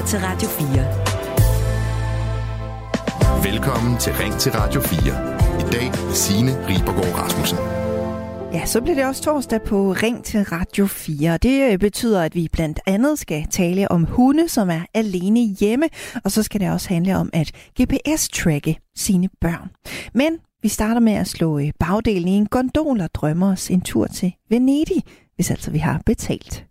lytter til Radio 4. Velkommen til Ring til Radio 4. I dag med Signe Ribergaard Rasmussen. Ja, så bliver det også torsdag på Ring til Radio 4. Det øh, betyder, at vi blandt andet skal tale om hunde, som er alene hjemme, og så skal det også handle om at GPS-tracke sine børn. Men vi starter med at slå øh, bagdelen i en gondol og drømmer os en tur til Venedig, hvis altså vi har betalt.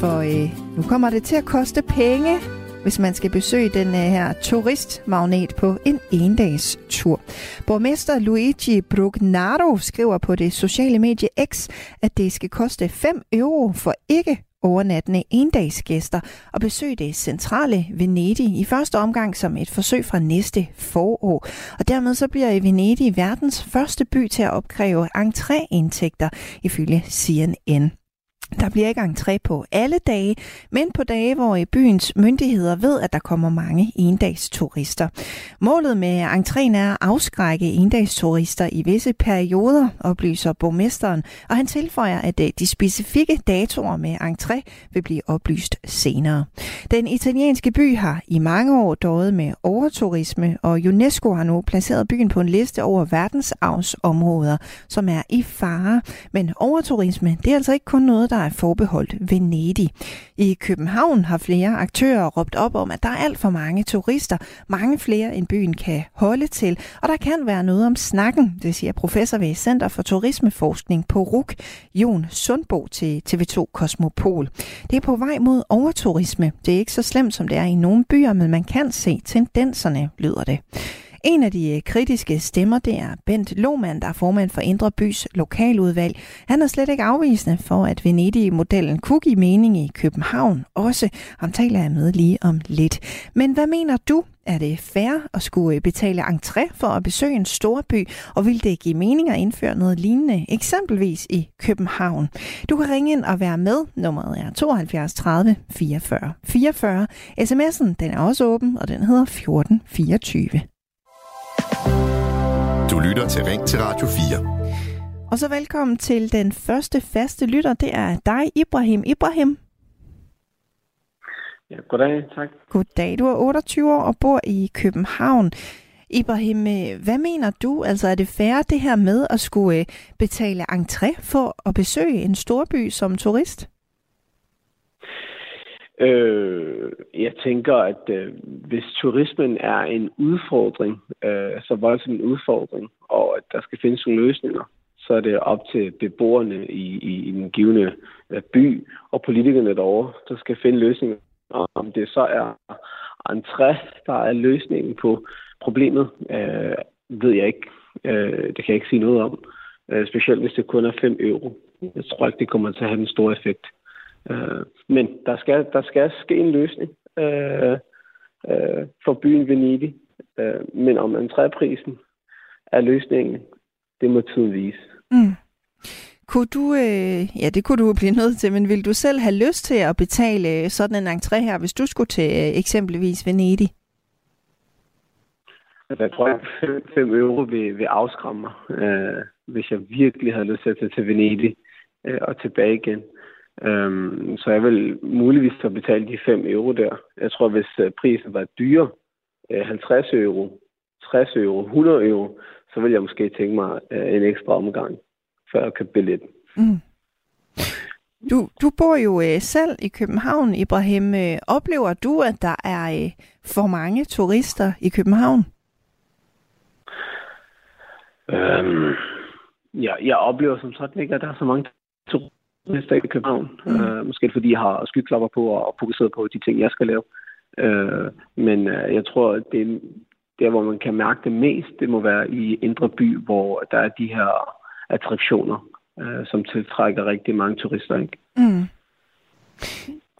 For øh, nu kommer det til at koste penge, hvis man skal besøge den øh, her turistmagnet på en endags tur. Borgmester Luigi Brugnaro skriver på det sociale medie X, at det skal koste 5 euro for ikke overnattende endagsgæster og besøge det centrale Venedig i første omgang som et forsøg fra næste forår. Og dermed så bliver Venedig verdens første by til at opkræve entréindtægter ifølge CNN. Der bliver ikke entré på alle dage, men på dage, hvor i byens myndigheder ved, at der kommer mange endagsturister. Målet med entréen er at afskrække endagsturister i visse perioder, oplyser borgmesteren, og han tilføjer, at øh, de specifikke datoer med entré vil blive oplyst senere. Den italienske by har i mange år døjet med overturisme, og UNESCO har nu placeret byen på en liste over verdensarvsområder, som er i fare. Men overturisme, det er altså ikke kun noget, der er forbeholdt Venedig. I København har flere aktører råbt op om, at der er alt for mange turister, mange flere end byen kan holde til, og der kan være noget om snakken, det siger professor ved Center for Turismeforskning på RUK, Jon Sundbo til TV2 Kosmopol. Det er på vej mod overturisme. Det er ikke så slemt, som det er i nogle byer, men man kan se tendenserne, lyder det. En af de øh, kritiske stemmer, det er Bent Lohmann, der er formand for Indre Bys lokaludvalg. Han er slet ikke afvisende for, at Venedig-modellen kunne give mening i København også. Ham taler jeg med lige om lidt. Men hvad mener du? Er det fair at skulle øh, betale entré for at besøge en storby, og vil det give mening at indføre noget lignende, eksempelvis i København? Du kan ringe ind og være med. Nummeret er 72 30 44 44. SMS'en den er også åben, og den hedder 1424. Du lytter til Ring til Radio 4. Og så velkommen til den første faste lytter. Det er dig, Ibrahim. Ibrahim. Ja, goddag, tak. Goddag. Du er 28 år og bor i København. Ibrahim, øh, hvad mener du? Altså er det fair det her med at skulle øh, betale entré for at besøge en storby som turist? Øh, jeg tænker, at øh, hvis turismen er en udfordring, øh, så voldsom en udfordring, og at der skal findes nogle løsninger, så er det op til beboerne i, i, i den givende øh, by og politikerne derovre, der skal finde løsninger. Og om det så er entré, der er løsningen på problemet, øh, ved jeg ikke. Øh, det kan jeg ikke sige noget om. Øh, specielt hvis det kun er 5 euro. Jeg tror ikke, det kommer til at have en stor effekt. Øh, men der skal, der skal ske en løsning øh, øh, for byen Venedig. Øh, men om entréprisen er løsningen, det må tiden vise. Mm. Kunne du, øh, ja det kunne du blive nødt til, men vil du selv have lyst til at betale sådan en entré her, hvis du skulle til øh, eksempelvis Venedig? Jeg tror, at 5 euro vil, vil afskræmme mig, øh, hvis jeg virkelig havde lyst til at tage til Venedig øh, og tilbage igen. Øhm, så jeg vil muligvis have betalt de 5 euro der. Jeg tror, hvis øh, prisen var dyre, øh, 50 euro, 60 euro, 100 euro, så vil jeg måske tænke mig øh, en ekstra omgang, før jeg kan billetten. Mm. Du, du bor jo øh, selv i København, Ibrahim. Øh, oplever du, at der er øh, for mange turister i København? Øhm, ja, jeg oplever som sådan ikke, at der er så mange turister næste i København. Mm. Øh, måske fordi jeg har skyklapper på og fokuseret på de ting, jeg skal lave. Øh, men øh, jeg tror, at det, der, hvor man kan mærke det mest, det må være i Indre By, hvor der er de her attraktioner, øh, som tiltrækker rigtig mange turister. Ikke? Mm.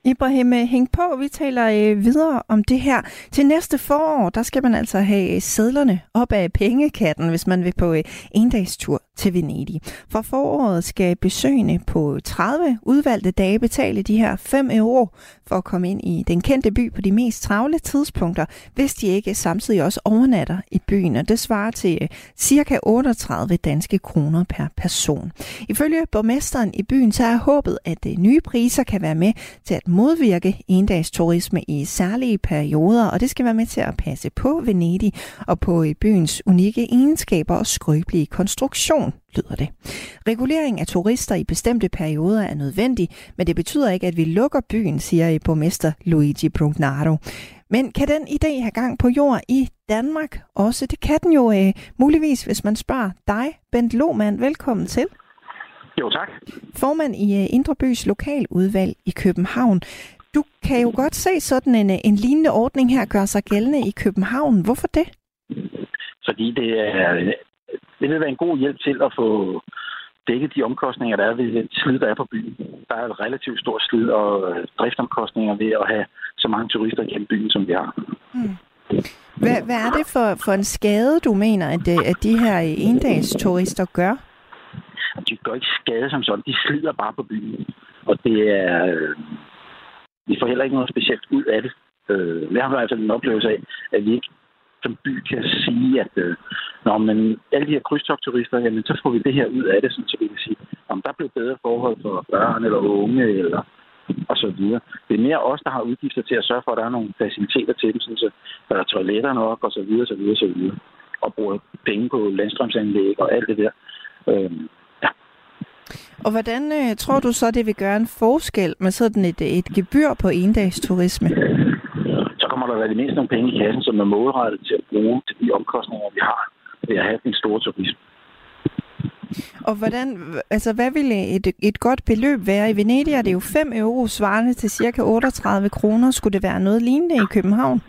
Ibrahim, øh, hæng på. Vi taler øh, videre om det her. Til næste forår, der skal man altså have sædlerne op af pengekatten, hvis man vil på øh, en dags tur til Venedig. For foråret skal besøgende på 30 udvalgte dage betale de her 5 euro for at komme ind i den kendte by på de mest travle tidspunkter, hvis de ikke samtidig også overnatter i byen. Og det svarer til øh, ca. 38 danske kroner per person. Ifølge borgmesteren i byen, så er håbet, at øh, nye priser kan være med til at modvirke endagsturisme i særlige perioder, og det skal være med til at passe på Venedig og på øh, byens unikke egenskaber og skrøbelige konstruktion lyder det. Regulering af turister i bestemte perioder er nødvendig, men det betyder ikke, at vi lukker byen, siger borgmester Luigi Brugnaro. Men kan den idé have gang på jord i Danmark også? Det kan den jo øh, muligvis, hvis man spørger dig, Bent Lohmann. Velkommen til. Jo, tak. Formand i uh, Indre Bys lokaludvalg i København. Du kan jo godt se sådan en, øh, en lignende ordning her gøre sig gældende i København. Hvorfor det? Fordi det, er, det vil være en god hjælp til at få dækket de omkostninger, der er ved det slid, der er på byen. Der er et relativt stort slid og øh, driftomkostninger ved at have så mange turister gennem byen, som vi har. Hmm. Hvad, hvad er det for, for en skade, du mener, at, at de her endags turister gør? de gør ikke skade som sådan. De slider bare på byen. Og det er... Øh, vi får heller ikke noget specielt ud af det. Øh, jeg har i hvert fald en oplevelse af, at vi ikke som by kan sige, at øh, når man, alle de her krydstogturister, jamen, så får vi det her ud af det, sådan, så vi kan sige, om der bliver bedre forhold for børn eller unge, eller og så videre. Det er mere os, der har udgifter til at sørge for, at der er nogle faciliteter til dem, sådan, så der er toiletter nok, og så videre, så videre, så videre. Og bruger penge på landstrømsanlæg og alt det der. Øhm, ja. og hvordan øh, tror du så, det vil gøre en forskel med sådan et, et gebyr på endagsturisme? Kommer der være det mindst nogle penge i kassen, som er målrettet til at bruge til de omkostninger, vi har ved at have den store turisme. Og hvordan, altså hvad ville et, et godt beløb være? I Venedig er det jo 5 euro svarende til cirka 38 kroner. Skulle det være noget lignende i København?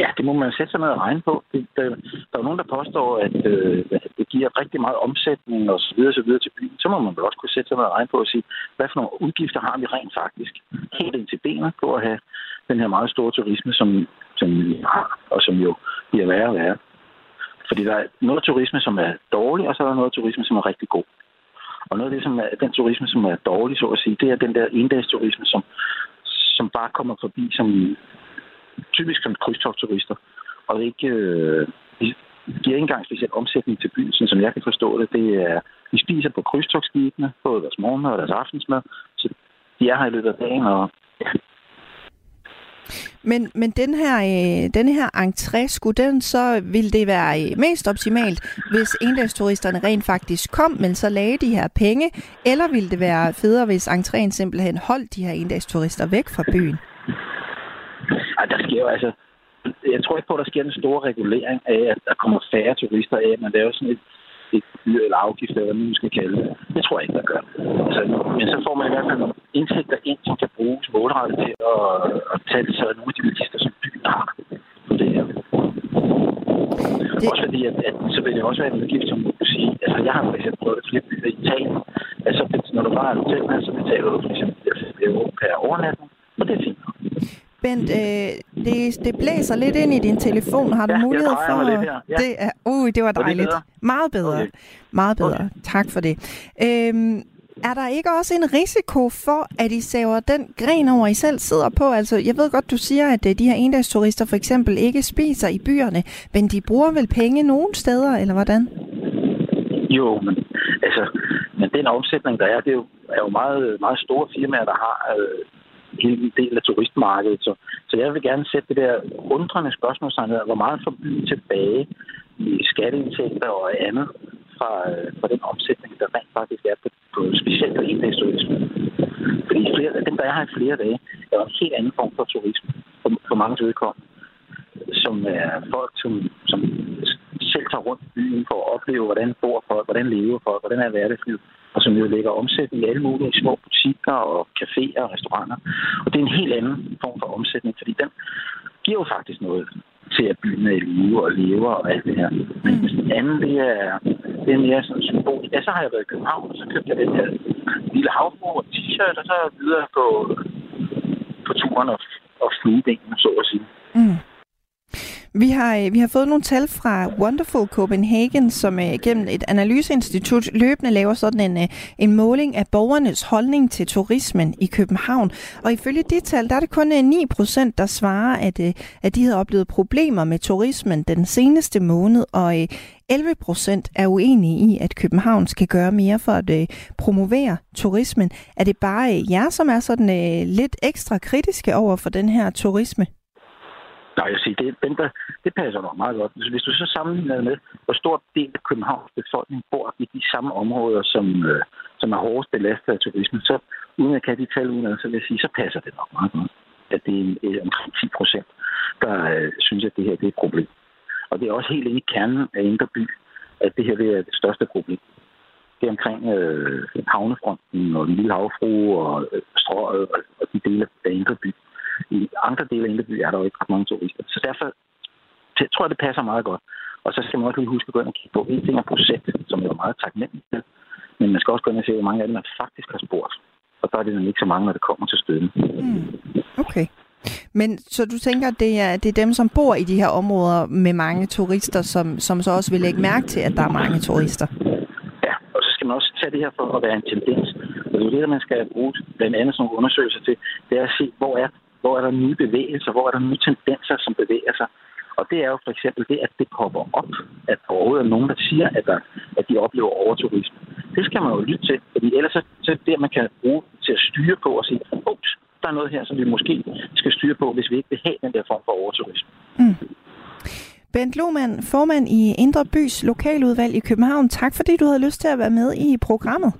Ja, det må man sætte sig ned og regne på. Det, der, der er nogen, der påstår, at øh, det giver rigtig meget omsætning og så videre, så videre til byen. Så må man vel også kunne sætte sig ned og regne på og sige, hvad for nogle udgifter har vi rent faktisk helt ind til benet på at have den her meget store turisme, som, som vi har, og som jo bliver værre og værre. Fordi der er noget turisme, som er dårlig, og så er der noget turisme, som er rigtig god. Og noget af det, som er, den turisme, som er dårlig, så at sige, det er den der endagsturisme, som, som bare kommer forbi som typisk som krydstogturister, og ikke, øh, giver ikke engang specielt omsætning til byen, sådan som jeg kan forstå det. Det er, de spiser på krydstogsskibene, både deres morgenmad og deres aftensmad, så de er her i løbet af dagen, og men, men den her, øh, den her entré, skulle den så, ville det være øh, mest optimalt, hvis endagsturisterne rent faktisk kom, men så lagde de her penge, eller ville det være federe, hvis entréen simpelthen holdt de her endagsturister væk fra byen? Ej, der sker jo altså... Jeg tror ikke på, at der sker en stor regulering af, at der kommer færre turister af, man laver sådan et, et dyr eller afgift, eller hvad man skal kalde det. Det tror jeg ikke, der gør. Altså, men så får man i hvert fald nogle indtægter ind, som kan bruges målrettet til at, at tage sig af nogle af de bilister, som byen har på det her. Det... Også fordi, at, at, så vil det også være en udgift, som du kan sige. Altså, jeg har for eksempel prøvet at flere byer i Italien. Altså, når du bare er hotel så betaler du for eksempel euro per overnatning, og det er fint. Bent, øh, det, det blæser lidt ind i din telefon. Har du ja, mulighed for... Lidt her. Ja. Det er, uh, det var dejligt. Det Meget bedre. Okay. Meget bedre. Okay. Tak for det. Øhm, er der ikke også en risiko for, at I saver den gren over, I selv sidder på? Altså, jeg ved godt, du siger, at øh, de her endagsturister for eksempel ikke spiser i byerne, men de bruger vel penge nogen steder, eller hvordan? Jo, men altså, men den omsætning, der er, det er jo, er jo meget, meget store firmaer, der har øh, en del af turistmarkedet. Så, så jeg vil gerne sætte det der undrende spørgsmålstegn her, hvor meget får byen tilbage i skatteindtægter og andet fra, øh, fra den omsætning, der rent faktisk er på, på specielt på turisme. Fordi flere, dem, der er her i flere dage, er en helt anden form for turisme for, for mange vedkommende som er folk, som, som selv tager rundt i byen for at opleve, hvordan bor folk, hvordan lever folk, hvordan er hverdagslivet og som jo lægger omsætning i alle mulige små butikker og caféer og restauranter. Og det er en helt anden form for omsætning, fordi den giver jo faktisk noget til at byen er i live og lever og alt det her. Men den anden, det er, det er mere sådan symbol. Ja, så har jeg været i København, og så købte jeg den her lille havfru og t-shirt, og så videre på på turen og, og flueben, så at sige. Mm. Vi har, øh, vi har fået nogle tal fra Wonderful Copenhagen, som uh, gennem et analyseinstitut løbende laver sådan en, uh, en måling af borgernes holdning til turismen i København. Og ifølge de tal, der er det kun uh, 9 procent, der svarer, at, uh, at de havde oplevet problemer med turismen den seneste måned, og uh, 11 procent er uenige i, at København skal gøre mere for at promovere turismen. Er det bare jer, som er sådan lidt ekstra kritiske over for den her turisme? Nej, jeg siger, det, den der, det passer nok meget godt. Hvis du så sammenligner med, hvor stor del af Københavns befolkning bor i de samme områder, som, øh, som er hårdest belastet af turisme, så uden at kan de tal uden så vil jeg sige, så passer det nok meget godt. At det er øh, omkring 10 procent, der øh, synes, at det her det er et problem. Og det er også helt inde i kernen af Indre By, at det her det er det største problem. Det er omkring øh, havnefronten og den lille havfru og øh, strøget og, og de dele af Indre By. I andre dele af Indeby er der jo ikke ret mange turister. Så derfor jeg tror jeg, det passer meget godt. Og så skal man også lige huske at gå ind og kigge på en ting af procent, som er meget taknemmelig til. Men man skal også gå ind og se, hvor mange af dem, man faktisk har spurgt. Og der er det ikke så mange, når det kommer til støtten. Mm. Okay. Men så du tænker, at det er, det er dem, som bor i de her områder med mange turister, som, som så også vil lægge mærke til, at der er mange turister? Ja, og så skal man også tage det her for at være en tendens. Og det er det, man skal bruge blandt andet nogle undersøgelser til, det er at se, hvor er hvor er der nye bevægelser? Hvor er der nye tendenser, som bevæger sig? Og det er jo for eksempel det, at det popper op, at der overhovedet er nogen, der siger, at, der, at de oplever overturisme. Det skal man jo lytte til, fordi ellers så er det, man kan bruge til at styre på og sige, ups, der er noget her, som vi måske skal styre på, hvis vi ikke vil have den der form for overturisme. Mm. Bent Lohmann, formand i Indre Bys lokaludvalg i København. Tak fordi du havde lyst til at være med i programmet.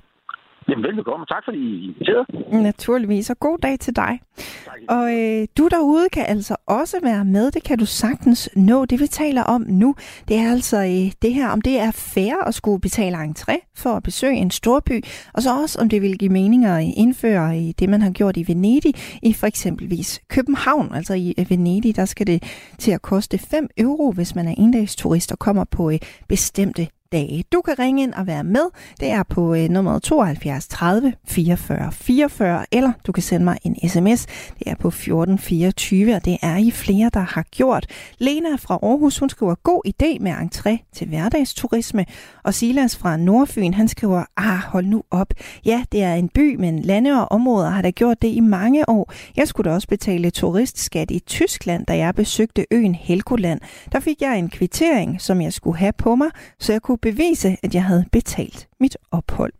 Jamen velbekomme. Tak fordi I inviterede. Naturligvis, og god dag til dig. Tak. Og øh, du derude kan altså også være med. Det kan du sagtens nå. Det vi taler om nu, det er altså øh, det her, om det er fair at skulle betale entré for at besøge en storby, og så også om det vil give mening at indføre i det, man har gjort i Venedig, i for eksempelvis København. Altså i øh, Venedig, der skal det til at koste 5 euro, hvis man er endagsturist og kommer på øh, bestemte dage. Du kan ringe ind og være med. Det er på øh, nummer 72 30 44 44, eller du kan sende mig en sms. Det er på 1424, og det er I flere, der har gjort. Lena fra Aarhus, hun skriver god idé med entré til hverdagsturisme. Og Silas fra Nordfyn, han skriver, ah, hold nu op. Ja, det er en by, men lande og områder har da gjort det i mange år. Jeg skulle da også betale turistskat i Tyskland, da jeg besøgte øen Helgoland. Der fik jeg en kvittering, som jeg skulle have på mig, så jeg kunne bevise, at jeg havde betalt mit ophold.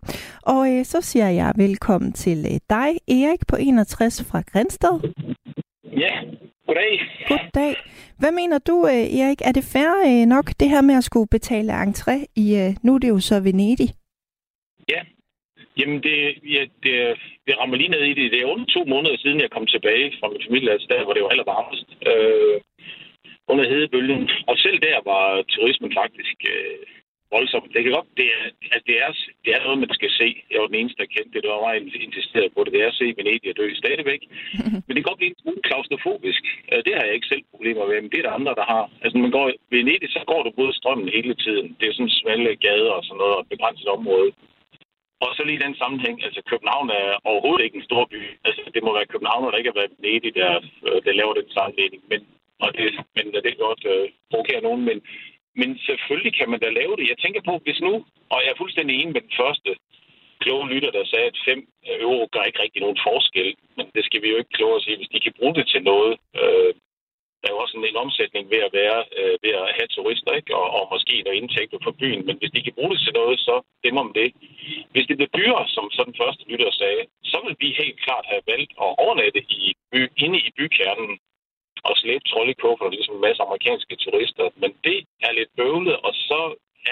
Og øh, så siger jeg velkommen til øh, dig, Erik på 61 fra Grænsted. Ja, goddag. Goddag. Hvad mener du, øh, Erik? Er det fair øh, nok, det her med at skulle betale entré i, øh, nu er det jo så Venedig? Ja, Jamen, det, ja, det, det rammer lige ned i det. Det er under to måneder siden, jeg kom tilbage fra min familie, altså der, hvor det var allervarmest. Øh, under hedebølgen. Og selv der var turismen faktisk øh, voldsomt. Det kan godt, det er, altså det er, det er noget, man skal se. Jeg var den eneste, der kendte det. Det var meget insisteret på det. Det er at se Venedig dø stadigvæk. Men det kan godt blive en smule klaustrofobisk. Det har jeg ikke selv problemer med, men det er der andre, der har. Altså, når man går i Venedig, så går du både strømmen hele tiden. Det er sådan smalle gader og sådan noget, og et begrænset område. Og så lige den sammenhæng, altså København er overhovedet ikke en stor by. Altså, det må være København, der ikke har været Venedig, der, øh, der laver den sammenligning. Men, og det, men det kan godt øh, provokere nogen, men men selvfølgelig kan man da lave det. Jeg tænker på, hvis nu, og jeg er fuldstændig enig med den første kloge lytter, der sagde, at 5 øh, euro gør ikke rigtig nogen forskel. Men det skal vi jo ikke kloge at sige. Hvis de kan bruge det til noget, øh, der er jo også en, omsætning ved at være øh, ved at have turister, ikke? Og, og måske noget indtægter for byen. Men hvis de kan bruge det til noget, så dem om det. Hvis det bliver dyrere, som så den første lytter sagde, så vil vi helt klart have valgt at overnatte i by, inde i bykernen og slæbe trolleykuffer, ligesom en masse amerikanske turister. Men det er lidt bøvlet, og så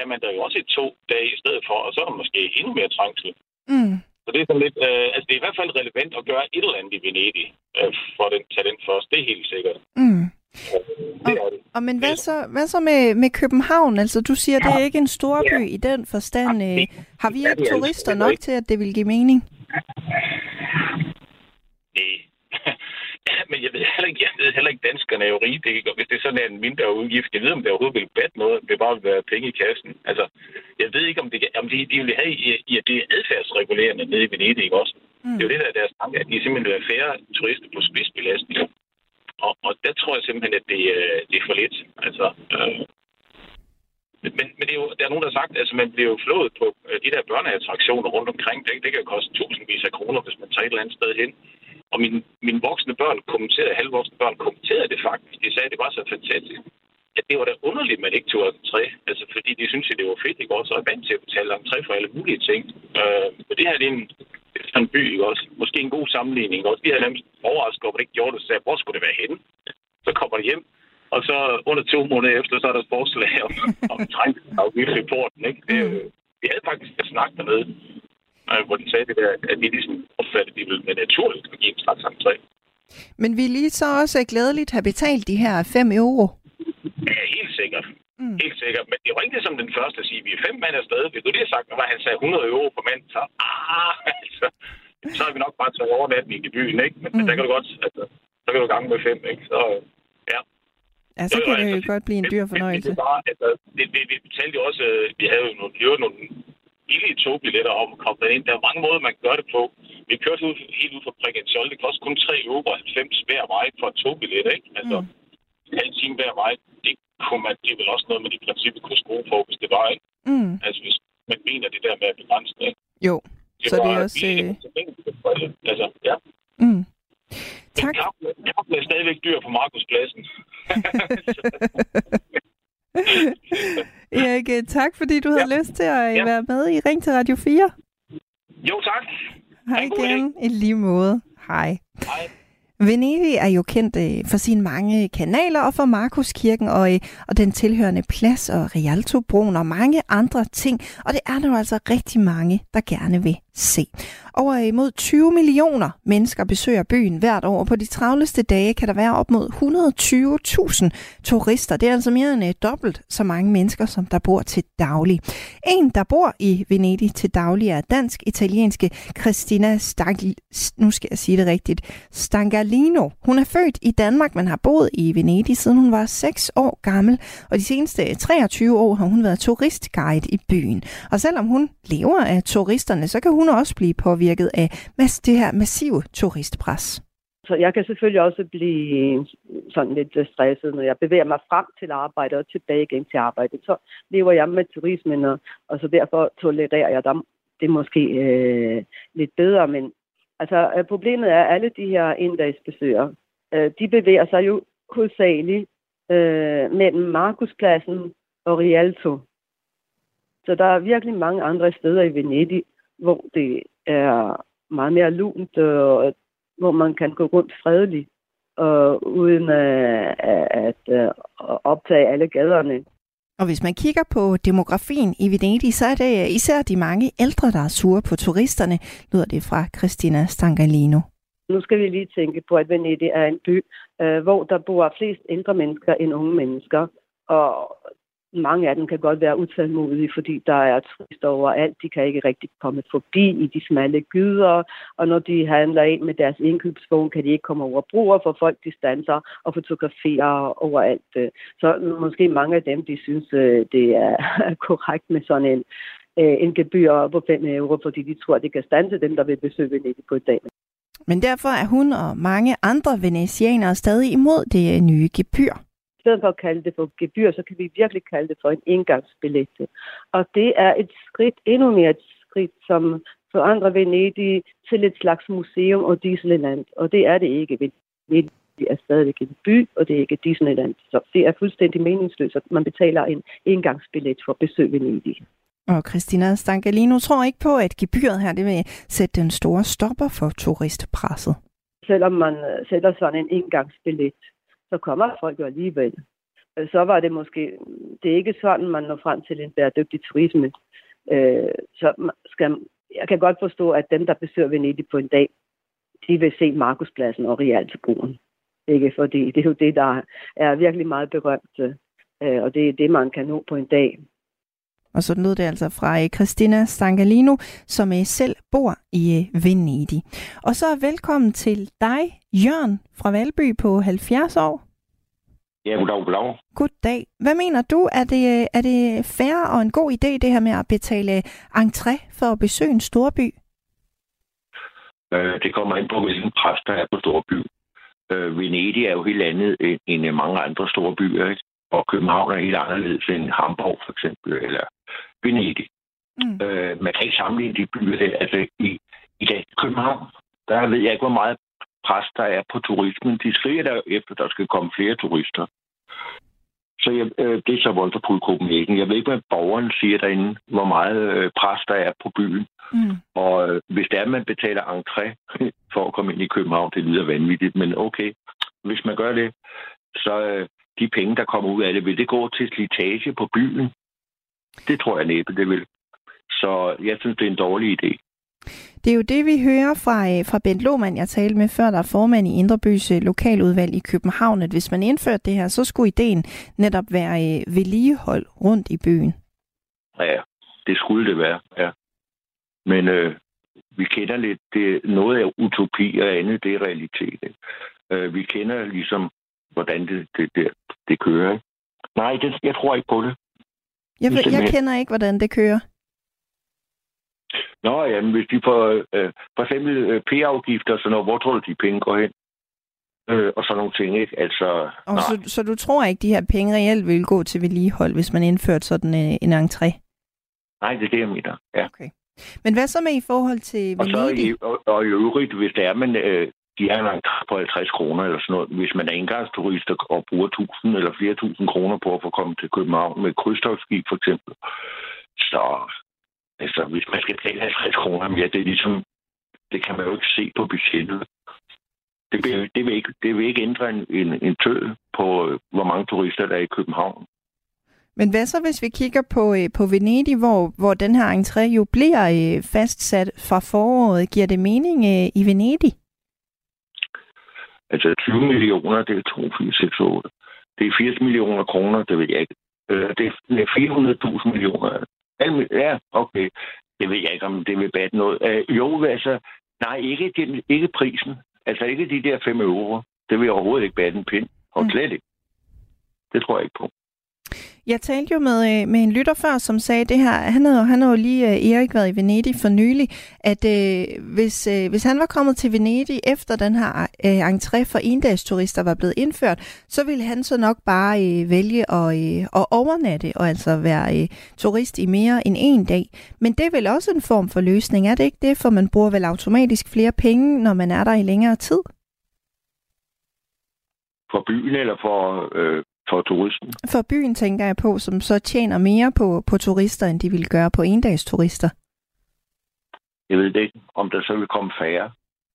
er man der jo også i to dage i stedet for, og så er der måske endnu mere trængsel. Mm. Så det er sådan lidt, øh, altså det er i hvert fald relevant at gøre et eller andet i Venedig, øh, for at tage den først. Det er helt sikkert. Mm. Det og, det. og men hvad så, hvad så med, med København? Altså, du siger, ja. det er ikke en stor by ja. i den forstand. Det, har vi ikke ja, turister nok til, at det vil give mening? Nej, Ja, men jeg ved heller ikke, jeg ved heller ikke danskerne er jo rige. Det kan, hvis det sådan er en mindre udgift. Jeg ved, om det overhovedet vil batte noget. Det bare vil være penge i kassen. Altså, jeg ved ikke, om, det, om de, de vil have i, at det er adfærdsregulerende nede i Venedig, ikke også? Mm. Det er jo det, der er deres tanke, at de simpelthen vil være færre turister på spidsbelastning. Og, og der tror jeg simpelthen, at det, øh, det er for lidt. Altså, øh, men, men det er jo, der er nogen, der har sagt, at altså, man bliver jo flået på øh, de der børneattraktioner rundt omkring. Det, det kan jo koste tusindvis af kroner, hvis man tager et eller andet sted hen. Og mine, mine voksne børn kommenterede, halvvoksne børn kommenterede det faktisk. De sagde, at det var så fantastisk. At det var da underligt, at man ikke tog entré. Altså, fordi de synes, at det var fedt, ikke også? Og er vant til at betale entré for alle mulige ting. Øh, men det her det er en, sådan en by, ikke også? Måske en god sammenligning, ikke også? De havde nærmest overrasket over, at det ikke gjorde det, så sagde, hvor skulle det være henne? Så kommer de hjem, og så under to måneder efter, så er der et forslag om, om trængselsafgift i porten. Ikke? Det, mm. vi havde faktisk et snak dernede, øh, hvor de sagde det der, at de ligesom opfattede, at de ville med naturligt at give en slags entré. Men vi lige så også glædeligt have betalt de her 5 euro. Ja, helt sikkert. Mm. Helt sikkert. Men det var ikke som den første at sige, at vi er fem mand afsted. Hvis du lige sagt, at han sagde 100 euro på mand, så, ah, altså, så har vi nok bare taget overnatning i byen, ikke? Men, mm. der kan du godt, altså, så kan du gange med fem, ikke? Så, ja. Ja, så kan det jo altså, godt blive en dyr fornøjelse. Det, det, var, altså, det, det, vi betalte jo også, øh, vi havde jo nogle, vi nogle billige togbilletter om at komme ind. Der er mange måder, man gøre det på. Vi kørte ud, helt ud fra Brigantiol. Det koster kun 3 euro og 90 hver vej for et togbillet, ikke? Altså, mm. en halv time hver vej. Det kunne man, det er vel også noget, man i princippet kunne skrue på, hvis det var, ikke? Mm. Altså, hvis man mener det der med at begrænse det, ikke? Jo, det så det er også... Øh... Altså, ja. Mm. Tak. Jeg bliver stadigvæk dyr på Markuspladsen. Erik, tak fordi du havde ja. lyst til at ja. være med i Ring til Radio 4. Jo, tak. Hej igen. I lige måde. Hej. Hej. Venedig er jo kendt øh, for sine mange kanaler og for Markuskirken og, øh, og den tilhørende plads og Rialtobroen og mange andre ting. Og det er der jo altså rigtig mange, der gerne vil se. Over imod 20 millioner mennesker besøger byen hvert år. På de travleste dage kan der være op mod 120.000 turister. Det er altså mere end øh, dobbelt så mange mennesker, som der bor til daglig. En, der bor i Venedig til daglig, er dansk-italienske Christina Stangl... nu skal jeg sige det rigtigt, Stangalino. Hun er født i Danmark, men har boet i Venedig siden hun var 6 år gammel, og de seneste øh, 23 år har hun været turistguide i byen. Og selvom hun lever af turisterne, så kan hun også blive påvirket af det her massive turistpres. Så jeg kan selvfølgelig også blive sådan lidt øh, stresset, når jeg bevæger mig frem til arbejde og tilbage igen til arbejde. Så lever jeg med turismen, og, og så derfor tolererer jeg dem. Det er måske øh, lidt bedre, men altså, øh, problemet er, at alle de her inddagsbesøger, øh, de bevæger sig jo hovedsageligt øh, mellem Markuspladsen og Rialto. Så der er virkelig mange andre steder i Venedig, hvor det er meget mere lunt, og hvor man kan gå rundt fredeligt, og uden at, at, optage alle gaderne. Og hvis man kigger på demografien i Venedig, så er det især de mange ældre, der er sure på turisterne, lyder det fra Christina Stangalino. Nu skal vi lige tænke på, at Venedig er en by, øh, hvor der bor flest ældre mennesker end unge mennesker. Og mange af dem kan godt være utålmodige, fordi der er turister overalt. De kan ikke rigtig komme forbi i de smalle gyder, og når de handler ind med deres indkøbsvogn, kan de ikke komme over broer, for folk de standser og fotograferer overalt. Så måske mange af dem, de synes, øh, det er korrekt med sådan en, øh, en gebyr på 5 euro, fordi de tror, det kan stanse dem, der vil besøge Venedig på et dag. Men derfor er hun og mange andre venetianere stadig imod det øh, nye gebyr i stedet for at kalde det for gebyr, så kan vi virkelig kalde det for en indgangsbillet. Og det er et skridt, endnu mere et skridt, som forandrer Venedig til et slags museum og Disneyland. Og det er det ikke. Venedig er stadig en by, og det er ikke Disneyland. Så det er fuldstændig meningsløst, at man betaler en indgangsbillet for at besøge Venedig. Og Christina Stangalino tror ikke på, at gebyret her det vil sætte den store stopper for turistpresset. Selvom man øh, sætter sådan en indgangsbillet, så kommer folk jo alligevel. Øh, så var det måske, det er ikke sådan, man når frem til en bæredygtig turisme. Øh, så skal, jeg kan godt forstå, at dem, der besøger Venedig på en dag, de vil se Markuspladsen og Rialtobroen. Ikke? Fordi det er jo det, der er virkelig meget berømt, øh, og det er det, man kan nå på en dag. Og så lød det altså fra Christina Stangalino, som selv bor i Venedig. Og så velkommen til dig, Jørgen fra Valby på 70 år. Ja, goddag, goddag. Goddag. Hvad mener du, er det, er det fair og en god idé, det her med at betale entré for at besøge en storby? Øh, det kommer ind på, hvilken pres der er på storby. Øh, Venedig er jo helt andet end, end mange andre store byer, ikke? og København er helt anderledes end Hamburg for eksempel, eller Venedig. Mm. Øh, man kan ikke sammenligne de byer der. Altså, i, i dag, København, der ved jeg ikke, hvor meget pres der er på turismen. De skriger der efter, der skal komme flere turister. Så jeg, øh, det er så Wonderpool Copenhagen. Jeg ved ikke, hvad borgeren siger derinde, hvor meget øh, pres der er på byen. Mm. Og øh, hvis det er, at man betaler entré for at komme ind i København, det lyder vanvittigt, men okay. Hvis man gør det, så øh, de penge, der kommer ud af det, vil det gå til slitage på byen? Det tror jeg næppe, det vil. Så jeg synes, det er en dårlig idé. Det er jo det, vi hører fra, øh, fra Bent Lohmann, jeg talte med før, der er formand i Indrebys øh, lokaludvalg i København, at hvis man indførte det her, så skulle ideen netop være øh, vedligehold rundt i byen. Ja, det skulle det være, ja. Men øh, vi kender lidt, det, noget af utopi og andet, det er realitet. Øh, vi kender ligesom, hvordan det, det, det, det kører. Nej, det, jeg tror ikke på det. Jeg, jeg kender ikke, hvordan det kører. Nå, ja, hvis de får øh, for eksempel øh, P-afgifter og sådan noget, hvor tror du, de penge går hen? Øh, og sådan nogle ting, ikke? Altså, og så, så du tror ikke, de her penge reelt vil gå til vedligehold, hvis man indførte sådan en, en entré? Nej, det er det, jeg mener, ja. Okay. Men hvad så med i forhold til Venedig? Og, så i, og, og i øvrigt, hvis det er, man, øh, de har en entré på 50 kroner eller sådan noget. Hvis man er engangsturist og bruger 1000 eller flere tusind kroner på at få komme til København med krydstogsskib for eksempel, så Altså, hvis man skal betale 50 kroner mere, det er ligesom, det kan man jo ikke se på budgettet. Det vil, det vil, ikke, det vil ikke ændre en, en, en tød på, øh, hvor mange turister der er i København. Men hvad så, hvis vi kigger på, øh, på Venedig, hvor, hvor den her entré jo bliver øh, fastsat fra foråret? Giver det mening øh, i Venedig? Altså 20 millioner, det er 2, 4, 6, 8. Det er 80 millioner kroner, det ved jeg ikke. Det er 400.000 millioner. Ja, okay. Det ved jeg ikke, om det vil batte noget. Øh, jo, altså, nej, ikke, den, ikke prisen. Altså ikke de der 5 euro. Det vil overhovedet ikke batte en pind. Og mm. slet ikke. Det tror jeg ikke på. Jeg talte jo med, øh, med en lytter før, som sagde det her. Han havde, han havde jo lige, øh, Erik, været i Venedig for nylig, at øh, hvis, øh, hvis han var kommet til Venedig efter den her øh, entré for endagsturister var blevet indført, så ville han så nok bare øh, vælge at, øh, at overnatte og altså være øh, turist i mere end en dag. Men det er vel også en form for løsning, er det ikke det? For man bruger vel automatisk flere penge, når man er der i længere tid? For byen eller for øh, for turisten. For byen tænker jeg på, som så tjener mere på, på turister, end de vil gøre på endagsturister. Jeg ved ikke, om der så vil komme færre.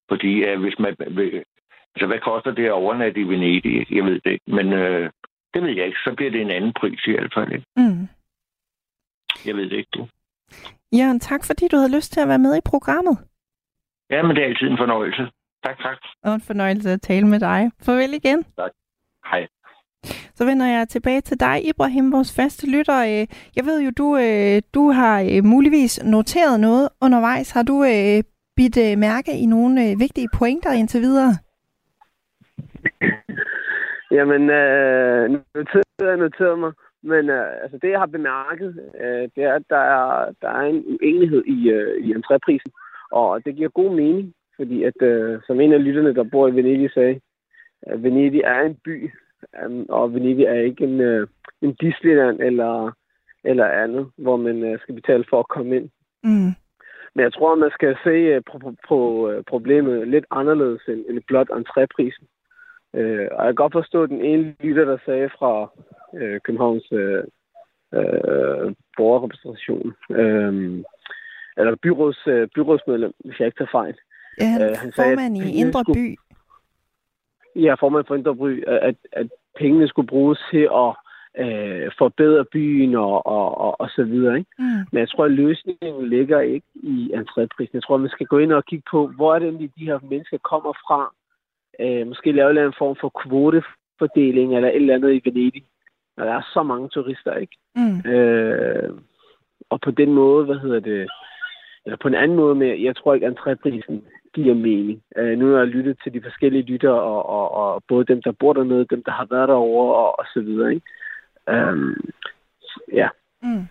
Fordi uh, hvis man... Vil, altså, hvad koster det at overnatte i Venedig? Jeg ved det ikke. Men uh, det ved jeg ikke. Så bliver det en anden pris i hvert fald. Ikke? Mm. Jeg ved det ikke, du. Jørgen, tak fordi du havde lyst til at være med i programmet. Ja, men det er altid en fornøjelse. Tak, tak. Og en fornøjelse at tale med dig. Farvel igen. Tak. Hej. Så vender jeg tilbage til dig, Ibrahim, vores faste lytter. Øh, jeg ved jo, du, øh, du har øh, muligvis noteret noget undervejs. Har du bidt mærke i nogle vigtige pointer indtil videre? Jamen, øh, noteret jeg noteret mig. Men øh, altså det, jeg har bemærket, øh, det er, at der er, der er en uenighed i, øh, i entréprisen. Og det giver god mening, fordi at, øh, som en af lytterne, der bor i Venedig, sagde, at Venedig er en by, Um, og Venedig er ikke en, uh, en Disneyland eller, eller andet, hvor man uh, skal betale for at komme ind. Mm. Men jeg tror, man skal se uh, på, på, på uh, problemet lidt anderledes end, end blot entréprisen. Uh, og jeg kan godt forstå den ene lytter, der sagde fra uh, Københavns uh, uh, borgerrepræsentation, uh, eller byråds, uh, byrådsmedlem, hvis jeg ikke tager fejl. Ja, han, uh, han formand sagde, i Indre By ja, formand for Indre at, at pengene skulle bruges til at øh, forbedre byen og, og, og, og så videre. Ikke? Mm. Men jeg tror, at løsningen ligger ikke i entréprisen. Jeg tror, man skal gå ind og kigge på, hvor er det egentlig, de her mennesker kommer fra. Øh, måske lave en form for kvotefordeling eller et eller andet i Venedig. Og der er så mange turister, ikke? Mm. Øh, og på den måde, hvad hedder det, eller på en anden måde med, jeg tror ikke, at entréprisen giver mening. Øh, nu har jeg lyttet til de forskellige lytter, og, og, og både dem, der bor dernede, dem, der har været derovre, og, og så videre. Ikke? Øhm, ja. Mm.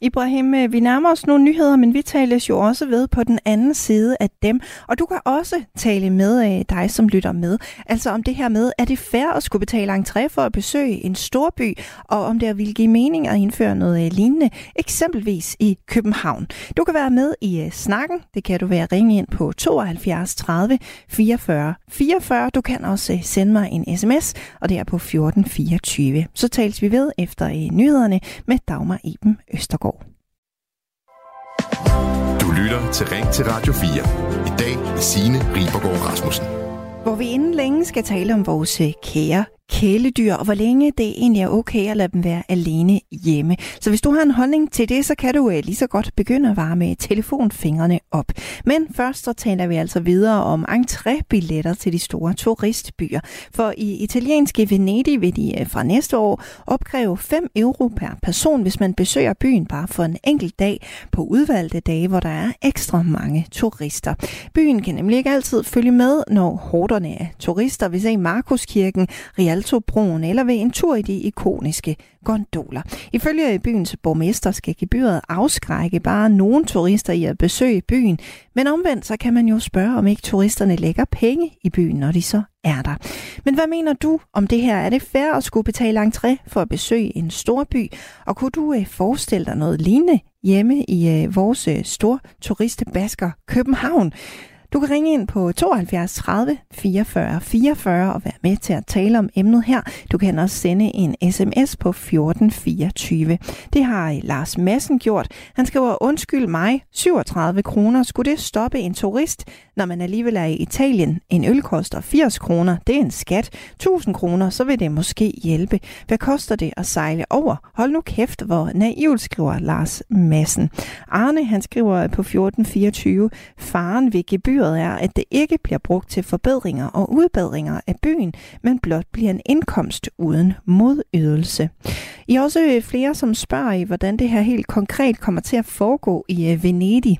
Ibrahim, øh, vi nærmer os nogle nyheder, men vi tales jo også ved på den anden side af dem. Og du kan også tale med af dig, som lytter med. Altså om det her med, er det fair at skulle betale entré for at besøge en storby, og om det vil give mening at indføre noget øh, lignende, eksempelvis i København. Du kan være med i snakken. Det kan du være ringe ind på 72 30 44 44. Du kan også sende mig en sms, og det er på 14 24. Så tales vi ved efter nyhederne med Dagmar Iben Østergaard. Lytter til Ring til Radio 4. I dag med Signe Ribergaard Rasmussen. Hvor vi inden længe skal tale om vores øh, kære kæledyr, og hvor længe det egentlig er okay at lade dem være alene hjemme. Så hvis du har en holdning til det, så kan du øh, lige så godt begynde at varme telefonfingrene op. Men først så taler vi altså videre om entrébilletter til de store turistbyer. For i italienske Venedig vil de øh, fra næste år opkræve 5 euro per person, hvis man besøger byen bare for en enkelt dag på udvalgte dage, hvor der er ekstra mange turister. Byen kan nemlig ikke altid følge med, når horderne af turister vil se Markuskirken, Real Rialtobroen eller ved en tur i de ikoniske gondoler. Ifølge byens borgmester skal gebyret afskrække bare nogle turister i at besøge byen, men omvendt så kan man jo spørge, om ikke turisterne lægger penge i byen, når de så er der. Men hvad mener du om det her? Er det fair at skulle betale entré for at besøge en stor by? Og kunne du øh, forestille dig noget lignende hjemme i øh, vores øh, store turistbasker København? Du kan ringe ind på 72 30 44 44 og være med til at tale om emnet her. Du kan også sende en sms på 1424. Det har Lars Madsen gjort. Han skriver, undskyld mig, 37 kroner. Skulle det stoppe en turist, når man alligevel er i Italien? En øl koster 80 kroner. Det er en skat. 1000 kroner, så vil det måske hjælpe. Hvad koster det at sejle over? Hold nu kæft, hvor naivt, skriver Lars Madsen. Arne, han skriver på 1424, faren ved gebyret Gebyret er, at det ikke bliver brugt til forbedringer og udbedringer af byen, men blot bliver en indkomst uden modydelse. I er også øh, flere, som spørger i, hvordan det her helt konkret kommer til at foregå i øh, Venedig.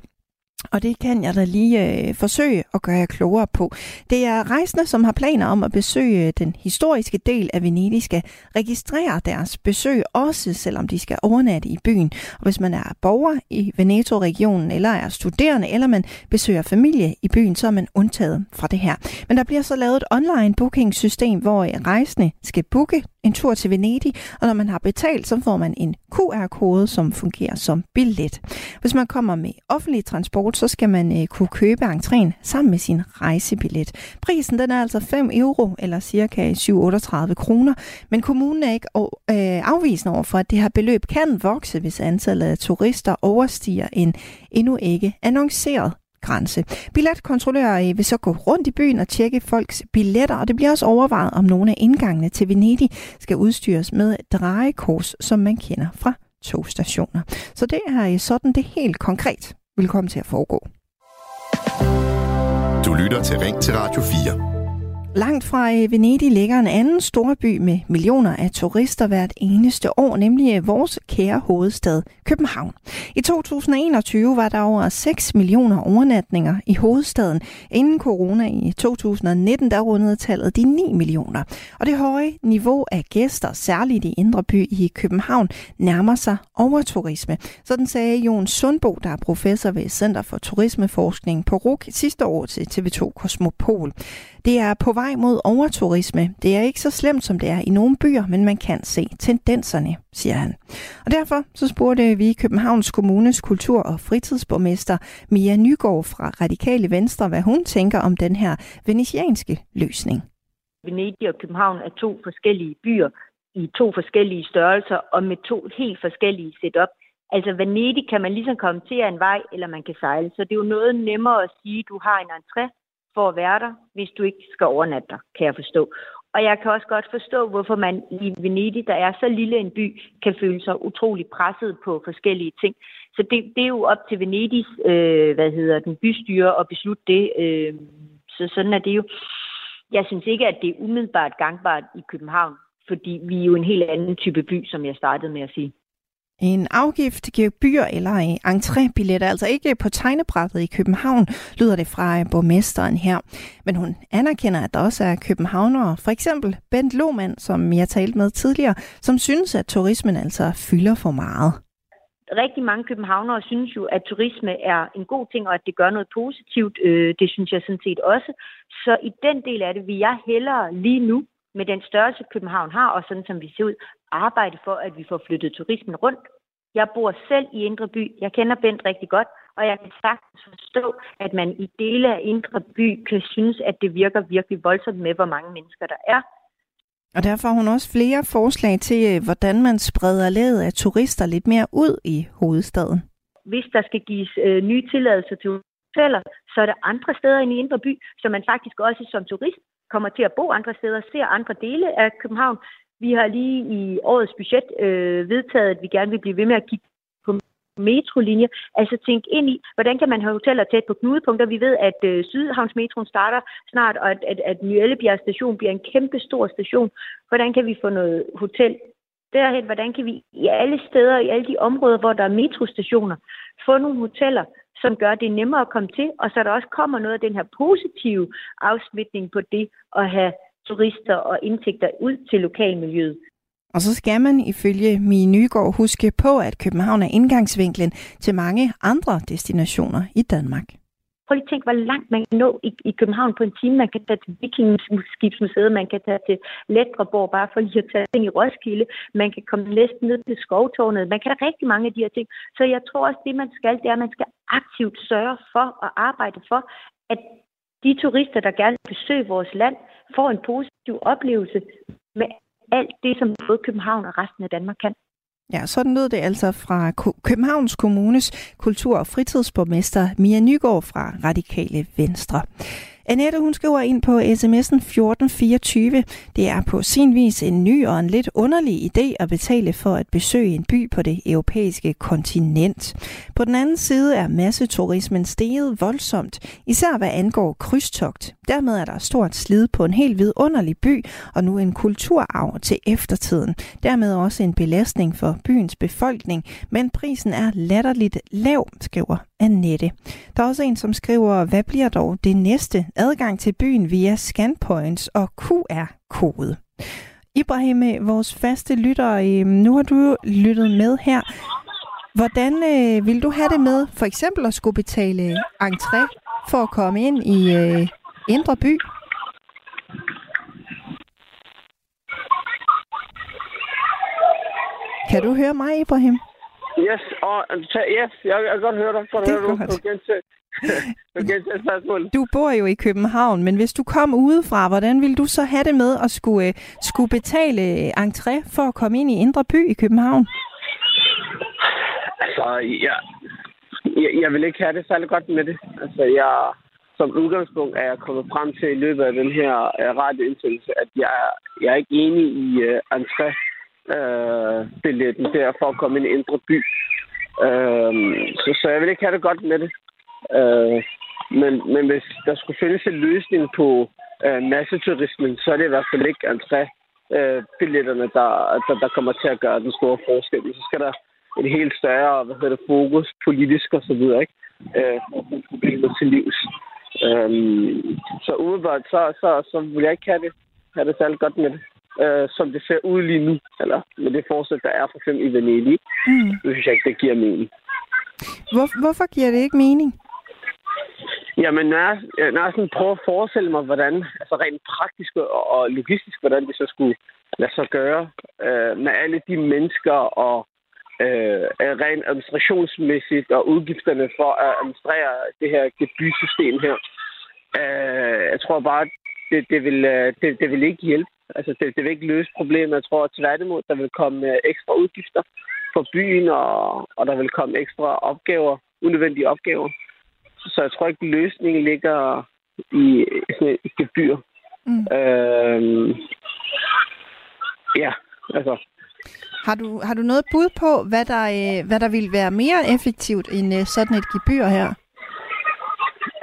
Og det kan jeg da lige øh, forsøge at gøre jer klogere på. Det er rejsende, som har planer om at besøge øh, den historiske del af Venedig, skal registrere deres besøg, også selvom de skal overnatte i byen. Og hvis man er borger i Veneto-regionen, eller er studerende, eller man besøger familie i byen, så er man undtaget fra det her. Men der bliver så lavet et online booking-system, hvor øh, rejsende skal booke en tur til Venedig, og når man har betalt, så får man en QR-kode, som fungerer som billet. Hvis man kommer med offentlig transport, så skal man øh, kunne købe entréen sammen med sin rejsebillet. Prisen den er altså 5 euro, eller cirka 738 kroner, men kommunen er ikke øh, afvisende over for, at det her beløb kan vokse, hvis antallet af turister overstiger en endnu ikke annonceret grænse. Billetkontrollører øh, vil så gå rundt i byen og tjekke folks billetter, og det bliver også overvejet, om nogle af indgangene til Venedig skal udstyres med drejekors, som man kender fra togstationer. Så det er øh, sådan, det helt konkret vil komme til at foregå. Du lytter til Ring til Radio 4. Langt fra øh, Venedig ligger en anden storby med millioner af turister hvert eneste år, nemlig øh, vores kære hovedstad København. I 2021 var der over 6 millioner overnatninger i hovedstaden. Inden corona i 2019, der rundede tallet de 9 millioner. Og det høje niveau af gæster, særligt i Indre By i København, nærmer sig overturisme. Sådan sagde Jon Sundbo, der er professor ved Center for Turismeforskning på RUK sidste år til TV2 Kosmopol. Det er på vej mod overturisme. Det er ikke så slemt, som det er i nogle byer, men man kan se tendenserne, siger han. Og derfor så spurgte vi Københavns Kommunes kultur- og fritidsborgmester Mia Nygaard fra Radikale Venstre, hvad hun tænker om den her venetianske løsning. Venedig og København er to forskellige byer i to forskellige størrelser og med to helt forskellige setup. Altså Venedig kan man ligesom komme til en vej, eller man kan sejle. Så det er jo noget nemmere at sige, at du har en entré, for at være der, hvis du ikke skal overnatte der, kan jeg forstå. Og jeg kan også godt forstå, hvorfor man i Venedig, der er så lille en by, kan føle sig utrolig presset på forskellige ting. Så det, det er jo op til Venedigs, øh, hvad hedder den, bystyre at beslutte det. Øh, så sådan er det jo. Jeg synes ikke, at det er umiddelbart gangbart i København, fordi vi er jo en helt anden type by, som jeg startede med at sige. En afgift, gebyr eller entrébilletter, altså ikke på tegnebrættet i København, lyder det fra øh, borgmesteren her. Men hun anerkender, at der også er københavnere, for eksempel Bent Lohmann, som jeg talte med tidligere, som synes, at turismen altså fylder for meget. rigtig mange københavnere synes jo, at turisme er en god ting, og at det gør noget positivt. Øh, det synes jeg sådan set også. Så i den del af det vil jeg hellere lige nu, med den størrelse København har, og sådan som vi ser ud, arbejde for, at vi får flyttet turismen rundt. Jeg bor selv i Indre By. Jeg kender Bent rigtig godt, og jeg kan sagtens forstå, at man i dele af Indre By kan synes, at det virker virkelig voldsomt med, hvor mange mennesker der er. Og derfor har hun også flere forslag til, øh, hvordan man spreder ladet af turister lidt mere ud i hovedstaden. Hvis der skal gives øh, nye tilladelser til hoteller, så er der andre steder end i Indre By, så man faktisk også som turist kommer til at bo andre steder, ser andre dele af København. Vi har lige i årets budget øh, vedtaget, at vi gerne vil blive ved med at kigge metrolinjer. Altså tænk ind i, hvordan kan man have hoteller tæt på knudepunkter. Vi ved, at øh, Sydhavnsmetroen starter snart, og at, at, at Nyellebjerg station bliver en kæmpe stor station. Hvordan kan vi få noget hotel derhen? Hvordan kan vi i alle steder, i alle de områder, hvor der er metrostationer, få nogle hoteller, som gør det nemmere at komme til, og så der også kommer noget af den her positive afsmitning på det at have turister og indtægter ud til lokalmiljøet. Og så skal man ifølge Mie Nygaard huske på, at København er indgangsvinklen til mange andre destinationer i Danmark. Prøv lige at tænke, hvor langt man kan nå i, i København på en time. Man kan tage til Vikingskibsmuseet, man kan tage til Letreborg, bare for lige at tage ting i Roskilde. Man kan komme næsten ned til Skovtårnet. Man kan da rigtig mange af de her ting. Så jeg tror også, det man skal, det er, at man skal aktivt sørge for og arbejde for, at de turister, der gerne vil besøge vores land, får en positiv oplevelse med alt det, som både København og resten af Danmark kan. Ja, sådan lød det altså fra Københavns Kommunes kultur- og fritidsborgmester Mia Nygaard fra Radikale Venstre. Annette, hun skriver ind på sms'en 1424. Det er på sin vis en ny og en lidt underlig idé at betale for at besøge en by på det europæiske kontinent. På den anden side er masseturismen steget voldsomt, især hvad angår krydstogt. Dermed er der stort slid på en helt vidunderlig by, og nu en kulturarv til eftertiden. Dermed også en belastning for byens befolkning, men prisen er latterligt lav, skriver Annette. Der er også en, som skriver, hvad bliver dog det næste? Adgang til byen via scanpoints og QR-kode. Ibrahim, øh, vores faste lytter, øh, nu har du lyttet med her. Hvordan øh, vil du have det med for eksempel at skulle betale entré for at komme ind i øh, Indre By? Kan du høre mig, Ibrahim? Yes, og yes, jeg, jeg kan godt høre dig. Godt det er høre godt. Du, du. Du bor jo i København, men hvis du kom udefra, hvordan vil du så have det med at skulle, øh, skulle betale entré for at komme ind i Indre By i København? Altså, jeg, jeg, jeg vil ikke have det særlig godt med det. Altså, jeg, som udgangspunkt er jeg kommet frem til i løbet af den her uh, radioindsendelse, at jeg, jeg er ikke enig i uh, entré øh, billetten der for at komme ind i Indre By. Øh, så, så jeg vil ikke have det godt med det. Øh, men, men hvis der skulle findes en løsning på øh, masseturismen, så er det i hvert fald ikke entré øh, billetterne, der, der, der kommer til at gøre den store forskel. Så skal der et helt større hvad hedder det, fokus politisk og så videre, ikke? Øh, problemet til livs. Øhm, så umiddelbart, så, så, så vil jeg ikke have det, have det særlig godt med det øh, som det ser ud lige nu, eller med det forsæt, der er for eksempel i Venedig. Mm. Det synes jeg ikke, det giver mening. Hvor, hvorfor giver det ikke mening? Jamen, når jeg, øh, når jeg sådan prøver at forestille mig, hvordan, altså rent praktisk og, og logistisk, hvordan det så skulle lade sig gøre øh, med alle de mennesker og øh, øh rent administrationsmæssigt og udgifterne for at administrere det her gebyrsystem her. Øh, jeg tror bare, det, det, vil, øh, det, det vil ikke hjælpe. Altså, det, det vil ikke løse problemet. Jeg tror tværtimod, der vil komme ekstra udgifter for byen, og, og der vil komme ekstra opgaver, unødvendige opgaver. Så jeg tror ikke, løsningen ligger i, i, i gebyr. Mm. Øhm, ja, altså. Har du, har du noget bud på, hvad der, øh, hvad der vil være mere effektivt end sådan et gebyr her?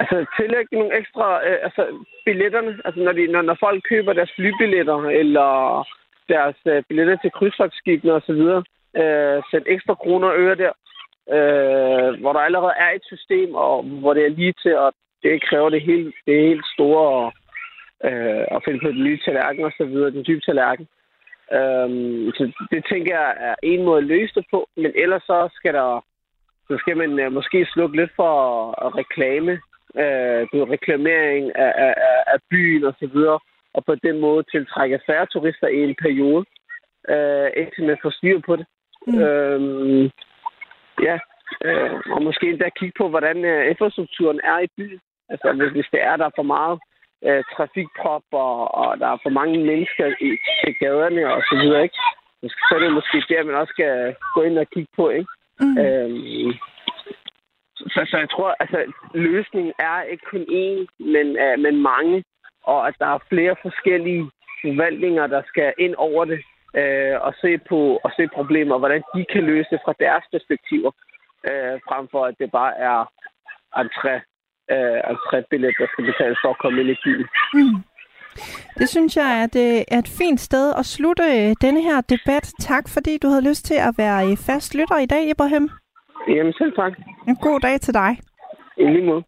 Altså, tillægge nogle ekstra... Øh, altså, billetterne, altså når, de, når, når folk køber deres flybilletter, eller deres øh, billetter til krydstogsskibene osv., øh, sætte ekstra kroner og øre der, øh, hvor der allerede er et system, og hvor det er lige til, og det kræver det helt, det helt store øh, at finde på den nye tallerken og så videre, den dybe tallerken. Øhm, så det tænker jeg er en måde at løse det på, men ellers så skal der så skal man øh, måske slukke lidt for at reklame, øh, reklamering af, af, af byen og så videre, og på den måde tiltrække færre turister i en periode, øh, indtil man får styr på det. Mm. Øhm, ja, øh, og måske endda kigge på, hvordan øh, infrastrukturen er i byen. Altså, hvis, hvis det er, der er for meget øh, trafikprop, og, og der er for mange mennesker i, i gaderne og så videre, ikke? Så er det måske der, man også skal gå ind og kigge på, ikke? Mm. Øhm, så, så jeg tror, altså, løsningen er ikke kun én, men, uh, men mange, og at der er flere forskellige forvaltninger, der skal ind over det uh, og se på og se problemer, hvordan de kan løse det fra deres perspektiver, uh, frem for at det bare er entré, uh, entrébillet, der skal betales for at komme ind i byen. Mm. Det synes jeg er et, er et fint sted at slutte denne her debat. Tak fordi du havde lyst til at være fast lytter i dag, Ibrahim. Jamen selv tak. En god dag til dig. I lige måde.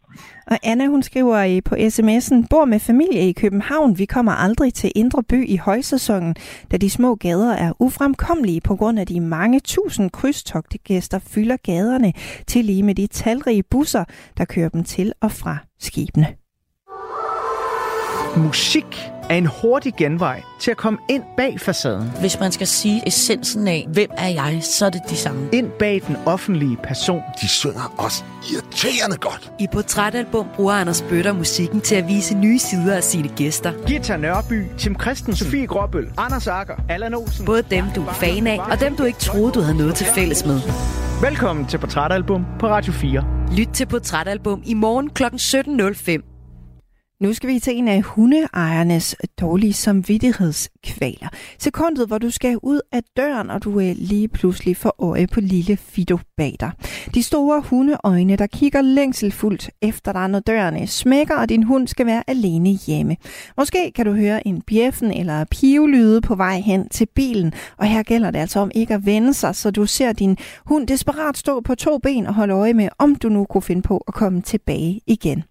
Og Anna, hun skriver på sms'en, bor med familie i København. Vi kommer aldrig til Indre By i højsæsonen, da de små gader er ufremkommelige på grund af de mange tusind krydstogtegæster fylder gaderne til lige med de talrige busser, der kører dem til og fra skibene. Musik er en hurtig genvej til at komme ind bag facaden. Hvis man skal sige essensen af, hvem er jeg, så er det de samme. Ind bag den offentlige person. De synger også irriterende godt. I Portrætalbum bruger Anders Bøtter musikken til at vise nye sider af sine gæster. Gita Nørby, Tim Christensen, Sofie Gråbøl, Anders Akker, Allan Olsen. Både dem, du er fan af, og dem, du ikke troede, du havde noget til fælles med. Velkommen til Portrætalbum på Radio 4. Lyt til Portrætalbum i morgen kl. 17.05. Nu skal vi til en af hundeejernes dårlige samvittighedskvaler. Sekundet, hvor du skal ud af døren, og du er lige pludselig får øje på lille Fido bag dig. De store hundeøjne, der kigger længselfuldt efter dig, når dørene øh, smækker, og din hund skal være alene hjemme. Måske kan du høre en bjeffen eller pivelyde på vej hen til bilen, og her gælder det altså om ikke at vende sig, så du ser din hund desperat stå på to ben og holde øje med, om du nu kunne finde på at komme tilbage igen.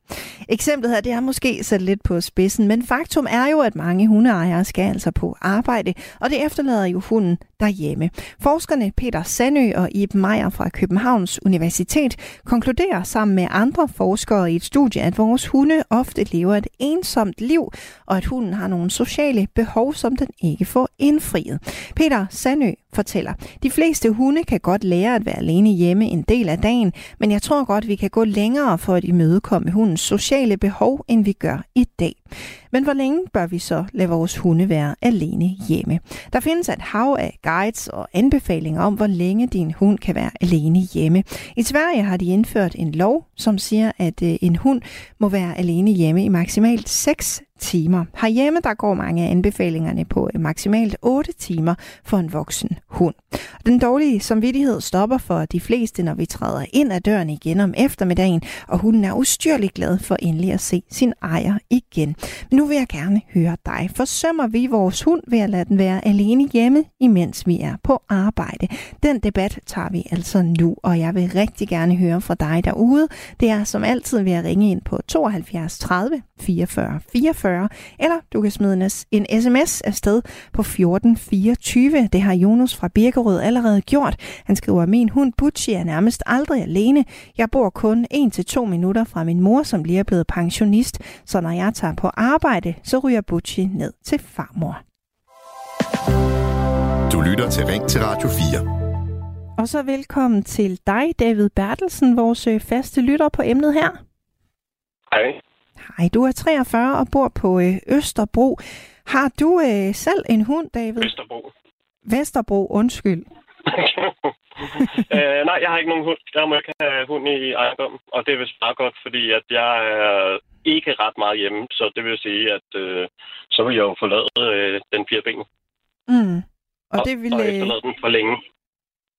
Eksemplet her, det er måske sat lidt på spidsen, men faktum er jo, at mange hundeejere skal altså på arbejde, og det efterlader jo hunden derhjemme. Forskerne Peter Sandø og Iben Meyer fra Københavns Universitet konkluderer sammen med andre forskere i et studie, at vores hunde ofte lever et ensomt liv, og at hunden har nogle sociale behov, som den ikke får indfriet. Peter Sandø fortæller, de fleste hunde kan godt lære at være alene hjemme en del af dagen, men jeg tror godt, vi kan gå længere for at imødekomme hundens sociale behov, end vi gør i dag. Men hvor længe bør vi så lade vores hunde være alene hjemme? Der findes et hav af guides og anbefalinger om, hvor længe din hund kan være alene hjemme. I Sverige har de indført en lov, som siger, at øh, en hund må være alene hjemme i maksimalt 6 timer. Herhjemme der går mange af anbefalingerne på øh, maksimalt 8 timer for en voksen hund. Den dårlige samvittighed stopper for de fleste, når vi træder ind ad døren igen om eftermiddagen, og hunden er ustyrligt glad for endelig at se sin ejer igen. Men nu vil jeg gerne høre dig. Forsømmer vi vores hund ved at lade den være alene hjemme, imens vi er på arbejde? Den debat tager vi altså nu, og jeg vil rigtig gerne høre fra dig derude. Det er som altid ved at ringe ind på 72 30 44 44, eller du kan smide en sms afsted på 1424. Det har Jonas fra Birkerød allerede gjort. Han skriver, min hund Butchi er nærmest aldrig alene. Jeg bor kun 1-2 minutter fra min mor, som lige er blevet pensionist, så når jeg tager på arbejde, så ryger Butchi ned til farmor. Du lytter til Ring til Radio 4. Og så velkommen til dig, David Bertelsen, vores øh, faste lytter på emnet her. Hej. Hej, du er 43 og bor på øh, Østerbro. Har du øh, selv en hund, David? Vesterbro. Vesterbro, undskyld. øh, nej, jeg har ikke nogen hund. Jeg må ikke have hund i ejendommen, og det er vist bare godt, fordi at jeg er ikke ret meget hjemme, så det vil sige, at øh, så vil jeg jo forlade øh, den fire ben. Mm. Og, og det vil... Og øh, efterlade den for længe.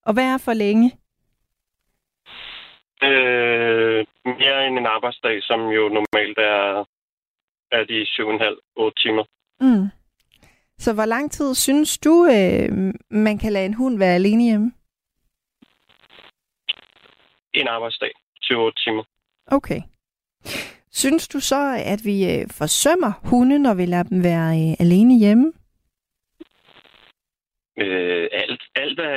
Og hvad er for længe? Øh, mere end en arbejdsdag, som jo normalt er, er de 7,5-8 timer. Mm. Så hvor lang tid synes du, øh, man kan lade en hund være alene hjemme? En arbejdsdag. 7 timer. Okay. Synes du så, at vi øh, forsømmer hunde, når vi lader dem være øh, alene hjemme? Øh, alt, alt, hvad,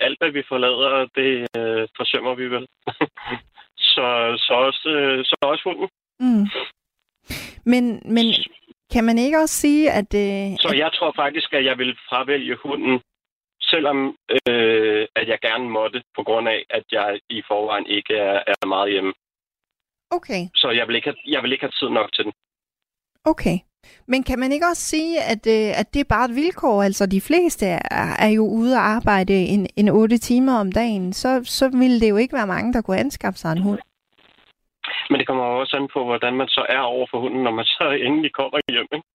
alt, hvad vi forlader, det øh, forsømmer vi vel. så, så, også, øh, så også hunden. Mm. Men, men kan man ikke også sige, at... Øh, så jeg tror faktisk, at jeg vil fravælge hunden, selvom øh, at jeg gerne måtte, på grund af, at jeg i forvejen ikke er, er meget hjemme. Okay. Så jeg vil, ikke have, jeg vil ikke have tid nok til den. Okay. Men kan man ikke også sige, at, øh, at det er bare et vilkår? Altså de fleste er, er jo ude og arbejde en, en 8 timer om dagen. Så, så ville det jo ikke være mange, der kunne anskaffe sig en hund. Men det kommer også an på, hvordan man så er over for hunden, når man så endelig kommer hjem. Ikke?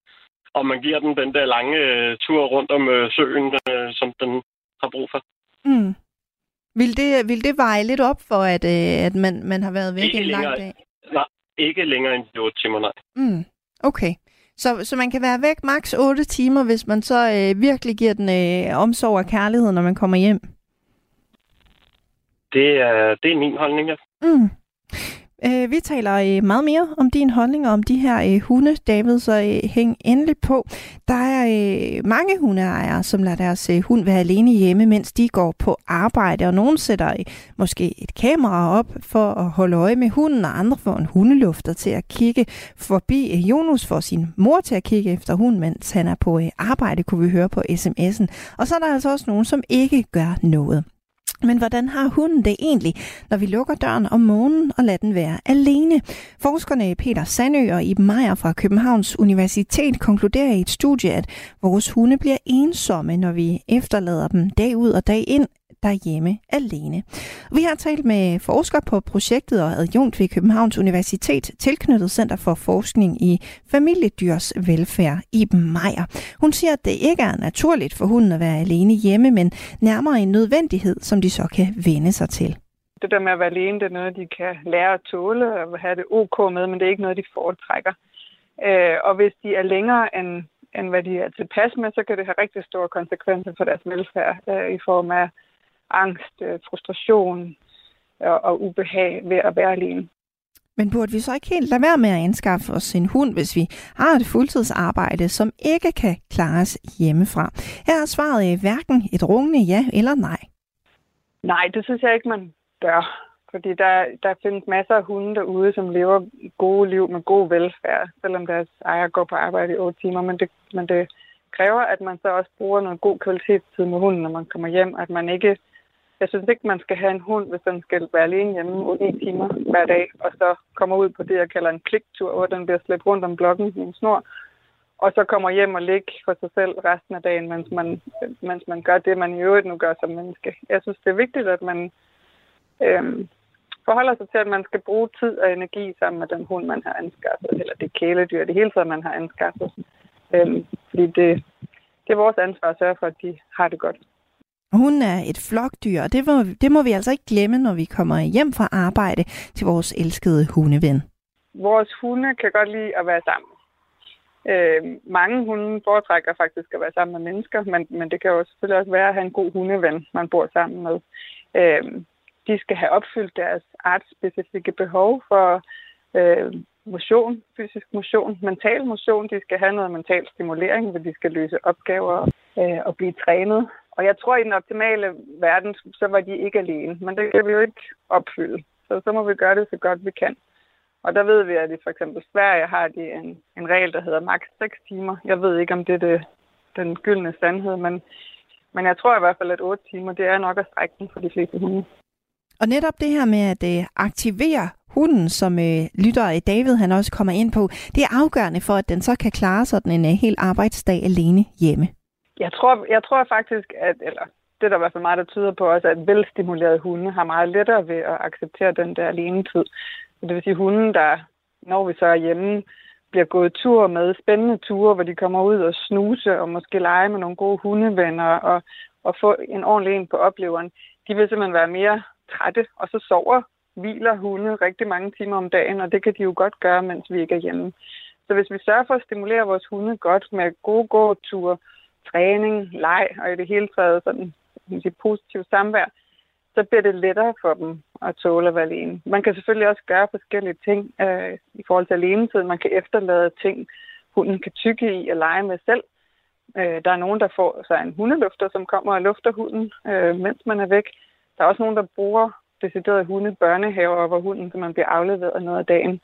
Og man giver den den der lange øh, tur rundt om øh, søen, øh, som den har brug for. Mm. Vil det, vil det veje lidt op for, at, øh, at man, man har været væk ikke en lang længere, dag? Nej, ikke længere end de 8 timer, nej. Mm. Okay. Så, så man kan være væk maks 8 timer, hvis man så øh, virkelig giver den øh, omsorg og kærlighed, når man kommer hjem? Det er, det er min holdning, ja. Mm. Øh, vi taler øh, meget mere om din holdning og om de her øh, hunde, David, så øh, hæng endelig på. Der er øh, mange hundeejere, som lader deres øh, hund være alene hjemme, mens de går på arbejde, og nogen sætter øh, måske et kamera op for at holde øje med hunden, og andre får en hundelufter til at kigge forbi. Øh, Jonas får sin mor til at kigge efter hunden, mens han er på øh, arbejde, kunne vi høre på sms'en. Og så er der altså også nogen, som ikke gør noget. Men hvordan har hunden det egentlig, når vi lukker døren om morgenen og lader den være alene? Forskerne Peter Sandø og Iben Meyer fra Københavns Universitet konkluderer i et studie, at vores hunde bliver ensomme, når vi efterlader dem dag ud og dag ind derhjemme alene. Vi har talt med forsker på projektet og adjunkt ved Københavns Universitet, tilknyttet Center for Forskning i Familiedyrs Velfærd, Iben Meier. Hun siger, at det ikke er naturligt for hunden at være alene hjemme, men nærmere en nødvendighed, som de så kan vende sig til. Det der med at være alene, det er noget, de kan lære at tåle og have det ok med, men det er ikke noget, de foretrækker. Øh, og hvis de er længere end, end hvad de er tilpas med, så kan det have rigtig store konsekvenser for deres velfærd øh, i form af angst, øh, frustration og, og ubehag ved at være alene. Men burde vi så ikke helt lade være med at anskaffe os en hund, hvis vi har et fuldtidsarbejde, som ikke kan klares hjemmefra? Her er svaret hverken et rungende ja eller nej. Nej, det synes jeg ikke, man bør. Fordi der, der findes masser af hunde derude, som lever gode liv med god velfærd, selvom deres ejer går på arbejde i 8 timer. Men det, men det kræver, at man så også bruger noget god kvalitetstid med hunden, når man kommer hjem. At man ikke jeg synes ikke, man skal have en hund, hvis den skal være alene hjemme 8 timer hver dag, og så kommer ud på det, jeg kalder en kliktur, hvor den bliver slæbt rundt om blokken i en snor, og så kommer hjem og ligge for sig selv resten af dagen, mens man, mens man gør det, man i øvrigt nu gør som menneske. Jeg synes, det er vigtigt, at man øhm, forholder sig til, at man skal bruge tid og energi sammen med den hund, man har anskaffet, eller det kæledyr, det hele taget, man har anskaffet. Øhm, fordi det, det er vores ansvar at sørge for, at de har det godt. Hun er et flokdyr, og det må, det må vi altså ikke glemme, når vi kommer hjem fra arbejde til vores elskede hundeven. Vores hunde kan godt lide at være sammen. Øh, mange hunde foretrækker faktisk at være sammen med mennesker, men, men det kan jo selvfølgelig også være at have en god hundeven, man bor sammen med. Øh, de skal have opfyldt deres artsspecifikke behov for øh, motion, fysisk motion, mental motion. De skal have noget mental stimulering, hvor de skal løse opgaver øh, og blive trænet. Og jeg tror, at i den optimale verden, så var de ikke alene. Men det kan vi jo ikke opfylde. Så så må vi gøre det så godt vi kan. Og der ved vi, at i for eksempel Sverige har de en, en regel, der hedder maks 6 timer. Jeg ved ikke, om det er det, den gyldne sandhed, men, men jeg tror i hvert fald, at 8 timer, det er nok at strække den for de fleste hunde. Og netop det her med at øh, aktivere hunden, som øh, lytter øh, David han også kommer ind på, det er afgørende for, at den så kan klare sådan en øh, hel arbejdsdag alene hjemme. Jeg tror, jeg tror faktisk, at, eller det er der i hvert fald meget, der tyder på også, at velstimulerede hunde har meget lettere ved at acceptere den der alene tid. Det vil sige hunden, der, når vi så er hjemme, bliver gået tur med spændende ture, hvor de kommer ud og snuse og måske lege med nogle gode hundevenner og, og få en ordentlig en på opleveren. De vil simpelthen være mere trætte, og så sover, hviler hunde rigtig mange timer om dagen, og det kan de jo godt gøre, mens vi ikke er hjemme. Så hvis vi sørger for at stimulere vores hunde godt med gode gåture, træning, leg og i det hele taget sådan sige, positiv samvær, så bliver det lettere for dem at tåle at være alene. Man kan selvfølgelig også gøre forskellige ting øh, i forhold til alenetid. Man kan efterlade ting, hunden kan tykke i og lege med selv. Øh, der er nogen, der får sig en hundelufter, som kommer og lufter hunden, øh, mens man er væk. Der er også nogen, der bruger deciderede hunde børnehaver, hvor hunden så man bliver afleveret noget af dagen,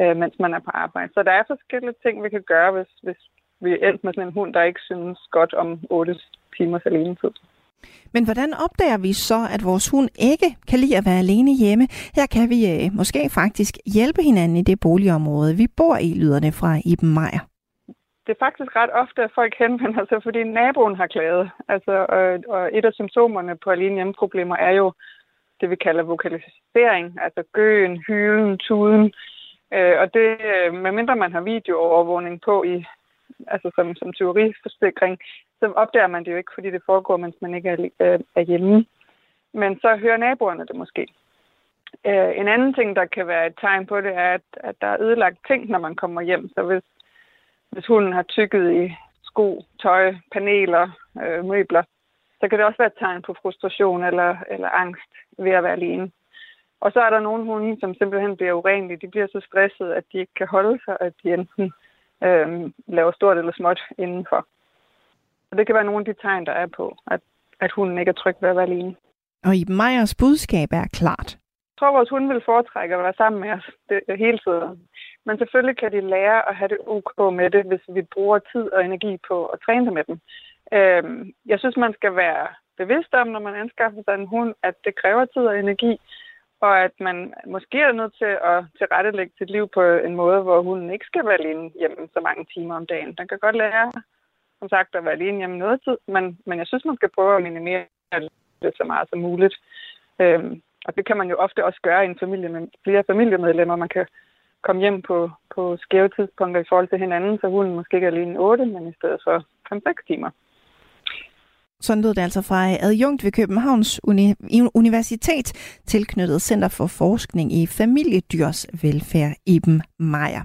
øh, mens man er på arbejde. Så der er forskellige ting, vi kan gøre, hvis, hvis vi endt med sådan en hund, der ikke synes godt om 8 timers alenetid. Men hvordan opdager vi så, at vores hund ikke kan lide at være alene hjemme? Her kan vi øh, måske faktisk hjælpe hinanden i det boligområde, vi bor i, lyderne fra Iben Meier. Det er faktisk ret ofte, at folk henvender sig, fordi naboen har klaget. Altså, og, og et af symptomerne på alene hjemmeproblemer er jo det, vi kalder vokalisering, altså gøen, hylen, tuden. Øh, og det, øh, medmindre man har videoovervågning på i, altså som, som teoriforsikring, så opdager man det jo ikke, fordi det foregår, mens man ikke er, øh, er hjemme. Men så hører naboerne det måske. Øh, en anden ting, der kan være et tegn på det, er, at, at der er ødelagt ting, når man kommer hjem. Så hvis, hvis hunden har tykket i sko, tøj, paneler, øh, møbler, så kan det også være et tegn på frustration eller, eller angst ved at være alene. Og så er der nogle hunde, som simpelthen bliver urenlige. De bliver så stresset, at de ikke kan holde sig, at de enten øh, laver stort eller småt indenfor. Og det kan være nogle af de tegn, der er på, at, at hunden ikke er tryg ved at være alene. Og i Meyers budskab er klart. Jeg tror, vores hunde vil foretrække at være sammen med os det, hele tiden. Men selvfølgelig kan de lære at have det ok med det, hvis vi bruger tid og energi på at træne det med dem. Øhm, jeg synes, man skal være bevidst om, når man anskaffer sig en hund, at det kræver tid og energi, og at man måske er nødt til at tilrettelægge sit liv på en måde, hvor hunden ikke skal være alene hjemme så mange timer om dagen. Den kan godt lære som sagt, at være alene hjemme noget tid, men, men jeg synes, man skal prøve at minimere det så meget som muligt. Øhm, og det kan man jo ofte også gøre i en familie med flere familiemedlemmer. Man kan komme hjem på, på skæve tidspunkter i forhold til hinanden, så hunden måske ikke er alene 8, men i stedet for 5-6 timer. Sådan lød det altså fra adjunkt ved Københavns Uni- Universitet, tilknyttet Center for Forskning i Familiedyrs Velfærd, Iben Meier.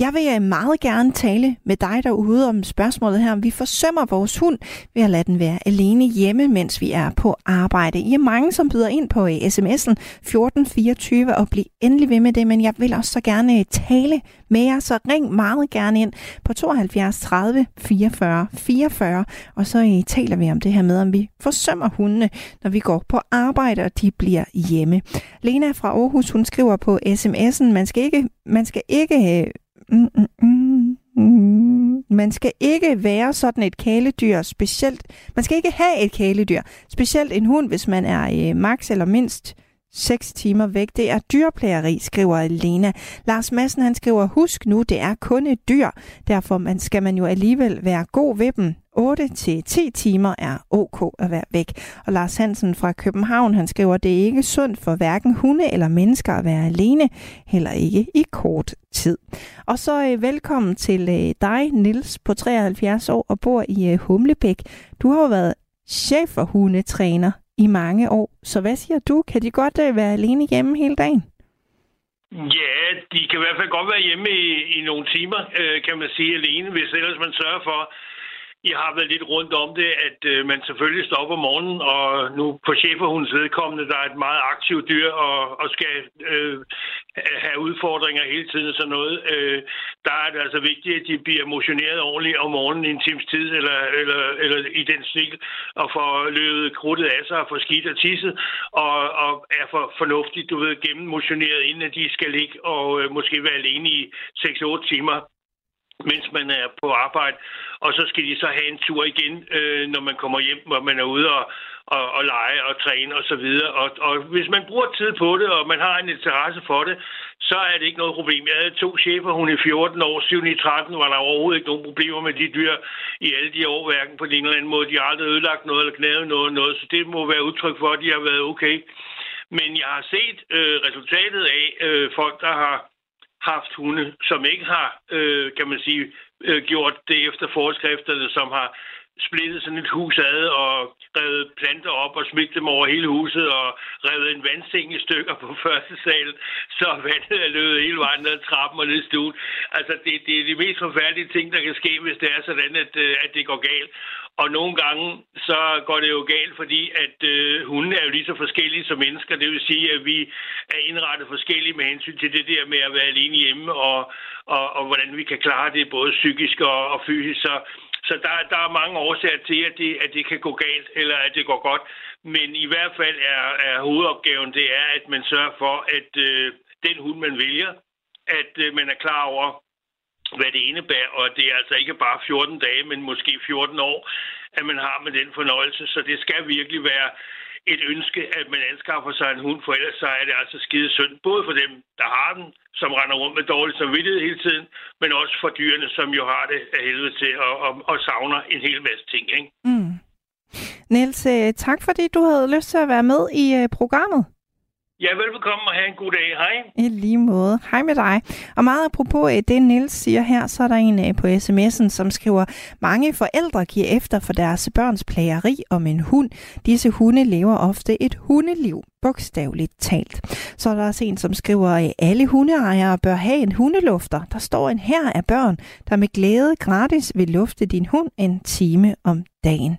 Jeg vil øh, meget gerne tale med dig derude om spørgsmålet her, om vi forsømmer vores hund ved at lade den være alene hjemme, mens vi er på arbejde. I er mange, som byder ind på øh, sms'en 1424 og bliv endelig ved med det, men jeg vil også så gerne øh, tale med jer, så ring meget gerne ind på 72 30 44 44, og så øh, taler vi om det her med, om vi forsømmer hundene, når vi går på arbejde, og de bliver hjemme. Lena fra Aarhus, hun skriver på sms'en, man skal ikke, man skal ikke øh, mm, mm, mm, mm, man skal ikke være sådan et kæledyr, specielt, man skal ikke have et kæledyr, specielt en hund, hvis man er øh, max eller mindst 6 timer væk. Det er dyrplageri, skriver Lena. Lars Madsen han skriver, husk nu, det er kun et dyr. Derfor man skal man jo alligevel være god ved dem. 8-10 timer er ok at være væk. Og Lars Hansen fra København, han skriver, det er ikke sundt for hverken hunde eller mennesker at være alene, heller ikke i kort tid. Og så øh, velkommen til øh, dig, Nils på 73 år og bor i øh, Humlebæk. Du har jo været chef for hundetræner i mange år. Så hvad siger du? Kan de godt øh, være alene hjemme hele dagen? Ja, de kan i hvert fald godt være hjemme i, i nogle timer, øh, kan man sige, alene, hvis ellers man sørger for, jeg har været lidt rundt om det, at øh, man selvfølgelig står op om morgenen, og nu på cheferhundens vedkommende, der er et meget aktivt dyr og, og skal øh, have udfordringer hele tiden og sådan noget. Øh, der er det altså vigtigt, at de bliver motioneret ordentligt om morgenen i en times tid, eller, eller, eller i den stil, og får løbet krudtet af sig og får skidt og tisset, og, og er for fornuftigt, du ved, gennemmotioneret, inden at de skal ligge og øh, måske være alene i 6-8 timer mens man er på arbejde, og så skal de så have en tur igen, øh, når man kommer hjem, hvor man er ude og, og, og lege og træne osv. Og, så videre. og, og hvis man bruger tid på det, og man har en interesse for det, så er det ikke noget problem. Jeg havde to chefer, hun i 14 år, 7 i 13, var der overhovedet ikke nogen problemer med de dyr i alle de år, hverken på en eller anden måde. De har aldrig ødelagt noget eller knævet noget, noget, så det må være udtryk for, at de har været okay. Men jeg har set øh, resultatet af øh, folk, der har haft hunde, som ikke har, øh, kan man sige, øh, gjort det efter forskrifterne, som har splittet sådan et hus ad og revet planter op og smidt dem over hele huset og revet en vandseng i stykker på første sal, så vandet er løbet hele vejen ned ad trappen og ned i stuen. Altså, det, det er de mest forfærdelige ting, der kan ske, hvis det er sådan, at, øh, at det går galt. Og nogle gange, så går det jo galt, fordi at øh, hunden er jo lige så forskellige som mennesker. Det vil sige, at vi er indrettet forskellige med hensyn til det der med at være alene hjemme, og, og, og hvordan vi kan klare det både psykisk og, og fysisk. Så så der, der er mange årsager til, at det, at det kan gå galt, eller at det går godt. Men i hvert fald er, er hovedopgaven, det er, at man sørger for, at øh, den hund, man vælger, at øh, man er klar over, hvad det indebærer, og det er altså ikke bare 14 dage, men måske 14 år, at man har med den fornøjelse. Så det skal virkelig være et ønske, at man anskaffer sig en hund, for ellers så er det altså skide synd. Både for dem, der har den, som render rundt med dårlig samvittighed hele tiden, men også for dyrene, som jo har det af helvede til og, og, og savner en hel masse ting. Ikke? Mm. Niels, øh, tak fordi du havde lyst til at være med i øh, programmet. Ja, velbekomme og have en god dag. Hej. I lige måde. Hej med dig. Og meget apropos øh, det, Nils siger her, så er der en øh, på sms'en, som skriver, mange forældre giver efter for deres børns plageri om en hund. Disse hunde lever ofte et hundeliv, bogstaveligt talt. Så er der også en, som skriver, at alle hundeejere bør have en hundelufter. Der står en her af børn, der med glæde gratis vil lufte din hund en time om dagen.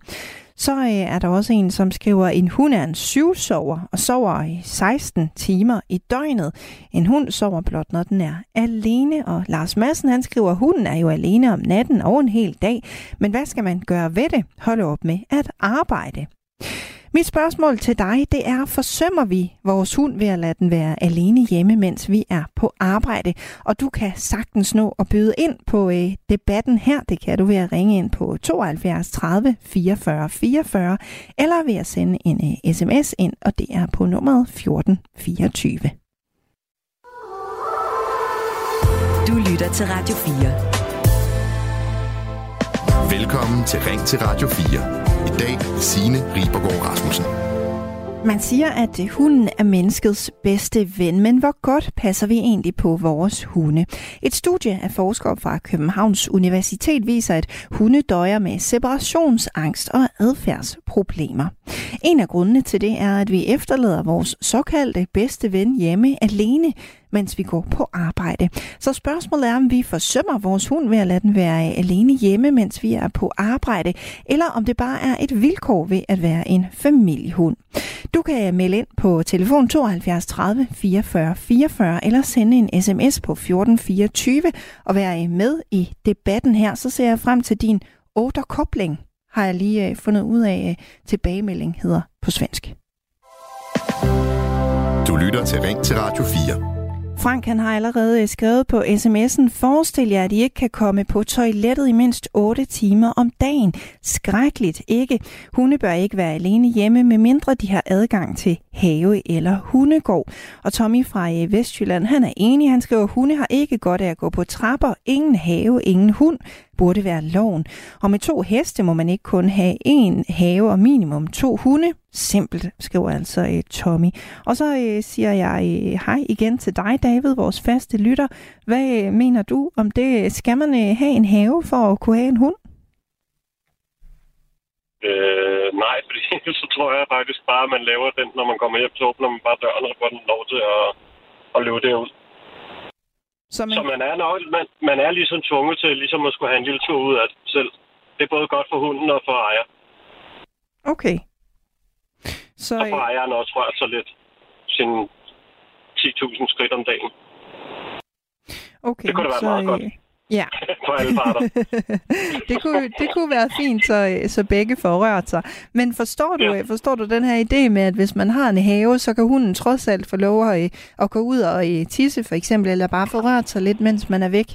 Så øh, er der også en, som skriver, en hund er en syvsover og sover i 16 timer i døgnet. En hund sover blot, når den er alene. Og Lars Madsen, han skriver, hunden er jo alene om natten og en hel dag. Men hvad skal man gøre ved det? Holde op med at arbejde. Mit spørgsmål til dig, det er, forsømmer vi vores hund ved at lade den være alene hjemme, mens vi er på arbejde? Og du kan sagtens nå at byde ind på øh, debatten her. Det kan du ved at ringe ind på 72 30 44 44, eller ved at sende en øh, sms ind, og det er på nummeret 1424. Du lytter til Radio 4. Velkommen til Ring til Radio 4 i dag Signe Ribergaard Rasmussen. Man siger, at øh, hunden er menneskets bedste ven, men hvor godt passer vi egentlig på vores hunde? Et studie af forskere fra Københavns Universitet viser, at hunde døjer med separationsangst og adfærdsproblemer. En af grundene til det er, at vi efterlader vores såkaldte bedste ven hjemme alene, mens vi går på arbejde. Så spørgsmålet er, om vi forsømmer vores hund ved at lade den være alene hjemme, mens vi er på arbejde, eller om det bare er et vilkår ved at være en familiehund. Du kan melde ind på telefon 72 30 44 44 eller sende en sms på 1424 og være med i debatten her. Så ser jeg frem til din återkobling, har jeg lige øh, fundet ud af, øh, tilbagemelding hedder på svensk. Du lytter til Ring til Radio 4. Frank han har allerede øh, skrevet på sms'en, forestil jer, at I ikke kan komme på toilettet i mindst 8 timer om dagen. Skrækkeligt ikke. Hunde bør ikke være alene hjemme, medmindre de har adgang til have eller hundegård. Og Tommy fra øh, Vestjylland, han er enig. Han skriver, hunde har ikke godt af at gå på trapper. Ingen have, ingen hund burde være loven. Og med to heste må man ikke kun have en have og minimum to hunde. Simpelt, skriver altså uh, Tommy. Og så uh, siger jeg uh, hej igen til dig, David, vores faste lytter. Hvad uh, mener du om det? Skal man uh, have en have for at kunne have en hund? Øh, nej, fordi så tror jeg faktisk bare, at man laver den, når man kommer hjem, så åbner man bare døren og får den lov til at, at løbe derud. Så man, så man, er, nok, man, man er ligesom tvunget til ligesom at skulle have en lille tur ud af det selv. Det er både godt for hunden og for ejer. Okay. Så, og for ejeren også rørt sig lidt sin 10.000 skridt om dagen. Okay, det kunne da være så, meget godt. Ja. For alle parter. det, kunne, det kunne være fint, så, så begge får rørt sig. Men forstår du, ja. forstår du den her idé med, at hvis man har en have, så kan hunden trods alt få lov at, at gå ud og tisse for eksempel, eller bare få rørt sig lidt, mens man er væk?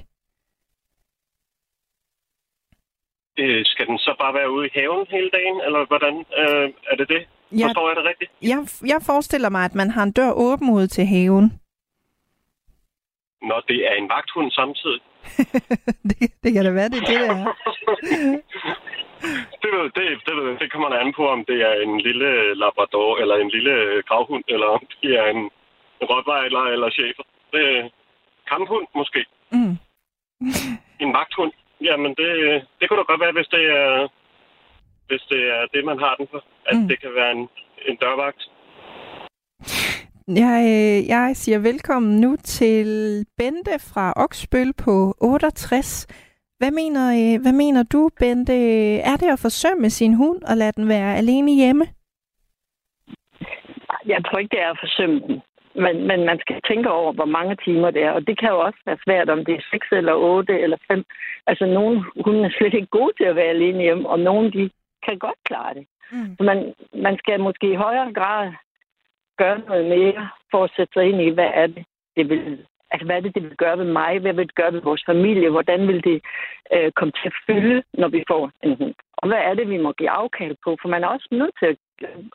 Øh, skal den så bare være ude i haven hele dagen, eller hvordan øh, er det det? Jeg, Forstår jeg det rigtigt? Jeg, jeg forestiller mig, at man har en dør åben ud til haven. Når det er en vagthund samtidig? det, det kan da være, det er det, der er. det, ved, det, det, ved, det kommer an på, om det er en lille labrador, eller en lille gravhund, eller om det er en rottweiler eller chefer. Det er kamphund, måske. Mm. en vagthund. Jamen, det, det kunne da godt være, hvis det er, hvis det, er det, man har den for. At mm. det kan være en, en dørvagt. Jeg, øh, jeg siger velkommen nu til Bente fra Oksbøl på 68. Hvad mener, øh, hvad mener du, Bente? Er det at forsømme sin hund og lade den være alene hjemme? Jeg tror ikke, det er at forsømme den. men, men man skal tænke over, hvor mange timer det er. Og det kan jo også være svært, om det er 6 eller 8 eller 5. Altså, nogle hunde er slet ikke gode til at være alene hjemme, og nogle de kan godt klare det. Mm. Så man, man skal måske i højere grad gøre noget mere for at sætte sig ind i, hvad er det, det vil Altså, hvad er det, det vil gøre ved mig? Hvad vil det gøre ved vores familie? Hvordan vil det øh, komme til at fylde, når vi får en hund? Og hvad er det, vi må give afkald på? For man er også nødt til at,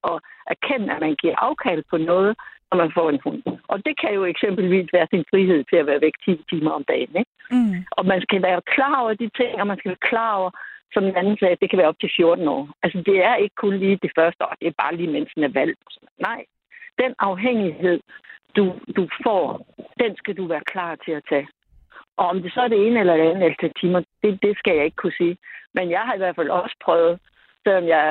at erkende, at man giver afkald på noget, når man får en hund. Og det kan jo eksempelvis være sin frihed til at være væk 10 timer om dagen. Ikke? Mm. Og man skal være klar over de ting, og man skal være klar over, som den anden sagde, det kan være op til 14 år. Altså, det er ikke kun lige det første år, det er bare lige, mens den er valgt. Nej, den afhængighed, du, du får, den skal du være klar til at tage. Og om det så er det ene eller det andet altså, eller timer, det, det skal jeg ikke kunne sige. Men jeg har i hvert fald også prøvet, selvom jeg,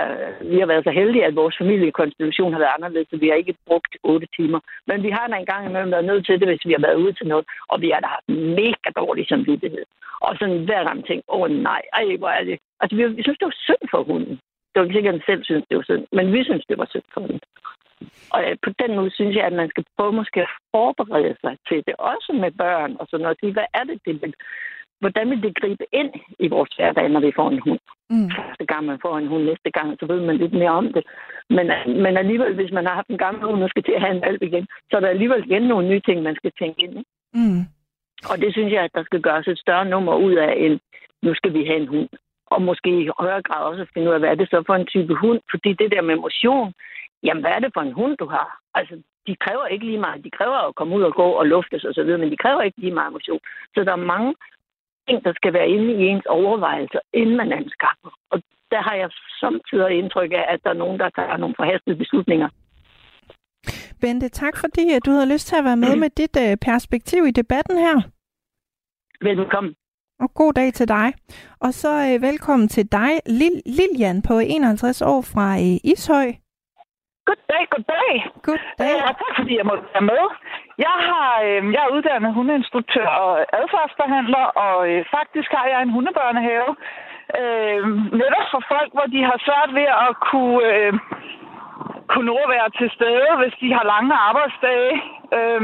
vi har været så heldige, at vores familiekonstitution har været anderledes, så vi har ikke brugt otte timer. Men vi har da en gang imellem været nødt til det, hvis vi har været ude til noget, og vi har da haft mega dårlig samvittighed. Og sådan hver gang ting, åh oh, nej, ej, hvor er det. Altså, vi, vi synes, det var synd for hunden. Det var ikke sikkert, at den selv synes, det var synd, men vi synes, det var synd for hunden. Og øh, på den måde synes jeg, at man skal prøve måske at forberede sig til det, også med børn og sådan noget. Hvad er det, det vil, hvordan vil det gribe ind i vores hverdag, når vi får en hund? Mm. Første gang man får en hund, næste gang, så ved man lidt mere om det. Men, men alligevel, hvis man har haft en gammel hund og skal til at have en valg igen, så er der alligevel igen nogle nye ting, man skal tænke ind. Ikke? Mm. Og det synes jeg, at der skal gøres et større nummer ud af, end nu skal vi have en hund. Og måske i højere grad også finde ud af, hvad er det så for en type hund? Fordi det der med motion, jamen hvad er det for en hund, du har? Altså, de kræver ikke lige meget. De kræver at komme ud og gå og luftes osv., men de kræver ikke lige meget motion. Så der er mange ting, der skal være inde i ens overvejelser, inden man anskaffer. Og der har jeg samtidig indtryk af, at der er nogen, der tager nogle forhastede beslutninger. Bente, tak fordi at du havde lyst til at være med med dit øh, perspektiv i debatten her. Velkommen. Og god dag til dig. Og så øh, velkommen til dig, Lil Lilian på 51 år fra øh, Ishøj. Goddag, goddag. Goddag. Ja, tak fordi jeg måtte være med. Jeg, har, øh, jeg er uddannet hundeinstruktør og adfærdsbehandler, og øh, faktisk har jeg en hundebørnehave. Øh, netop for folk, hvor de har svært ved at kunne, øh, kunne nå at være til stede, hvis de har lange arbejdsdage. Øh,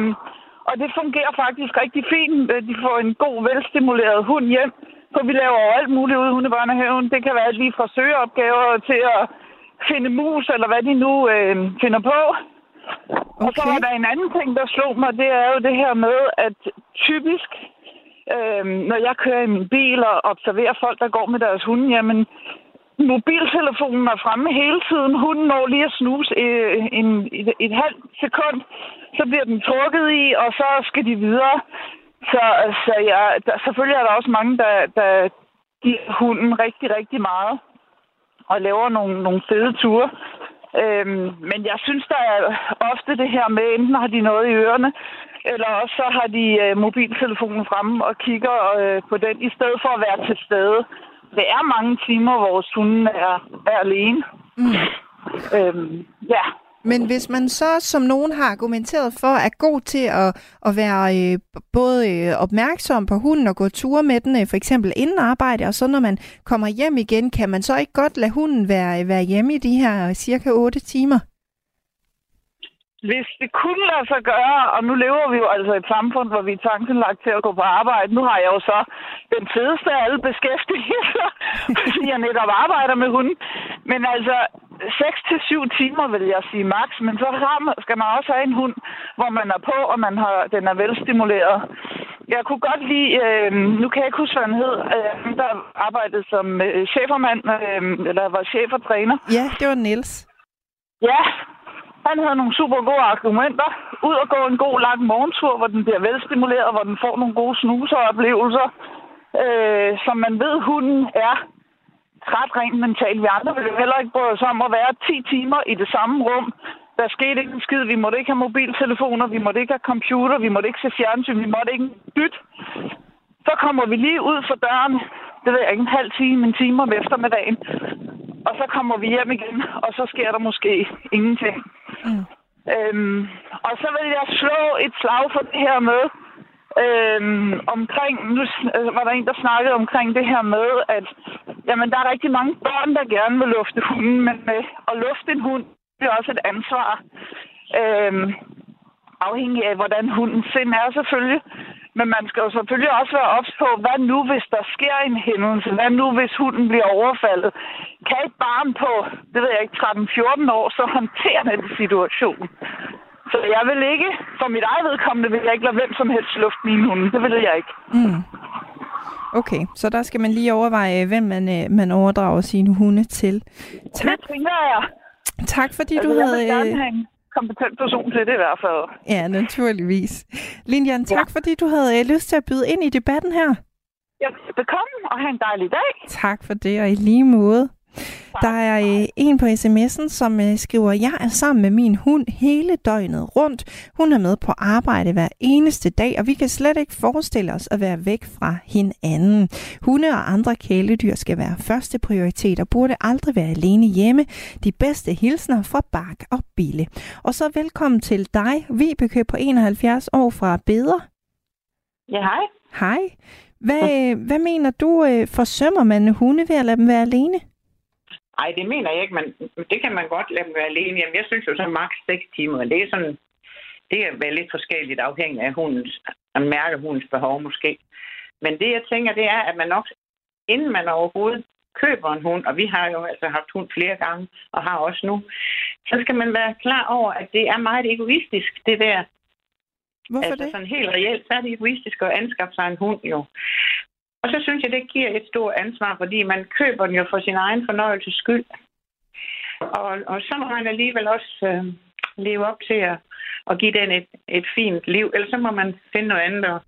og det fungerer faktisk rigtig fint. De får en god, velstimuleret hund hjem. For vi laver jo alt muligt ude i hundebørnehaven. Det kan være alt lige fra søgeopgaver til at finde mus, eller hvad de nu øh, finder på. Okay. Og så er der en anden ting, der slog mig, det er jo det her med, at typisk, øh, når jeg kører i min bil og observerer folk, der går med deres hunde, jamen, mobiltelefonen er fremme hele tiden. Hunden når lige at snuse øh, en, et, et halvt sekund, så bliver den trukket i, og så skal de videre. Så, så ja, der, selvfølgelig er der også mange, der, der giver hunden rigtig, rigtig meget og laver nogle, nogle fede ture. Øhm, men jeg synes, der er ofte det her med, enten har de noget i ørerne, eller også så har de øh, mobiltelefonen fremme og kigger øh, på den, i stedet for at være til stede. Det er mange timer, hvor vores hunde er, er alene. Mm. Øhm, ja. Men hvis man så, som nogen har argumenteret for, er god til at, at være øh, både øh, opmærksom på hunden og gå ture med den, øh, for eksempel inden arbejde, og så når man kommer hjem igen, kan man så ikke godt lade hunden være, være hjemme i de her cirka 8 timer? Hvis det kunne lade sig gøre, og nu lever vi jo altså i et samfund, hvor vi er tankenlagt til at gå på arbejde. Nu har jeg jo så den fedeste af alle beskæftigelser, fordi jeg netop arbejder med hunden. Men altså, 6 til 7 timer vil jeg sige max, men så skal man også have en hund, hvor man er på, og man har, den er velstimuleret. Jeg kunne godt lide, øh, nu kan jeg ikke huske, hvad han hed, øh, der arbejdede som øh, chefermand, øh, eller var chef og træner. Ja, det var Niels. Ja, han havde nogle super gode argumenter. Ud og gå en god lang morgentur, hvor den bliver velstimuleret, hvor den får nogle gode snuseoplevelser. Øh, som man ved, hunden er ret rent mentalt. Vi andre ville jo heller ikke bryde os om at være 10 timer i det samme rum. Der skete ikke en skid. Vi måtte ikke have mobiltelefoner, vi måtte ikke have computer, vi måtte ikke se fjernsyn, vi måtte ikke bytte. Så kommer vi lige ud for døren, det ved jeg ikke, en halv time, en time om eftermiddagen. Og så kommer vi hjem igen, og så sker der måske ingenting. Mm. Øhm, og så vil jeg slå et slag for det her med, øhm, omkring, nu var der en, der snakkede omkring det her med, at jamen, der er rigtig mange børn, der gerne vil lufte hunden, men med at lufte en hund, det er også et ansvar. Øhm, afhængig af, hvordan hundens sind er selvfølgelig. Men man skal jo selvfølgelig også være ops på, hvad nu, hvis der sker en hændelse? Hvad nu, hvis hunden bliver overfaldet? Kan et barn på, det ved jeg ikke, 13-14 år, så håndtere den situation? Så jeg vil ikke, for mit eget vedkommende, vil jeg ikke lade hvem som helst lufte mine hunde. Det vil jeg ikke. Mm. Okay, så der skal man lige overveje, hvem man, øh, man overdrager sine hunde til. Tak. Det tænker jeg. Tak fordi altså, du jeg havde... Jeg kompetent person til det i hvert fald. Ja, naturligvis. Linjan, tak ja. fordi du havde øh, lyst til at byde ind i debatten her. Ja, velkommen og have en dejlig dag. Tak for det, og i lige måde. Der er øh, en på sms'en, som øh, skriver, jeg er sammen med min hund hele døgnet rundt. Hun er med på arbejde hver eneste dag, og vi kan slet ikke forestille os at være væk fra hinanden. Hunde og andre kæledyr skal være første prioritet og burde aldrig være alene hjemme. De bedste hilsner fra Bak og Bille. Og så velkommen til dig, Vibeke på 71 år fra Beder. Ja, hej. Hej. Hvad, hvad mener du, øh, forsømmer man hunde ved at lade dem være alene? Nej, det mener jeg ikke, men det kan man godt lade dem være alene. Jamen, jeg synes jo så maks 6 timer. Det er sådan, det er vel lidt forskelligt afhængig af hundens, at mærke hundens behov måske. Men det, jeg tænker, det er, at man nok, inden man overhovedet køber en hund, og vi har jo altså haft hund flere gange, og har også nu, så skal man være klar over, at det er meget egoistisk, det der. Hvorfor altså, det? sådan helt reelt, så er det egoistisk at anskaffe sig en hund jo. Og så synes jeg, det giver et stort ansvar, fordi man køber den jo for sin egen fornøjelses skyld. Og, og så må man alligevel også øh, leve op til at, at give den et, et fint liv. Ellers så må man finde noget andet at,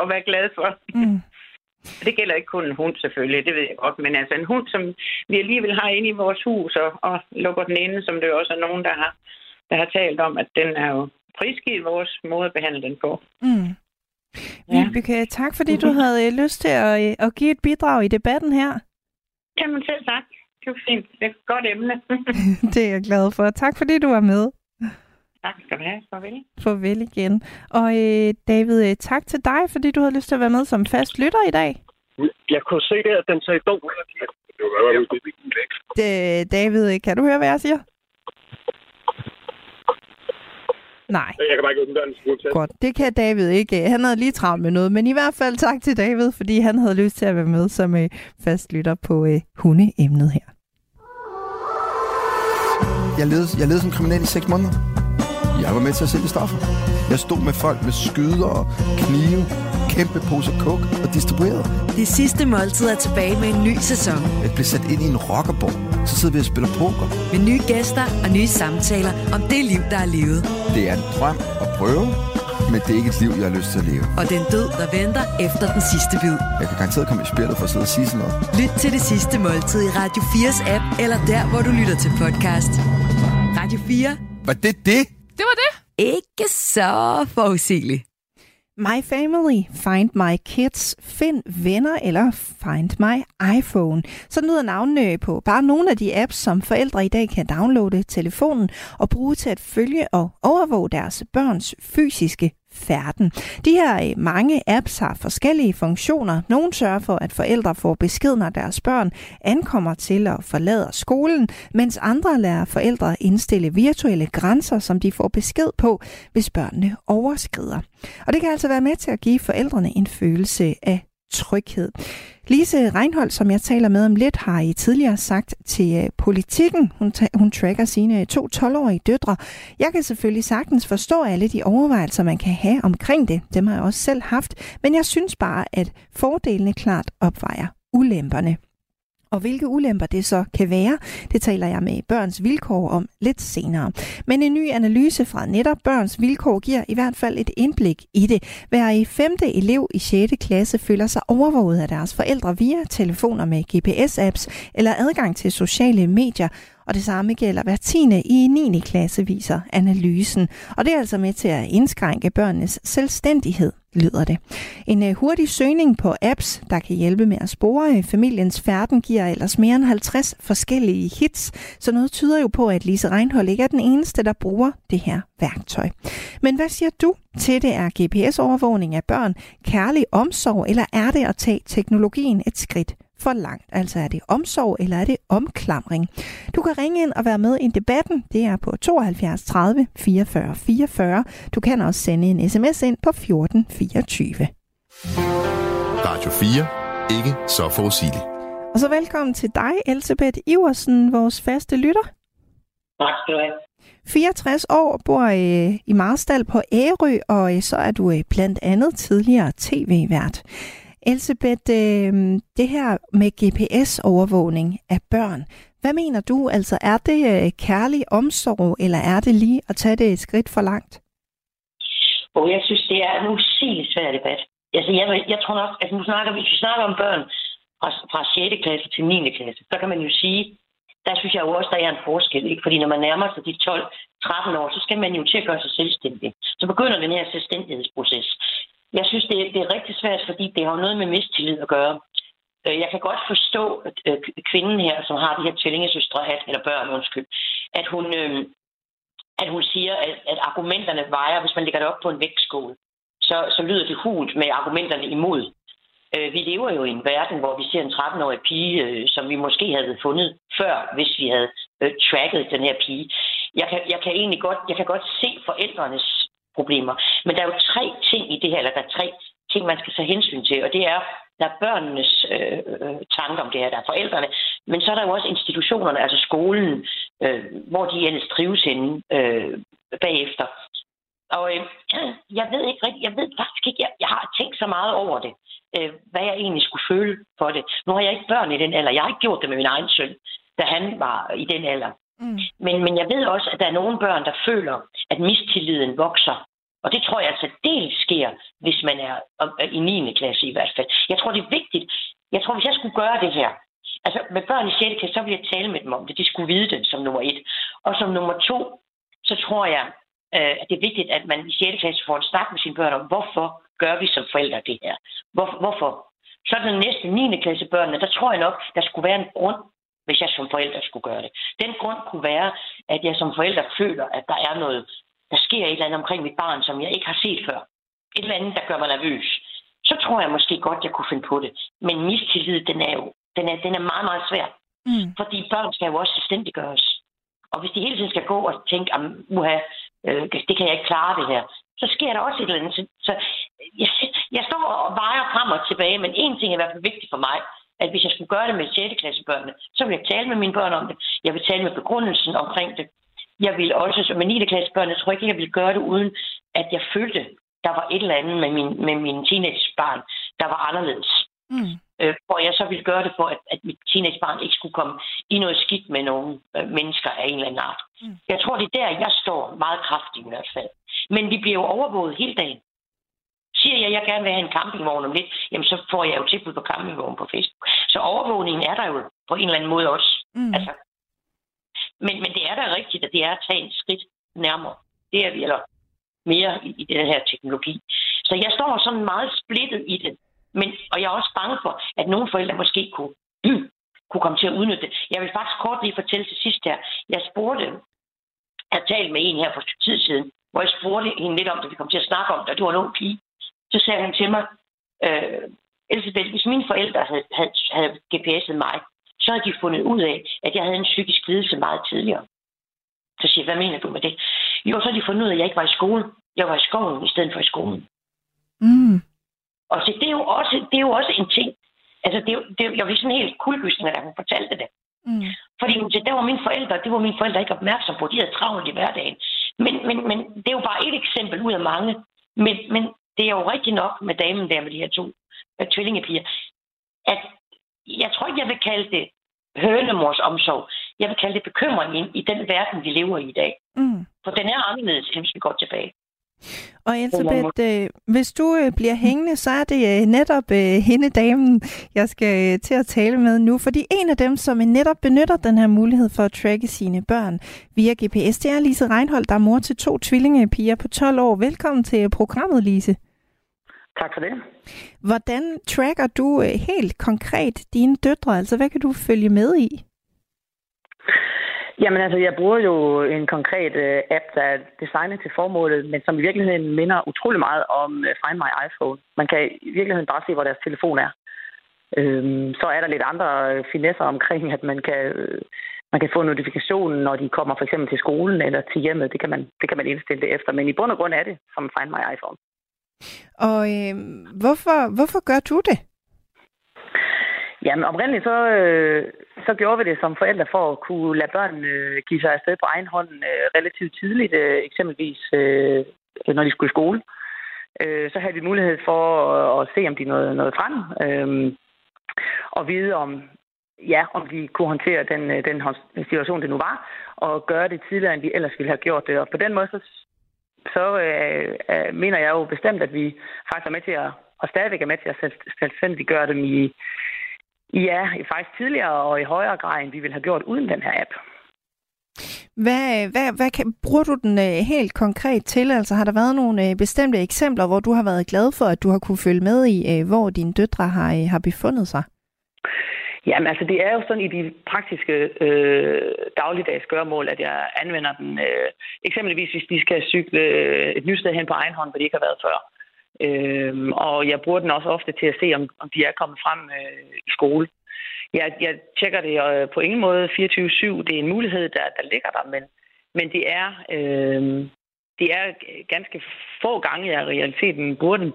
at være glad for. Mm. Det gælder ikke kun en hund selvfølgelig, det ved jeg godt. Men altså en hund, som vi alligevel har inde i vores hus og, og lukker den inde, som det også er nogen, der har, der har talt om, at den er jo prisgivet vores måde at behandle den på. Mm. Vibeke, tak fordi du havde øh, lyst til at, øh, at give et bidrag i debatten her. Jamen selv tak. Det var fint. Det er et godt emne. det er jeg glad for. Tak fordi du var med. Tak skal du have. Farvel. Farvel igen. Og øh, David, tak til dig, fordi du havde lyst til at være med som fast lytter i dag. Jeg kunne se det, at den sagde dog. Det, David, kan du høre, hvad jeg siger? Nej. Jeg kan bare ikke åbne døren. Godt, det kan David ikke. Han havde lige travlt med noget, men i hvert fald tak til David, fordi han havde lyst til at være med som øh, fastlytter på øh, hundeemnet her. Jeg levede, jeg levede som kriminel i seks måneder. Jeg var med til at sælge stoffer. Jeg stod med folk med skyder og knive, kæmpe poser kok og distribuerede. Det sidste måltid er tilbage med en ny sæson. Jeg blev sat ind i en rockerborg. Så sidder vi og spiller poker. Med nye gæster og nye samtaler om det liv, der er levet. Det er en drøm at prøve, men det er ikke et liv, jeg har lyst til at leve. Og den død, der venter efter den sidste bid. Jeg kan garanteret komme i spillet for at sidde og sige sådan noget. Lyt til det sidste måltid i Radio 4's app, eller der, hvor du lytter til podcast. Radio 4. Var det det? Det var det. Ikke så forudsigeligt. My Family, Find My Kids, Find Venner eller Find My iPhone. Så lyder navnene på bare nogle af de apps, som forældre i dag kan downloade telefonen og bruge til at følge og overvåge deres børns fysiske færden. De her øh, mange apps har forskellige funktioner. Nogle sørger for, at forældre får besked, når deres børn ankommer til og forlader skolen, mens andre lærer forældre indstille virtuelle grænser, som de får besked på, hvis børnene overskrider. Og det kan altså være med til at give forældrene en følelse af tryghed. Lise Reinhold, som jeg taler med om lidt, har I tidligere sagt til øh, politikken. Hun, hun tracker sine øh, to 12-årige døtre. Jeg kan selvfølgelig sagtens forstå alle de overvejelser, man kan have omkring det. Dem har jeg også selv haft. Men jeg synes bare, at fordelene klart opvejer ulemperne. Og hvilke ulemper det så kan være, det taler jeg med Børns Vilkår om lidt senere. Men en ny analyse fra netop Børns Vilkår giver i hvert fald et indblik i det. Hver i femte elev i 6. klasse føler sig overvåget af deres forældre via telefoner med GPS-apps eller adgang til sociale medier, og det samme gælder hver tiende i 9. klasse, viser analysen. Og det er altså med til at indskrænke børnenes selvstændighed lyder det. En øh, hurtig søgning på apps, der kan hjælpe med at spore øh, familiens færden, giver ellers mere end 50 forskellige hits, så noget tyder jo på, at Lise Reinhold ikke er den eneste, der bruger det her værktøj. Men hvad siger du til det? Er GPS-overvågning af børn kærlig omsorg, eller er det at tage teknologien et skridt for langt? Altså er det omsorg, eller er det omklamring? Du kan ringe ind og være med i debatten. Det er på 72 30 44 44. Du kan også sende en sms ind på 14 24. Radio 4. Ikke så forudsigeligt. Og så velkommen til dig, Elisabeth Iversen, vores faste lytter. Tak skal du have. 64 år, bor øh, i Marstal på Ærø, og øh, så er du øh, blandt andet tidligere tv-vært. Elisabeth, øh, det her med GPS-overvågning af børn, hvad mener du? Altså, er det øh, kærlig omsorg, eller er det lige at tage det et skridt for langt? Og jeg synes, det er en usigeligt svær debat. Altså, jeg, jeg tror nok, at nu snakker, hvis vi snakker om børn fra, fra 6. klasse til 9. klasse, så kan man jo sige, der synes jeg jo også, der er en forskel. Ikke? Fordi når man nærmer sig de 12-13 år, så skal man jo til at gøre sig selvstændig. Så begynder den her selvstændighedsproces. Jeg synes, det er, det er rigtig svært, fordi det har noget med mistillid at gøre. Øh, jeg kan godt forstå at øh, kvinden her, som har de her tvillingesøstre, eller børn, undskyld, at hun, øh, at hun siger, at, at argumenterne vejer, hvis man lægger det op på en vægtskål. Så, så lyder det hult med argumenterne imod. Øh, vi lever jo i en verden, hvor vi ser en 13-årig pige, øh, som vi måske havde fundet før, hvis vi havde øh, tracket den her pige. Jeg kan, jeg kan egentlig godt, jeg kan godt se forældrenes problemer. Men der er jo tre ting i det her, eller der er tre ting, man skal tage hensyn til, og det er, der er børnenes øh, øh, tanker om det her, der er forældrene, men så er der jo også institutionerne, altså skolen, øh, hvor de ellers trives henne øh, bagefter. Og øh, jeg ved ikke rigtigt, jeg ved faktisk ikke, jeg, jeg har tænkt så meget over det, øh, hvad jeg egentlig skulle føle for det. Nu har jeg ikke børn i den alder. Jeg har ikke gjort det med min egen søn, da han var i den alder. Mm. Men, men jeg ved også, at der er nogle børn, der føler, at mistilliden vokser. Og det tror jeg altså dels sker, hvis man er øh, i 9. klasse i hvert fald. Jeg tror, det er vigtigt. Jeg tror, hvis jeg skulle gøre det her, altså med børn i 6. klasse, så ville jeg tale med dem om det. De skulle vide det som nummer et. Og som nummer to, så tror jeg, øh, at det er vigtigt, at man i 6. klasse får en snak med sine børn om, hvorfor gør vi som forældre det her? Hvor, hvorfor? Så den næste 9. klasse børnene, der tror jeg nok, der skulle være en grund, hvis jeg som forælder skulle gøre det. Den grund kunne være, at jeg som forælder føler, at der er noget, der sker et eller andet omkring mit barn, som jeg ikke har set før. Et eller andet, der gør mig nervøs. Så tror jeg måske godt, jeg kunne finde på det. Men mistillid, den er jo den er, den er meget, meget svær. Mm. Fordi børn skal jo også selvstændiggøres. Og hvis de hele tiden skal gå og tænke, uha, øh, det kan jeg ikke klare det her, så sker der også et eller andet. Så, så jeg, jeg står og vejer frem og tilbage, men en ting er i hvert fald vigtigt for mig, at hvis jeg skulle gøre det med 6. klassebørnene, så vil jeg tale med mine børn om det. Jeg vil tale med begrundelsen omkring det. Jeg vil også, som med 9. klassebørn, jeg tror ikke, jeg ville gøre det uden, at jeg følte, der var et eller andet med min, med min teenagebarn, der var anderledes. Mm. Øh, hvor jeg så ville gøre det for, at, at mit teenagebarn ikke skulle komme i noget skidt med nogle øh, mennesker af en eller anden art. Mm. Jeg tror, det er der, jeg står meget kraftigt i hvert fald. Men vi bliver jo overvåget hele dagen. Siger jeg, at jeg gerne vil have en campingvogn om lidt, jamen så får jeg jo tilbud på campingvogn på Facebook. Så overvågningen er der jo på en eller anden måde også. Mm. Altså, men, men det er da rigtigt, at det er at tage en skridt nærmere. Det er vi, eller mere i, i den her teknologi. Så jeg står sådan meget splittet i det. Men, og jeg er også bange for, at nogle forældre måske kunne, kunne komme til at udnytte det. Jeg vil faktisk kort lige fortælle til sidst her. Jeg spurgte, jeg talte med en her for tid siden, hvor jeg spurgte hende lidt om det, vi kom til at snakke om det, og det var en ung pige. Så sagde hun til mig, øh, Elisabeth, hvis mine forældre havde, havde, havde GPS'et mig, så havde de fundet ud af, at jeg havde en psykisk lidelse meget tidligere. Så siger jeg, hvad mener du med det? Jo, så har de fundet ud af, at jeg ikke var i skole. Jeg var i skoven i stedet for i skolen. Mm. Og så det er jo også, det er jo også en ting. Altså, det, er, det, jeg var sådan helt kuldegysende, da hun fortalte det. Mm. Fordi det var mine forældre, det var mine forældre ikke opmærksom på. De havde travlt i hverdagen. Men, men, men det er jo bare et eksempel ud af mange. Men, men det er jo rigtigt nok med damen der med de her to med tvillingepiger, at jeg tror ikke, jeg vil kalde det hønemors omsorg. Jeg vil kalde det bekymring i, den verden, vi lever i i dag. Mm. For den er anderledes, hvis vi går tilbage. Og Elisabeth, øh, hvis du øh, bliver hængende, så er det øh, netop øh, hende damen, jeg skal øh, til at tale med nu. Fordi en af dem, som netop benytter den her mulighed for at tracke sine børn via GPS, det er Lise Reinhold, der er mor til to tvillingepiger på 12 år. Velkommen til programmet, Lise. Tak for det. Hvordan tracker du øh, helt konkret dine døtre? Altså, hvad kan du følge med i? Jamen altså, jeg bruger jo en konkret uh, app, der er designet til formålet, men som i virkeligheden minder utrolig meget om uh, Find My iPhone. Man kan i virkeligheden bare se, hvor deres telefon er. Øhm, så er der lidt andre finesser omkring, at man kan, øh, man kan få notifikationen, når de kommer for eksempel til skolen eller til hjemmet. Det kan man, det kan man indstille det efter. Men i bund og grund er det som Find My iPhone. Og øh, hvorfor, hvorfor gør du det? Jamen oprindeligt så, øh, så gjorde vi det som forældre for at kunne lade børn øh, give sig afsted på egen hånd øh, relativt tidligt, øh, eksempelvis øh, når de skulle i skole. Øh, så havde vi mulighed for at, at se, om de nåede, noget frem, øh, og vide om, ja, om de kunne håndtere den, øh, den situation, det nu var, og gøre det tidligere, end vi ellers ville have gjort det. Og på den måde, så, så øh, øh, mener jeg jo bestemt, at vi faktisk er med til at, og stadigvæk er med til at selvstændiggøre dem i, Ja, faktisk tidligere og i højere grad, end vi ville have gjort uden den her app. Hvad, hvad, hvad kan, bruger du den øh, helt konkret til? Altså har der været nogle øh, bestemte eksempler, hvor du har været glad for, at du har kunne følge med i, øh, hvor dine døtre har, har befundet sig? Jamen altså, det er jo sådan i de praktiske øh, dagligdags gørmål, at jeg anvender den. Øh, eksempelvis hvis de skal cykle øh, et nyt sted hen på egen hånd, hvor de ikke har været før. Øh, og jeg bruger den også ofte til at se, om, om de er kommet frem øh, i skole. Jeg, jeg tjekker det øh, på ingen måde 24-7. Det er en mulighed, der, der ligger der, men, men det er... Øh, det er ganske få gange, jeg i realiteten bruger den.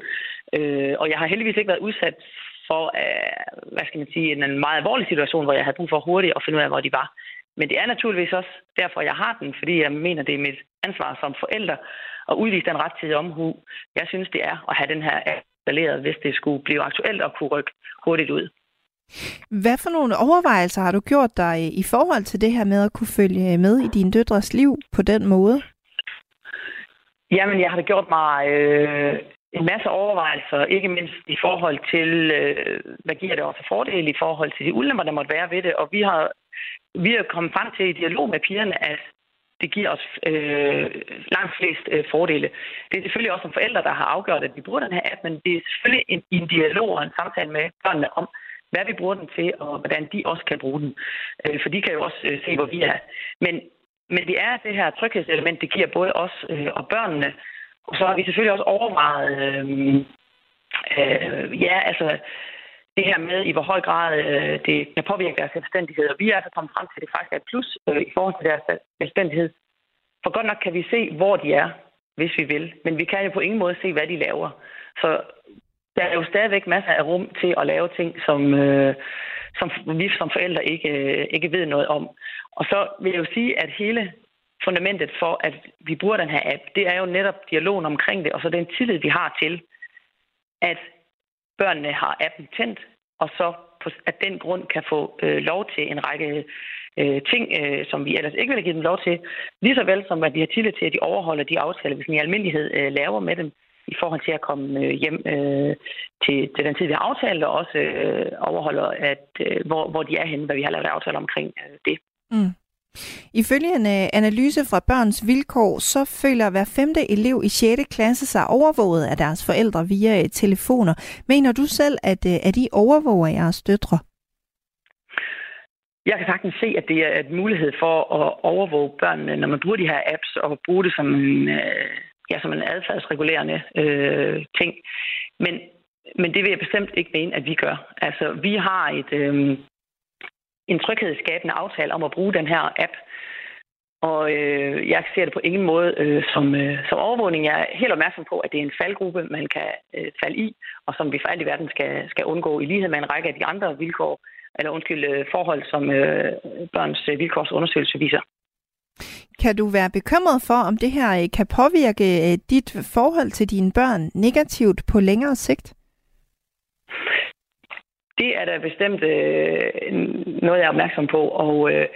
Øh, og jeg har heldigvis ikke været udsat for, øh, hvad skal man sige, en meget alvorlig situation, hvor jeg havde brug for hurtigt at finde ud af, hvor de var. Men det er naturligvis også derfor, jeg har den, fordi jeg mener, det er mit ansvar som forælder at udvise den rettidige omhu. Jeg synes, det er at have den her installeret, hvis det skulle blive aktuelt og kunne rykke hurtigt ud. Hvad for nogle overvejelser har du gjort dig i forhold til det her med at kunne følge med i din døtres liv på den måde? Jamen, jeg har da gjort mig øh, en masse overvejelser, ikke mindst i forhold til, øh, hvad giver det også fordele i forhold til de ulemper, der måtte være ved det. Og vi har, vi er kommet frem til i dialog med pigerne, at det giver os øh, langt flest øh, fordele. Det er selvfølgelig også som forældre, der har afgjort, at vi bruger den her app, men det er selvfølgelig en, en dialog og en samtale med børnene om, hvad vi bruger den til, og hvordan de også kan bruge den. Øh, for de kan jo også øh, se, hvor vi er. Men, men det er det her tryghedselement, det giver både os øh, og børnene. Og så har vi selvfølgelig også overvejet, øh, øh, ja, altså det her med, i hvor høj grad øh, det kan påvirke deres selvstændighed. Og vi er altså kommet frem til, at det faktisk er et plus øh, i forhold til deres selvstændighed. For godt nok kan vi se, hvor de er, hvis vi vil. Men vi kan jo på ingen måde se, hvad de laver. Så der er jo stadigvæk masser af rum til at lave ting, som, øh, som vi som forældre ikke, øh, ikke ved noget om. Og så vil jeg jo sige, at hele fundamentet for, at vi bruger den her app, det er jo netop dialogen omkring det, og så den tillid, vi har til, at børnene har appen tændt, og så på, at den grund kan få øh, lov til en række øh, ting, øh, som vi ellers ikke ville give dem lov til. Lige så vel som at vi har tillid til, at de overholder de aftaler, vi i almindelighed øh, laver med dem i forhold til at komme øh, hjem øh, til, til den tid, vi har aftalt, og også øh, overholder, at, øh, hvor, hvor de er henne, hvad vi har lavet aftaler omkring øh, det. Mm. Ifølge en øh, analyse fra Børns Vilkår, så føler hver femte elev i 6. klasse sig overvåget af deres forældre via øh, telefoner. Mener du selv, at, øh, at I overvåger jeres døtre? Jeg kan sagtens se, at det er en mulighed for at overvåge børnene, når man bruger de her apps og bruge det som en, ja, som en adfærdsregulerende øh, ting. Men, men det vil jeg bestemt ikke mene, at vi gør. Altså, vi har et, øh, en tryghedsskabende aftale om at bruge den her app. Og øh, jeg ser det på ingen måde øh, som, øh, som overvågning. Jeg er helt opmærksom på, at det er en faldgruppe, man kan øh, falde i, og som vi for alt i verden skal, skal undgå i lighed med en række af de andre vilkår, eller undskyld, øh, forhold, som øh, børns øh, vilkårsundersøgelse viser. Kan du være bekymret for, om det her øh, kan påvirke øh, dit forhold til dine børn negativt på længere sigt? Det er da bestemt øh, noget, jeg er opmærksom på, og øh,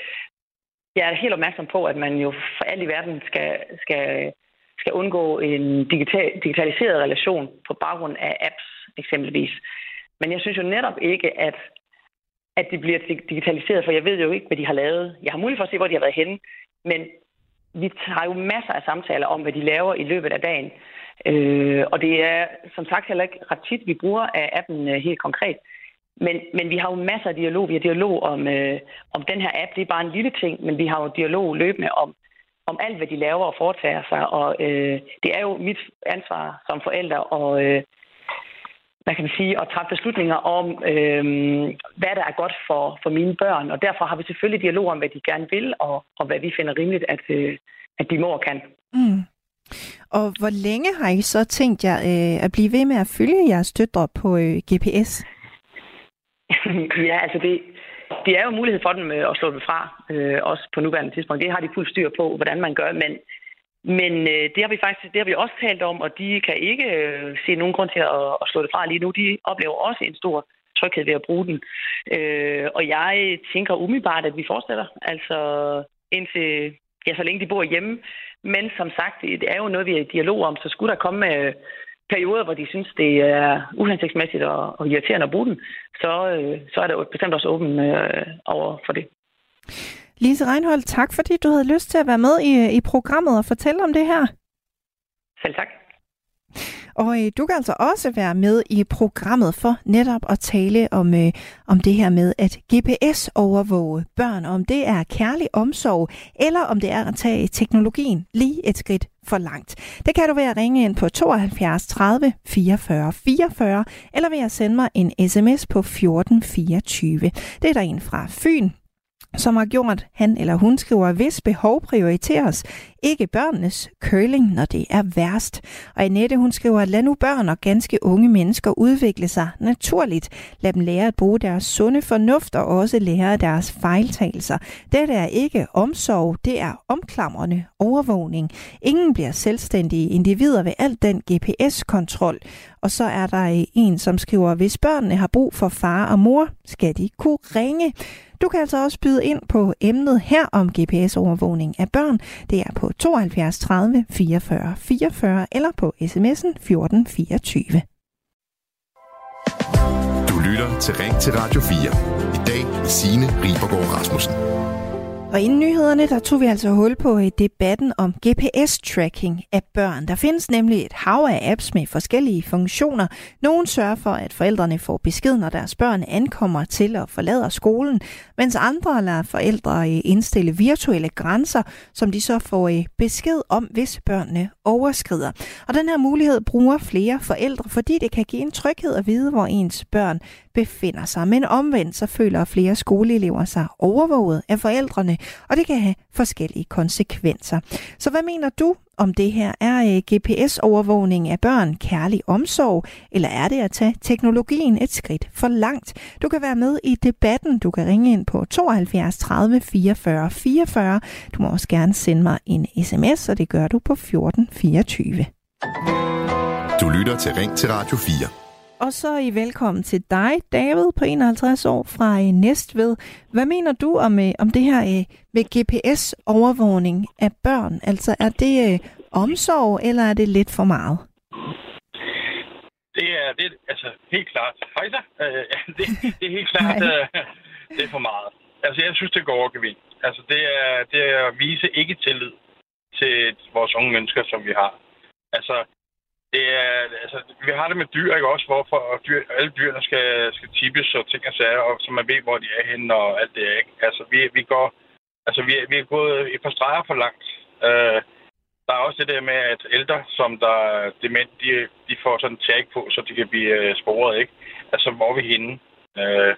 jeg er helt opmærksom på, at man jo for alt i verden skal, skal, skal undgå en digital, digitaliseret relation på baggrund af apps eksempelvis. Men jeg synes jo netop ikke, at, at det bliver digitaliseret, for jeg ved jo ikke, hvad de har lavet. Jeg har mulighed for at se, hvor de har været henne, men vi tager jo masser af samtaler om, hvad de laver i løbet af dagen. Øh, og det er som sagt heller ikke ret tit, vi bruger af appen øh, helt konkret. Men, men vi har jo masser af dialog. Vi har dialog om, øh, om den her app. Det er bare en lille ting, men vi har jo dialog løbende om, om alt, hvad de laver og foretager sig. Og øh, det er jo mit ansvar som forælder og øh, hvad kan man sige, at træffe beslutninger om, øh, hvad der er godt for, for mine børn. Og derfor har vi selvfølgelig dialog om, hvad de gerne vil, og, og hvad vi finder rimeligt, at, øh, at de må og kan. Mm. Og hvor længe har I så tænkt jer øh, at blive ved med at følge jeres døtre på øh, GPS? ja, altså det, det er jo mulighed for dem øh, at slå det fra, øh, også på nuværende tidspunkt. Det har de fuld styr på, hvordan man gør, men, men øh, det har vi faktisk det har vi også talt om, og de kan ikke øh, se nogen grund til at, at slå det fra lige nu. De oplever også en stor tryghed ved at bruge den. Øh, og jeg tænker umiddelbart, at vi fortsætter, altså indtil, ja, så længe de bor hjemme. Men som sagt, det er jo noget, vi er i dialog om, så skulle der komme med perioder, hvor de synes, det er uhensigtsmæssigt og, og irriterende at bruge den, så, øh, så er det bestemt også åben øh, over for det. Lise Reinhold, tak fordi du havde lyst til at være med i, i programmet og fortælle om det her. Selv tak. Og øh, du kan altså også være med i programmet for netop at tale om, øh, om det her med at GPS-overvåge børn, om det er kærlig omsorg, eller om det er at tage teknologien lige et skridt for langt. Det kan du ved at ringe ind på 72 30 44 44, eller ved at sende mig en sms på 1424. Det er der en fra Fyn, som har gjort, han eller hun skriver, hvis behov prioriteres, ikke børnenes curling, når det er værst. Og Annette, hun skriver, lad nu børn og ganske unge mennesker udvikle sig naturligt. Lad dem lære at bruge deres sunde fornuft og også lære deres fejltagelser. Dette er ikke omsorg, det er omklamrende overvågning. Ingen bliver selvstændige individer ved al den GPS-kontrol. Og så er der øh, en, som skriver, hvis børnene har brug for far og mor, skal de kunne ringe. Du kan altså også byde ind på emnet her om GPS-overvågning af børn. Det er på 72 30 44 44 eller på sms'en 1424. Du lytter til Ring til Radio 4. I dag med Signe Ribergaard Rasmussen. Og inden nyhederne, der tog vi altså hul på i debatten om GPS-tracking af børn. Der findes nemlig et hav af apps med forskellige funktioner. Nogle sørger for, at forældrene får besked, når deres børn ankommer til og forlader skolen, mens andre lader forældre øh, indstille virtuelle grænser, som de så får øh, besked om, hvis børnene overskrider. Og den her mulighed bruger flere forældre, fordi det kan give en tryghed at vide, hvor ens børn befinder sig. Men omvendt så føler flere skoleelever sig overvåget af forældrene, og det kan have forskellige konsekvenser. Så hvad mener du om det her? Er øh, GPS-overvågning af børn kærlig omsorg, eller er det at tage teknologien et skridt for langt? Du kan være med i debatten. Du kan ringe ind på 72 30 44 44. Du må også gerne sende mig en sms, og det gør du på 14 24. Du lytter til Ring til Radio 4. Og så er I velkommen til dig, David, på 51 år fra øh, Næstved. Hvad mener du om, øh, om det her øh, med GPS-overvågning af børn? Altså er det omsorg, eller er det lidt for meget? Det er det, altså helt klart. Hej så. det, det er helt klart, det er for meget. Altså jeg synes, det går over Altså det er, det er at vise ikke tillid til vores unge mennesker, som vi har. Altså det er, altså, vi har det med dyr, ikke også, hvorfor dyr, alle dyrene skal, skal tippes og ting og sager, og så man ved, hvor de er henne og alt det, ikke? Altså, vi, vi går, altså, vi, vi er gået et par streger for langt. Uh, der er også det der med, at ældre, som der er dement, de, de får sådan en tag på, så de kan blive uh, sporet, ikke? Altså, hvor er vi henne? Uh,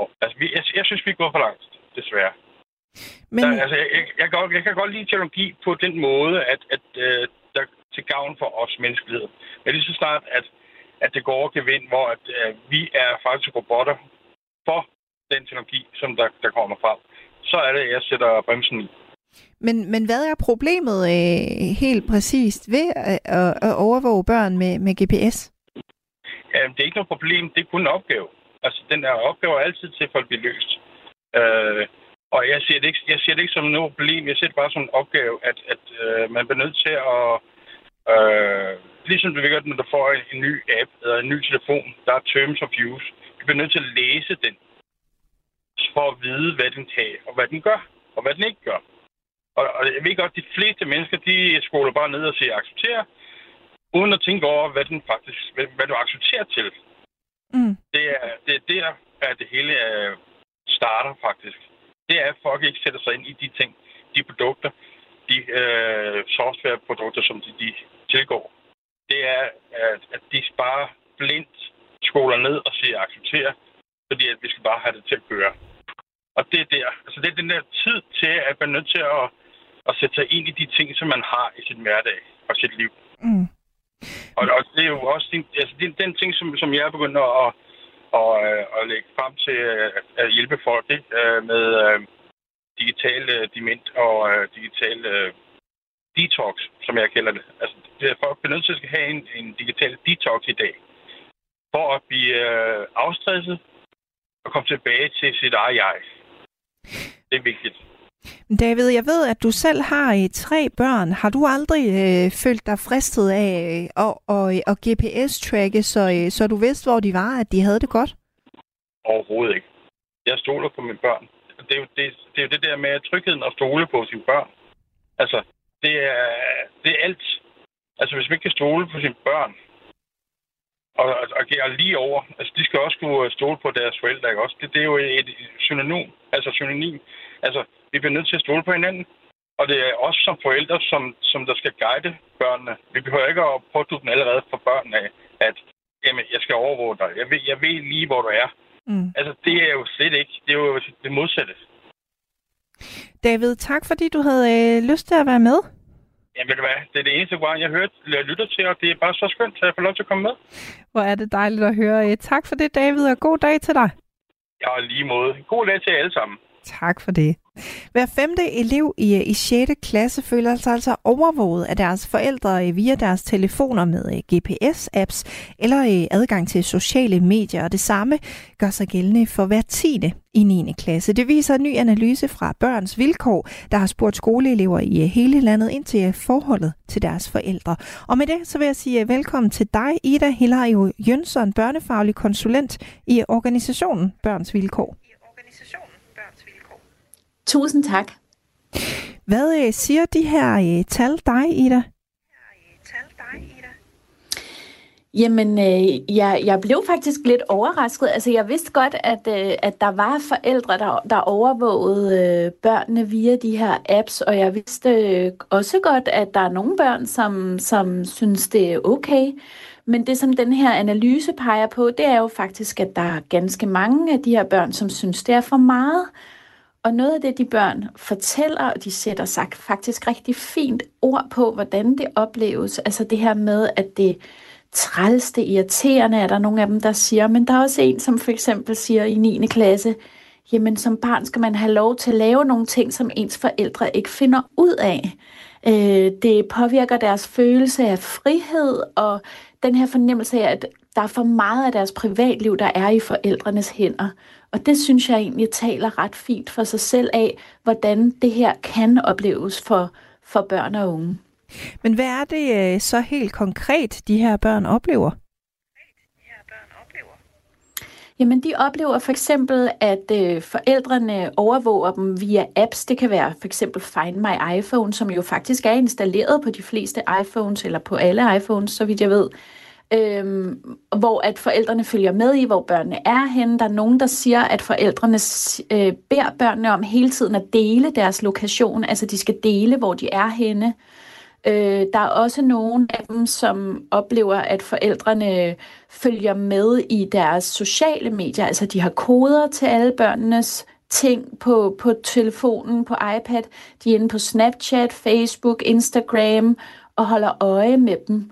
og, altså, vi, jeg, jeg synes, vi er gået for langt, desværre. Men... Der, altså, jeg, jeg, jeg, kan, jeg kan godt lide teknologi på den måde, at, at uh, til gavn for os menneskelighed. Men lige så snart, at, at det går over gevind, hvor at, uh, vi er faktisk robotter for den teknologi, som der, der kommer frem, så er det, at jeg sætter bremsen i. Men, men hvad er problemet øh, helt præcist ved at, at, at overvåge børn med, med GPS? Ja, det er ikke noget problem, det er kun en opgave. Altså, den her opgave er altid til for at blive løst. Øh, og jeg ser, det ikke, jeg ser det ikke som noget problem, jeg ser det bare som en opgave, at, at øh, man bliver nødt til at Øh, ligesom du ved når du får en, en ny app eller en ny telefon, der er terms of use. Du bliver nødt til at læse den, for at vide, hvad den kan, og hvad den gør, og hvad den ikke gør. Og, og jeg ved godt, at de fleste mennesker, de skoler bare ned og siger acceptere, uden at tænke over, hvad, den faktisk, hvad, hvad du accepterer til. Mm. Det, er, det er der, at det hele er, starter faktisk. Det er, at folk ikke sætter sig ind i de ting, de produkter, de øh, softwareprodukter, som de, de tilgår, det er, at, at de bare blindt skoler ned og siger acceptere, fordi at vi skal bare have det til at køre. Og det er der. Altså det er den der tid til, at man er nødt til at, at sætte sig ind i de ting, som man har i sin hverdag og sit liv. Mm. Og, og det er jo også den, altså den, den ting, som, som jeg er begyndt at, og, øh, og lægge frem til øh, at hjælpe folk ikke? Øh, med digital dement og digital detox, som jeg kalder det. Altså, det er folk bliver nødt til at have en, en digital detox i dag, for at blive øh, afstresset og komme tilbage til sit eget jeg. Det er vigtigt. David, jeg ved, at du selv har øh, tre børn. Har du aldrig øh, følt dig fristet af øh, at, og, og øh, GPS-tracke, så, øh, så du vidste, hvor de var, at de havde det godt? Overhovedet ikke. Jeg stoler på mine børn. Det er jo det, det, er jo det der med trygheden at stole på sine børn. Altså, det er, det er alt. Altså, hvis man ikke kan stole på sine børn, og, og, og lige over, altså, de skal også kunne øh, stole på deres forældre, ikke også? Det, det er jo et, et synonym, altså synonym. Altså, vi bliver nødt til at stole på hinanden. Og det er også som forældre, som, som der skal guide børnene. Vi behøver ikke at pådutte den allerede for børnene af, at jamen, jeg skal overvåge dig. Jeg ved, jeg ved lige, hvor du er. Mm. Altså, det er jo slet ikke. Det er jo det modsatte. David, tak fordi du havde øh, lyst til at være med. Ja, ved du hvad? Det er det eneste program, jeg, hørt, jeg lytter til, og det er bare så skønt, at jeg får lov til at komme med. Hvor er det dejligt at høre. Tak for det, David, og god dag til dig. Ja, lige måde. God dag til jer alle sammen. Tak for det. Hver femte elev i, i 6. klasse føler sig altså overvåget af deres forældre øh, via deres telefoner med øh, GPS-apps eller øh, adgang til sociale medier, og det samme gør sig gældende for hver tiende i 9. klasse. Det viser en ny analyse fra Børns Vilkår, der har spurgt skoleelever i hele landet ind til forholdet til deres forældre. Og med det så vil jeg sige velkommen til dig, Ida Hilario Jønsson, børnefaglig konsulent i organisationen Børns Vilkår. Tusind tak. Hvad øh, siger de her øh, tal dig, Ida? Jamen, øh, jeg, jeg blev faktisk lidt overrasket. Altså, jeg vidste godt, at, øh, at der var forældre, der, der overvågede øh, børnene via de her apps, og jeg vidste øh, også godt, at der er nogle børn, som, som synes, det er okay. Men det, som den her analyse peger på, det er jo faktisk, at der er ganske mange af de her børn, som synes, det er for meget. Og noget af det, de børn fortæller, og de sætter sagt faktisk rigtig fint ord på, hvordan det opleves. Altså det her med, at det træls, det irriterende, er der nogle af dem, der siger. Men der er også en, som for eksempel siger i 9. klasse, jamen som barn skal man have lov til at lave nogle ting, som ens forældre ikke finder ud af. Øh, det påvirker deres følelse af frihed, og den her fornemmelse af, at der er for meget af deres privatliv, der er i forældrenes hænder. Og det synes jeg egentlig taler ret fint for sig selv af, hvordan det her kan opleves for, for børn og unge. Men hvad er det øh, så helt konkret, de her børn oplever? Jamen, de oplever for eksempel, at øh, forældrene overvåger dem via apps. Det kan være for eksempel Find My iPhone, som jo faktisk er installeret på de fleste iPhones, eller på alle iPhones, så vidt jeg ved øhm, hvor at forældrene følger med i, hvor børnene er henne. Der er nogen, der siger, at forældrene øh, beder børnene om hele tiden at dele deres lokation, altså de skal dele, hvor de er henne. Øh, der er også nogle af dem, som oplever, at forældrene følger med i deres sociale medier, altså de har koder til alle børnenes ting på, på telefonen, på iPad. De er inde på Snapchat, Facebook, Instagram og holder øje med dem.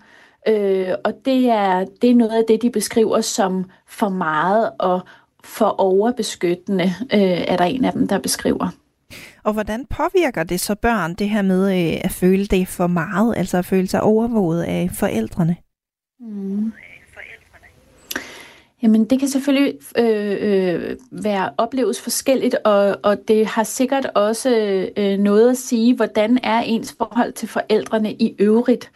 Øh, og det er, det er noget af det, de beskriver som for meget og for overbeskyttende, øh, er der en af dem, der beskriver. Og hvordan påvirker det så børn, det her med øh, at føle det for meget, altså at føle sig overvåget af forældrene? Mm. Jamen, det kan selvfølgelig øh, øh, være opleves forskelligt, og, og det har sikkert også øh, noget at sige, hvordan er ens forhold til forældrene i øvrigt.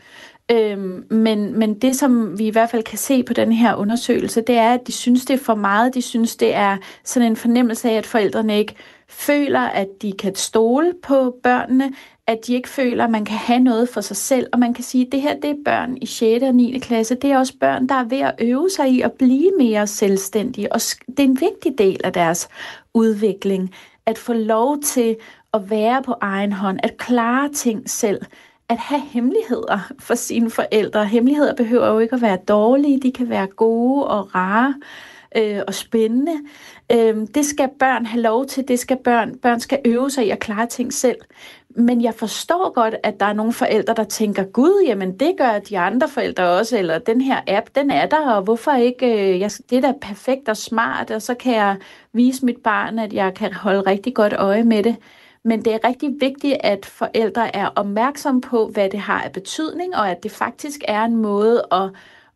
Øhm, men, men det, som vi i hvert fald kan se på den her undersøgelse, det er, at de synes, det er for meget. De synes, det er sådan en fornemmelse af, at forældrene ikke føler, at de kan stole på børnene, at de ikke føler, at man kan have noget for sig selv. Og man kan sige, at det her det er børn i 6. og 9. klasse. Det er også børn, der er ved at øve sig i at blive mere selvstændige. Og det er en vigtig del af deres udvikling, at få lov til at være på egen hånd, at klare ting selv, at have hemmeligheder for sine forældre. Hemmeligheder behøver jo ikke at være dårlige, de kan være gode og rare øh, og spændende. Øh, det skal børn have lov til, det skal børn, børn skal øve sig i at klare ting selv. Men jeg forstår godt, at der er nogle forældre, der tænker, gud, jamen det gør de andre forældre også, eller den her app, den er der, og hvorfor ikke, øh, jeg, det er da perfekt og smart, og så kan jeg vise mit barn, at jeg kan holde rigtig godt øje med det. Men det er rigtig vigtigt, at forældre er opmærksom på, hvad det har af betydning, og at det faktisk er en måde at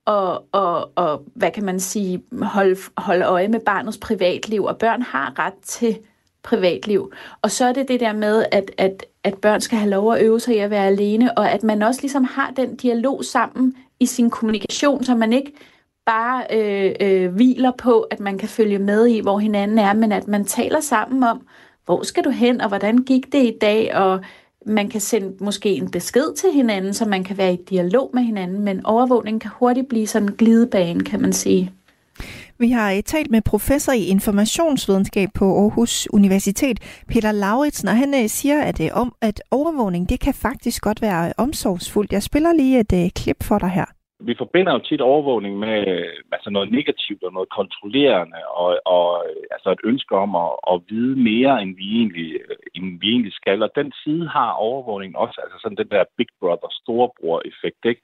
og, og, og hvad kan man sige, holde, holde øje med barnets privatliv, og børn har ret til privatliv. Og så er det det der med, at, at, at børn skal have lov at øve sig i at være alene, og at man også ligesom har den dialog sammen i sin kommunikation, så man ikke bare øh, øh, hviler på, at man kan følge med i, hvor hinanden er, men at man taler sammen om, hvor skal du hen, og hvordan gik det i dag, og man kan sende måske en besked til hinanden, så man kan være i dialog med hinanden, men overvågning kan hurtigt blive sådan en glidebane, kan man sige. Vi har eh, talt med professor i informationsvidenskab på Aarhus Universitet, Peter Lauritsen, og han eh, siger, at, eh, om, at overvågning det kan faktisk godt være omsorgsfuldt. Jeg spiller lige et klip for dig her vi forbinder jo tit overvågning med øh, altså noget negativt og noget kontrollerende, og, og øh, altså et ønske om at, at vide mere, end vi, egentlig, øh, end vi egentlig skal. Og den side har overvågning også, altså sådan den der Big Brother, storebror-effekt, ikke?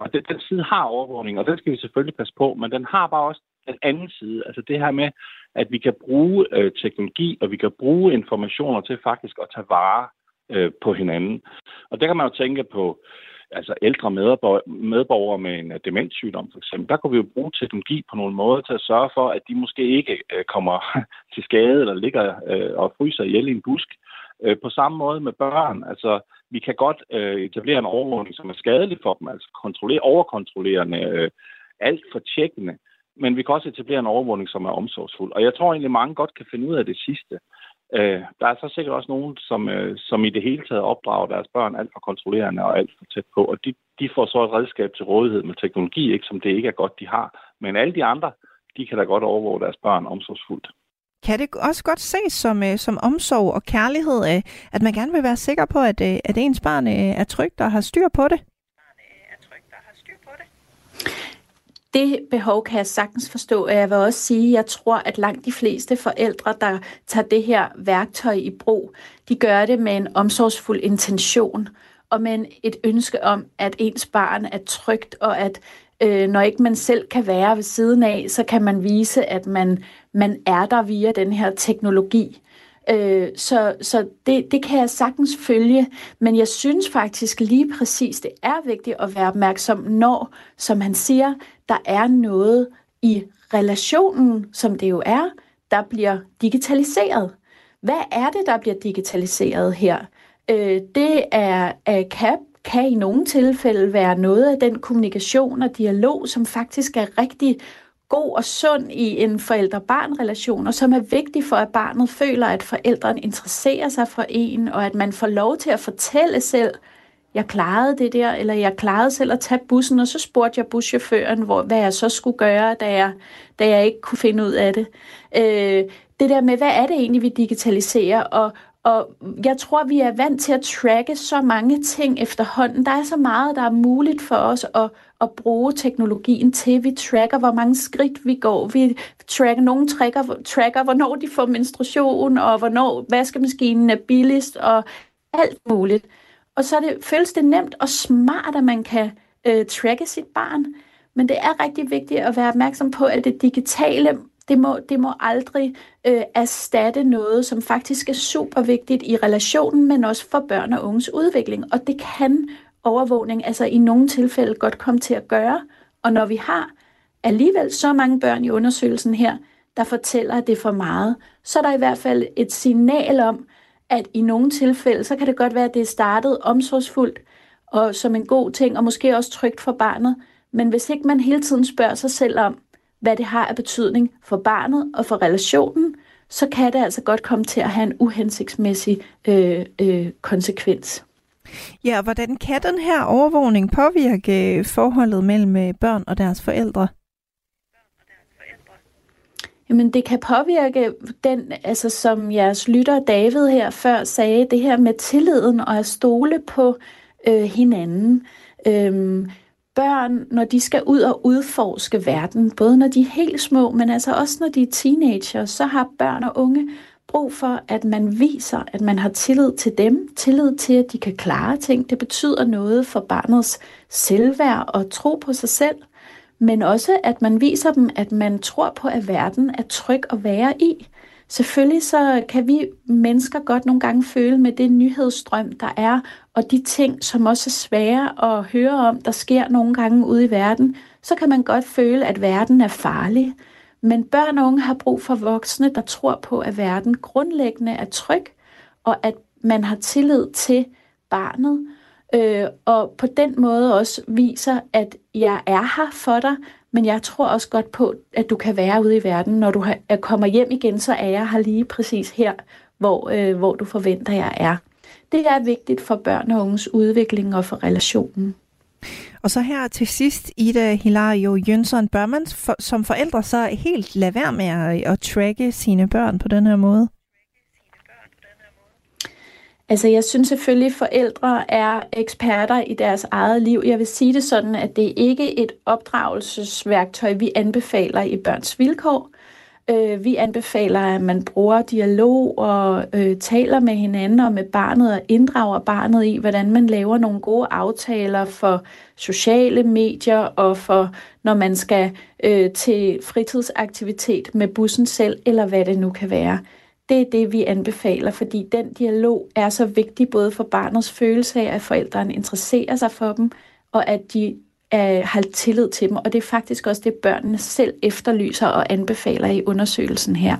Og den, den side har overvågning, og den skal vi selvfølgelig passe på, men den har bare også den anden side, altså det her med, at vi kan bruge øh, teknologi, og vi kan bruge informationer til faktisk at tage vare øh, på hinanden. Og der kan man jo tænke på, altså ældre medborgere med en øh, demenssygdom for eksempel, der kunne vi jo bruge teknologi på nogle måder til at sørge for, at de måske ikke øh, kommer til skade eller ligger øh, og fryser ihjel i en busk. Øh, på samme måde med børn, altså vi kan godt øh, etablere en overvågning, som er skadelig for dem, altså kontrollere, overkontrollerende, alt for tjekkende, men vi kan også etablere en overvågning, som er omsorgsfuld. Og jeg tror egentlig, mange godt kan finde ud af det sidste. Øh, Øh, der er så sikkert også nogen, som, øh, som i det hele taget opdrager deres børn alt for kontrollerende og alt for tæt på, og de, de får så et redskab til rådighed med teknologi, ikke, som det ikke er godt, de har. Men alle de andre, de kan da godt overvåge deres børn omsorgsfuldt. Kan det også godt ses som, øh, som omsorg og kærlighed, øh, at man gerne vil være sikker på, at, øh, at ens barn øh, er trygt og har styr på det? Det behov kan jeg sagtens forstå, og jeg vil også sige, at jeg tror, at langt de fleste forældre, der tager det her værktøj i brug, de gør det med en omsorgsfuld intention, og med et ønske om, at ens barn er trygt, og at øh, når ikke man selv kan være ved siden af, så kan man vise, at man, man er der via den her teknologi. Øh, så så det, det kan jeg sagtens følge, men jeg synes faktisk lige præcis, det er vigtigt at være opmærksom, når, som han siger, der er noget i relationen, som det jo er, der bliver digitaliseret. Hvad er det, der bliver digitaliseret her? Øh, det er, er kan, kan i nogle tilfælde være noget af den kommunikation og dialog, som faktisk er rigtig god og sund i en forældre-barn-relation, og som er vigtig for, at barnet føler, at forældrene interesserer sig for en, og at man får lov til at fortælle selv, jeg klarede det der, eller jeg klarede selv at tage bussen, og så spurgte jeg buschaufføren, hvor, hvad jeg så skulle gøre, da jeg, da jeg ikke kunne finde ud af det. Øh, det der med, hvad er det egentlig, vi digitaliserer, og, og jeg tror, vi er vant til at tracke så mange ting efterhånden. Der er så meget, der er muligt for os at, at bruge teknologien til. Vi tracker, hvor mange skridt vi går. Vi tracker, nogle tracker, tracker hvornår de får menstruation, og hvornår vaskemaskinen er billigst, og alt muligt. Og så er det, føles det nemt og smart, at man kan øh, tracke sit barn. Men det er rigtig vigtigt at være opmærksom på, at det digitale, det må, det må aldrig øh, erstatte noget, som faktisk er super vigtigt i relationen, men også for børn og unges udvikling. Og det kan overvågning altså i nogle tilfælde godt komme til at gøre. Og når vi har alligevel så mange børn i undersøgelsen her, der fortæller, at det er for meget, så er der i hvert fald et signal om, at i nogle tilfælde, så kan det godt være, at det er startet omsorgsfuldt og som en god ting, og måske også trygt for barnet. Men hvis ikke man hele tiden spørger sig selv om, hvad det har af betydning for barnet og for relationen, så kan det altså godt komme til at have en uhensigtsmæssig øh, øh, konsekvens. Ja, og hvordan kan den her overvågning påvirke forholdet mellem øh, børn og deres forældre? Jamen det kan påvirke den, altså som jeres lytter David her før sagde, det her med tilliden og at stole på øh, hinanden. Øhm, børn, når de skal ud og udforske verden, både når de er helt små, men altså også når de er teenager, så har børn og unge brug for, at man viser, at man har tillid til dem, tillid til, at de kan klare ting. Det betyder noget for barnets selvværd og tro på sig selv, men også, at man viser dem, at man tror på, at verden er tryg at være i. Selvfølgelig så kan vi mennesker godt nogle gange føle med det nyhedsstrøm, der er, og de ting, som også er svære at høre om, der sker nogle gange ude i verden, så kan man godt føle, at verden er farlig. Men børn og unge har brug for voksne, der tror på, at verden grundlæggende er tryg, og at man har tillid til barnet, øh, og på den måde også viser, at jeg er her for dig, men jeg tror også godt på, at du kan være ude i verden. Når du kommer hjem igen, så er jeg her lige præcis her, hvor, øh, hvor du forventer, jeg er. Det er vigtigt for børn og unges udvikling og for relationen. Og så her til sidst, Ida Hilario Jønsson, bør man for, som forældre så helt lade være med at, at tracke sine børn på den her måde? Altså, jeg synes selvfølgelig, at forældre er eksperter i deres eget liv. Jeg vil sige det sådan, at det ikke er et opdragelsesværktøj, vi anbefaler i børns vilkår. Øh, vi anbefaler, at man bruger dialog og øh, taler med hinanden og med barnet og inddrager barnet i, hvordan man laver nogle gode aftaler for sociale medier og for, når man skal øh, til fritidsaktivitet med bussen selv, eller hvad det nu kan være. Det er det, vi anbefaler, fordi den dialog er så vigtig både for barnets følelse af, at forældrene interesserer sig for dem, og at de er, har tillid til dem. Og det er faktisk også det, børnene selv efterlyser og anbefaler i undersøgelsen her.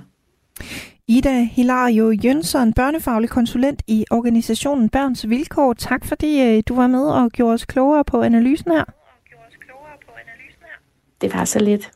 Ida Hilario Jønsson, børnefaglig konsulent i organisationen Børns Vilkår. Tak fordi øh, du var med og gjorde os klogere på analysen her. Det var så lidt.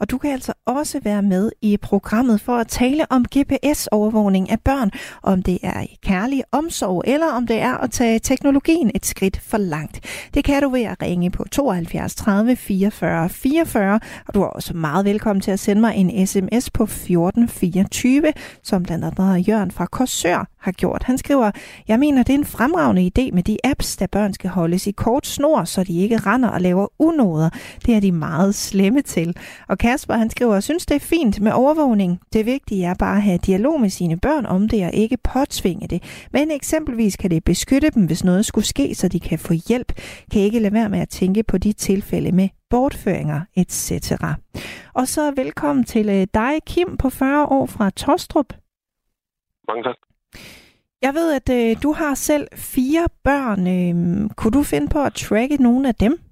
Og du kan altså også være med i programmet for at tale om GPS-overvågning af børn, om det er i kærlig omsorg, eller om det er at tage teknologien et skridt for langt. Det kan du ved at ringe på 72 30 44 44, og du er også meget velkommen til at sende mig en sms på 1424, som blandt andet Jørgen fra Korsør har gjort. Han skriver, jeg mener, det er en fremragende idé med de apps, der børn skal holdes i kort snor, så de ikke render og laver unoder. Det er de meget slemme til. Og Kasper, han skriver, synes det er fint med overvågning. Det vigtige er bare at have dialog med sine børn om det og ikke påtvinge det. Men eksempelvis kan det beskytte dem, hvis noget skulle ske, så de kan få hjælp. Kan ikke lade være med at tænke på de tilfælde med bortføringer etc. Og så velkommen til øh, dig, Kim, på 40 år fra Tostrup. Mange tak. Jeg ved, at øh, du har selv fire børn. Øh, kunne du finde på at tracke nogle af dem?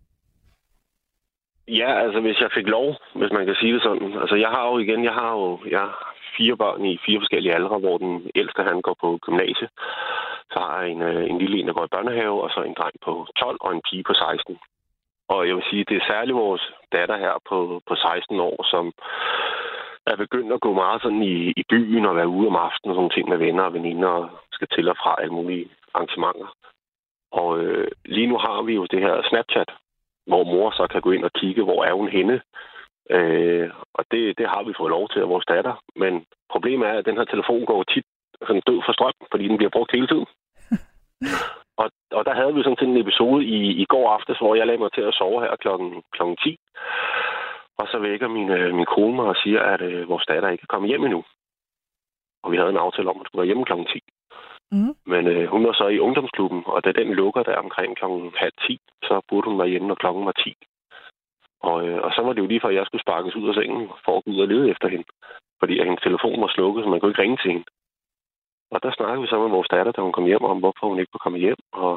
Ja, altså hvis jeg fik lov, hvis man kan sige det sådan. Altså jeg har jo igen, jeg har jo jeg fire børn i fire forskellige aldre, hvor den ældste han går på gymnasie. Så har jeg en, øh, en lille en, der går i børnehave, og så en dreng på 12 og en pige på 16. Og jeg vil sige, det er særligt vores datter her på, på 16 år, som er begyndt at gå meget sådan i, i byen og være ude om aftenen og sådan ting med venner og veninder og skal til og fra alle mulige arrangementer. Og øh, lige nu har vi jo det her Snapchat, hvor mor så kan gå ind og kigge, hvor er hun henne. Øh, og det, det har vi fået lov til af vores datter. Men problemet er, at den her telefon går tit sådan død for strøm, fordi den bliver brugt hele tiden. og, og der havde vi sådan en episode i, i går aftes, hvor jeg lagde mig til at sove her klokken, klokken 10. Og så vækker min, øh, min kone mig og siger, at øh, vores datter ikke er kommet hjem endnu. Og vi havde en aftale om, at hun skulle være hjemme klokken 10. Mm. Men øh, hun var så i ungdomsklubben, og da den lukker der omkring klokken halv 10, så burde hun være hjemme, når klokken var 10. Og, øh, og så var det jo lige før, jeg skulle sparkes ud af sengen for at gå ud og lede efter hende. Fordi at hendes telefon var slukket, så man kunne ikke ringe til hende. Og der snakkede vi så med vores datter, da hun kom hjem, om hvorfor hun ikke kunne komme hjem. Og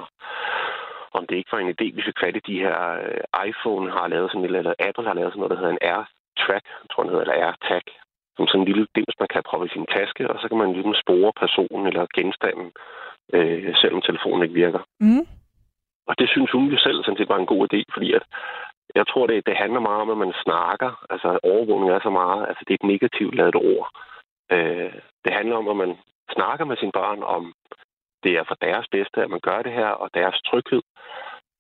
om det ikke var en idé, vi fik fat i de her øh, iPhone har lavet sådan et, eller Apple har lavet sådan noget, der hedder en AirTrack, tror jeg, hedder, eller AirTag, som sådan en lille dims, man kan proppe i sin taske, og så kan man ligesom spore personen eller genstanden, øh, selvom telefonen ikke virker. Mm. Og det synes hun jo selv sådan set var en god idé, fordi at jeg tror, det, det handler meget om, at man snakker. Altså overvågning er så meget, altså det er et negativt lavet ord. Øh, det handler om, at man snakker med sine børn om, det er for deres bedste, at man gør det her, og deres tryghed.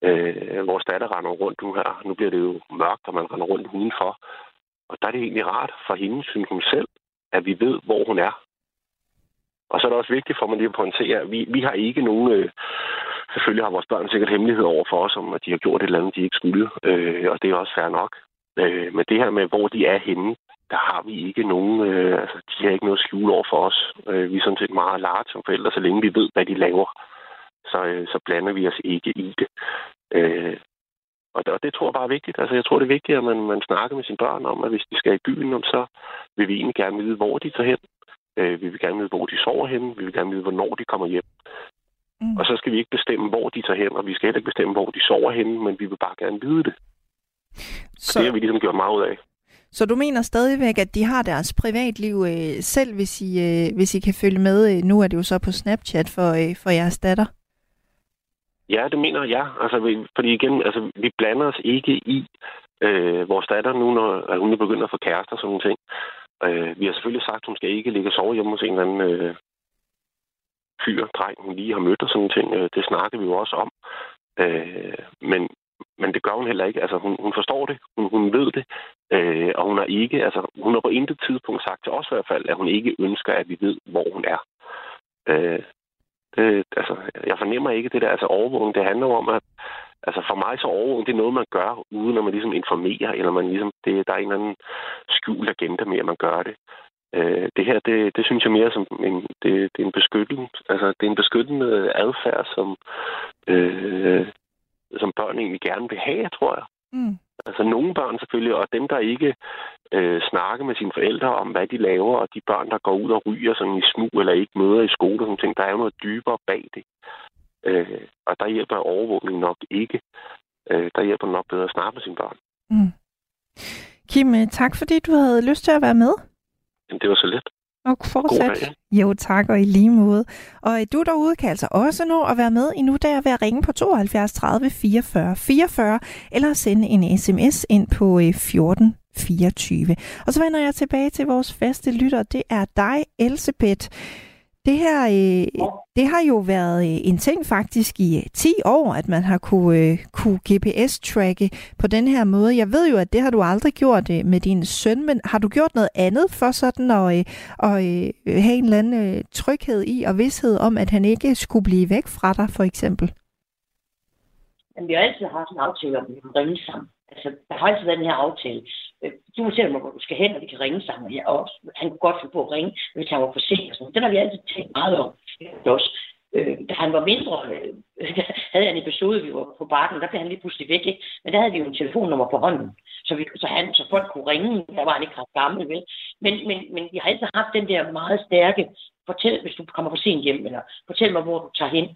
Øh, vores datter render rundt nu her. Nu bliver det jo mørkt, og man render rundt udenfor. Og der er det egentlig rart for hende, synes hun selv, at vi ved, hvor hun er. Og så er det også vigtigt for mig lige at pointere, at vi, vi har ikke nogen øh, selvfølgelig har vores børn sikkert hemmelighed over for os, om at de har gjort et eller andet, de ikke skulle. Øh, og det er også fair nok. Øh, men det her med, hvor de er henne, der har vi ikke nogen, øh, altså de har ikke noget skjul over for os. Øh, vi er sådan set meget large som forældre, så længe vi ved, hvad de laver, så, øh, så blander vi os ikke i det. Øh, og det, og det tror jeg bare er vigtigt. Altså, jeg tror, det er vigtigt, at man, man snakker med sine børn om, at hvis de skal i byen, så vil vi egentlig gerne vide, hvor de tager hen. Øh, vi vil gerne vide, hvor de sover hen. Vi vil gerne vide, hvornår de kommer hjem. Mm. Og så skal vi ikke bestemme, hvor de tager hen, og vi skal heller ikke bestemme, hvor de sover hen, men vi vil bare gerne vide det. Så... Det har vi ligesom gjort meget ud af. Så du mener stadigvæk, at de har deres privatliv øh, selv, hvis I, øh, hvis I kan følge med? Øh, nu er det jo så på Snapchat for, øh, for jeres datter. Ja, det mener jeg. Altså, vi, fordi igen, altså, vi blander os ikke i øh, vores datter nu, når hun er begyndt at få kærester og sådan nogle ting. Øh, vi har selvfølgelig sagt, at hun skal ikke ligge og sove hjemme hos en eller anden øh, fyr, dreng, hun lige har mødt og sådan nogle ting. Øh, det snakker vi jo også om. Øh, men, men det gør hun heller ikke. Altså, hun, hun forstår det. Hun, hun ved det. Øh, og hun har ikke, altså, hun har på intet tidspunkt sagt til os i hvert fald, at hun ikke ønsker, at vi ved, hvor hun er. Øh, det, altså, jeg fornemmer ikke det der, altså overvågning, det handler om, at altså for mig så overvågning, det er noget, man gør, uden at man ligesom informerer, eller man ligesom, det, der er en eller anden skjult agenda med, at man gør det. Øh, det her, det, det synes jeg mere som en, det, det er en beskyttende, altså det er en beskyttende øh, adfærd, som, øh, som børn egentlig gerne vil have, tror jeg. Mm. Altså nogle børn selvfølgelig, og dem, der ikke øh, snakker med sine forældre om, hvad de laver, og de børn, der går ud og ryger sådan i smug eller ikke møder i skole og sådan ting, der er jo noget dybere bag det. Øh, og der hjælper overvågning nok ikke. Øh, der hjælper nok bedre at snakke med sine børn. Mm. Kim, øh, tak fordi du havde lyst til at være med. Jamen, det var så let. Og fortsat. Jo, tak, og i lige måde. Og du derude kan altså også nå at være med i nu, der ved at ringe på 72 30 44 44, eller sende en sms ind på 14 øh, 24. Og så vender jeg tilbage til vores faste lytter. Det er dig, Elsebeth. Det her, øh, det har jo været øh, en ting faktisk i 10 øh, år, at man har kunne, øh, kunne GPS-tracke på den her måde. Jeg ved jo, at det har du aldrig gjort øh, med din søn, men har du gjort noget andet for sådan at, øh, at øh, have en eller anden øh, tryghed i og vidshed om, at han ikke skulle blive væk fra dig, for eksempel? Jamen, vi har altid haft en aftale om, at vi ringe sammen. Altså, der har altid været den her aftale. Øh, du fortæller mig, hvor du skal hen, og vi kan ringe sammen. Ja, og han kunne godt finde på at ringe, hvis han var for sent. Og sådan. Den har vi altid tænkt meget om. Også. Øh, da han var mindre, øh, havde han en episode, vi var på bakken, der blev han lige pludselig væk. Ikke? Men der havde vi jo en telefonnummer på hånden, så, vi, så, han, så folk kunne ringe. Der var han ikke ret gammel, vel? Men, men, men vi har altid haft den der meget stærke, fortæl, hvis du kommer for sent hjem, eller fortæl mig, hvor du tager hen.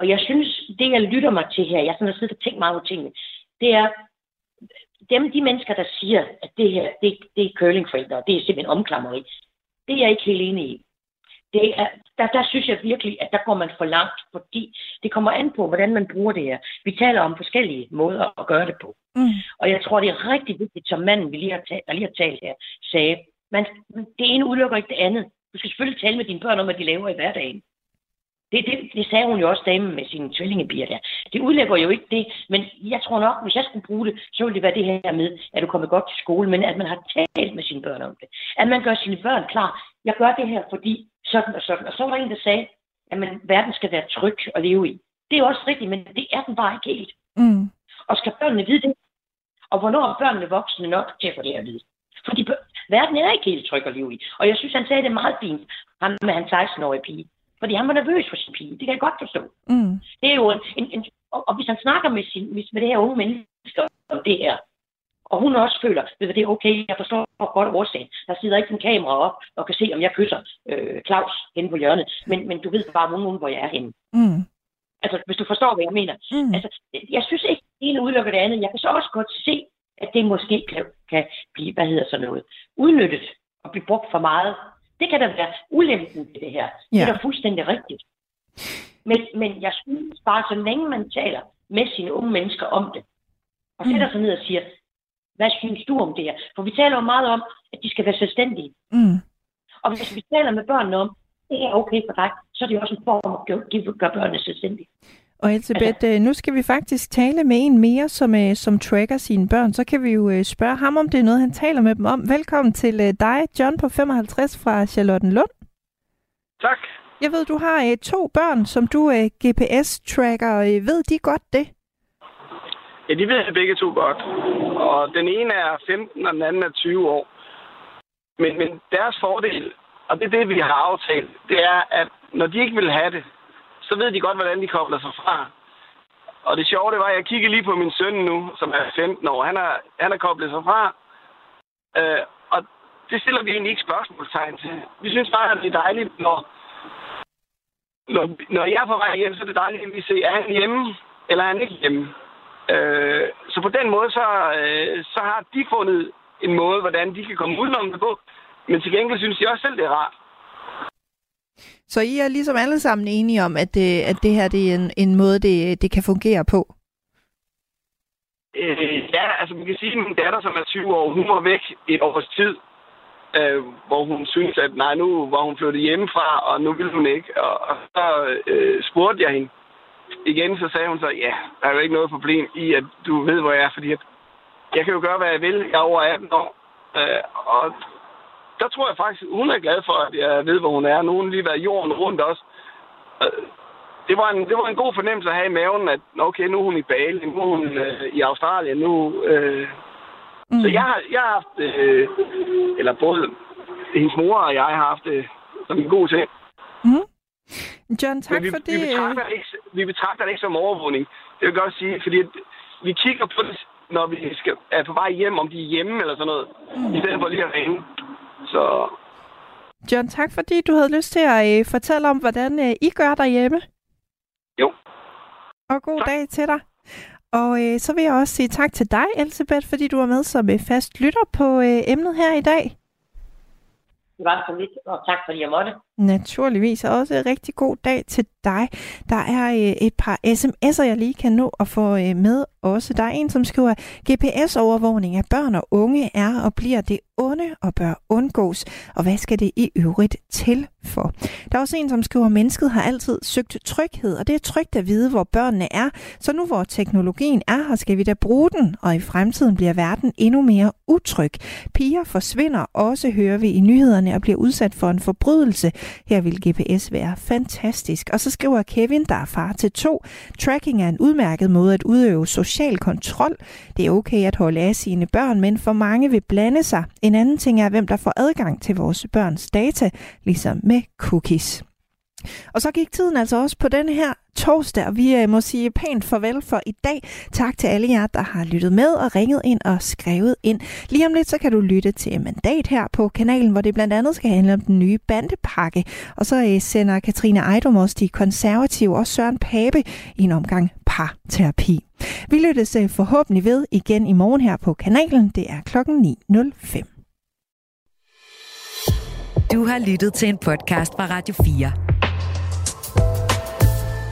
Og jeg synes, det jeg lytter mig til her, jeg sådan har siddet og tænkt meget over tingene, det er, dem, de mennesker, der siger, at det her, det, det er curlingforældre, og det er simpelthen omklammeri, det er jeg ikke helt enig i. Det er, der, der synes jeg virkelig, at der går man for langt, fordi det kommer an på, hvordan man bruger det her. Vi taler om forskellige måder at gøre det på. Mm. Og jeg tror, det er rigtig vigtigt, som manden, vi lige har talt, lige har talt her, sagde, man, det ene udelukker ikke det andet. Du skal selvfølgelig tale med dine børn om, hvad de laver i hverdagen. Det, det, det sagde hun jo også damen med sine tvillingebier der. Det udlægger jo ikke det, men jeg tror nok, hvis jeg skulle bruge det, så ville det være det her med, at du kommer godt til skole, men at man har talt med sine børn om det. At man gør sine børn klar. Jeg gør det her, fordi sådan og sådan. Og så var der en, der sagde, at man, verden skal være tryg at leve i. Det er også rigtigt, men det er den bare ikke helt. Mm. Og skal børnene vide det? Og hvornår er børnene voksne nok til at få det at vide? Fordi verden er ikke helt tryg at leve i. Og jeg synes, han sagde det meget fint, ham med hans 16-årige pige. Fordi han var nervøs for sin pige. Det kan jeg godt forstå. Mm. Det er jo en, en, en og, og hvis han snakker med, sin, med, med det her unge menneske om det her, og hun også føler, at det er okay, jeg forstår godt årsagen. Der sidder ikke en kamera op og kan se, om jeg kysser øh, Claus hen på hjørnet. Men, men du ved bare nogen, hvor jeg er henne. Mm. Altså, hvis du forstår, hvad jeg mener. Mm. Altså, jeg synes ikke, det ene udelukker det andet. Jeg kan så også godt se, at det måske kan, kan blive, hvad hedder sådan noget, udnyttet og blive brugt for meget det kan da være ulempen ved det her. Ja. Det er da fuldstændig rigtigt. Men, men jeg synes bare, så længe man taler med sine unge mennesker om det, og sætter mm. sig ned og siger, hvad synes du om det her? For vi taler jo meget om, at de skal være selvstændige. Mm. Og hvis vi taler med børnene om, det er okay for dig, så er det også en form at gøre børnene selvstændige. Og Elisabeth, altså, nu skal vi faktisk tale med en mere, som, øh, som tracker sine børn. Så kan vi jo øh, spørge ham, om det er noget, han taler med dem om. Velkommen til dig, John på 55 fra Charlottenlund. Tak. Jeg ved, du har øh, to børn, som du øh, GPS-tracker. Øh, ved de godt det? Ja, de ved begge to godt. Og den ene er 15, og den anden er 20 år. Men, men deres fordel, og det er det, vi har aftalt, det er, at når de ikke vil have det, så ved de godt, hvordan de kobler sig fra. Og det sjove, det var, at jeg kiggede lige på min søn nu, som er 15 år. Han er, han er koblet sig fra. Øh, og det stiller vi egentlig ikke spørgsmålstegn til. Vi synes bare, at det er dejligt, når, når, når jeg er på vej hjem, så er det dejligt, at vi ser, er han hjemme, eller er han ikke hjemme. Øh, så på den måde, så, øh, så har de fundet en måde, hvordan de kan komme udenom det på. Men til gengæld synes de også selv, det er rart. Så I er ligesom alle sammen enige om, at det, at det her det er en, en måde, det, det kan fungere på? Øh, ja, altså man kan sige, at min datter, som er 20 år, hun var væk et års tid, øh, hvor hun synes, at nej, nu var hun flyttet hjemmefra, og nu ville hun ikke. Og, og så øh, spurgte jeg hende igen, så sagde hun så, ja, der er jo ikke noget problem i, at du ved, hvor jeg er, fordi at jeg kan jo gøre, hvad jeg vil. Jeg er over 18 år. Øh, og der tror jeg faktisk, hun er glad for, at jeg ved, hvor hun er. Nu har hun lige været jorden rundt også. Øh, det var, en, det var en god fornemmelse at have i maven, at okay, nu er hun i Bali, nu er hun øh, i Australien, nu... Øh, mm. Så jeg har, jeg har haft, øh, eller både hendes mor og jeg har haft det øh, som en god ting. Mm. John, tak vi, for det. Vi betragter, det ikke, vi betragter det ikke som overvågning. Det vil jeg godt sige, fordi vi kigger på det, når vi skal, er på vej hjem, om de er hjemme eller sådan noget, mm. i stedet for lige at ringe. Så... John, tak fordi du havde lyst til at øh, fortælle om, hvordan øh, I gør derhjemme. Jo. Og god tak. dag til dig. Og øh, så vil jeg også sige tak til dig, Elisabeth, fordi du var med som øh, fast lytter på øh, emnet her i dag. Det var så lidt, og tak fordi jeg måtte. Naturligvis, og også en rigtig god dag til dig. Der er øh, et par sms'er, jeg lige kan nå at få øh, med også. Der er en, som skriver, GPS-overvågning af børn og unge er og bliver det onde og bør undgås, og hvad skal det i øvrigt til for? Der er også en, som skriver, at mennesket har altid søgt tryghed, og det er trygt at vide, hvor børnene er. Så nu hvor teknologien er her, skal vi da bruge den, og i fremtiden bliver verden endnu mere utryg. Piger forsvinder også, hører vi i nyhederne, og bliver udsat for en forbrydelse. Her vil GPS være fantastisk. Og så skriver Kevin, der er far til to. Tracking er en udmærket måde at udøve social kontrol. Det er okay at holde af sine børn, men for mange vil blande sig. En anden ting er, hvem der får adgang til vores børns data, ligesom med cookies. Og så gik tiden altså også på den her torsdag, og vi øh, må sige pænt farvel for i dag. Tak til alle jer, der har lyttet med og ringet ind og skrevet ind. Lige om lidt, så kan du lytte til Mandat her på kanalen, hvor det blandt andet skal handle om den nye bandepakke. Og så øh, sender Katrine Ejdom også de konservative og Søren Pape i en omgang parterapi. Vi lyttes øh, forhåbentlig ved igen i morgen her på kanalen. Det er klokken 9.05. Du har lyttet til en podcast fra Radio 4.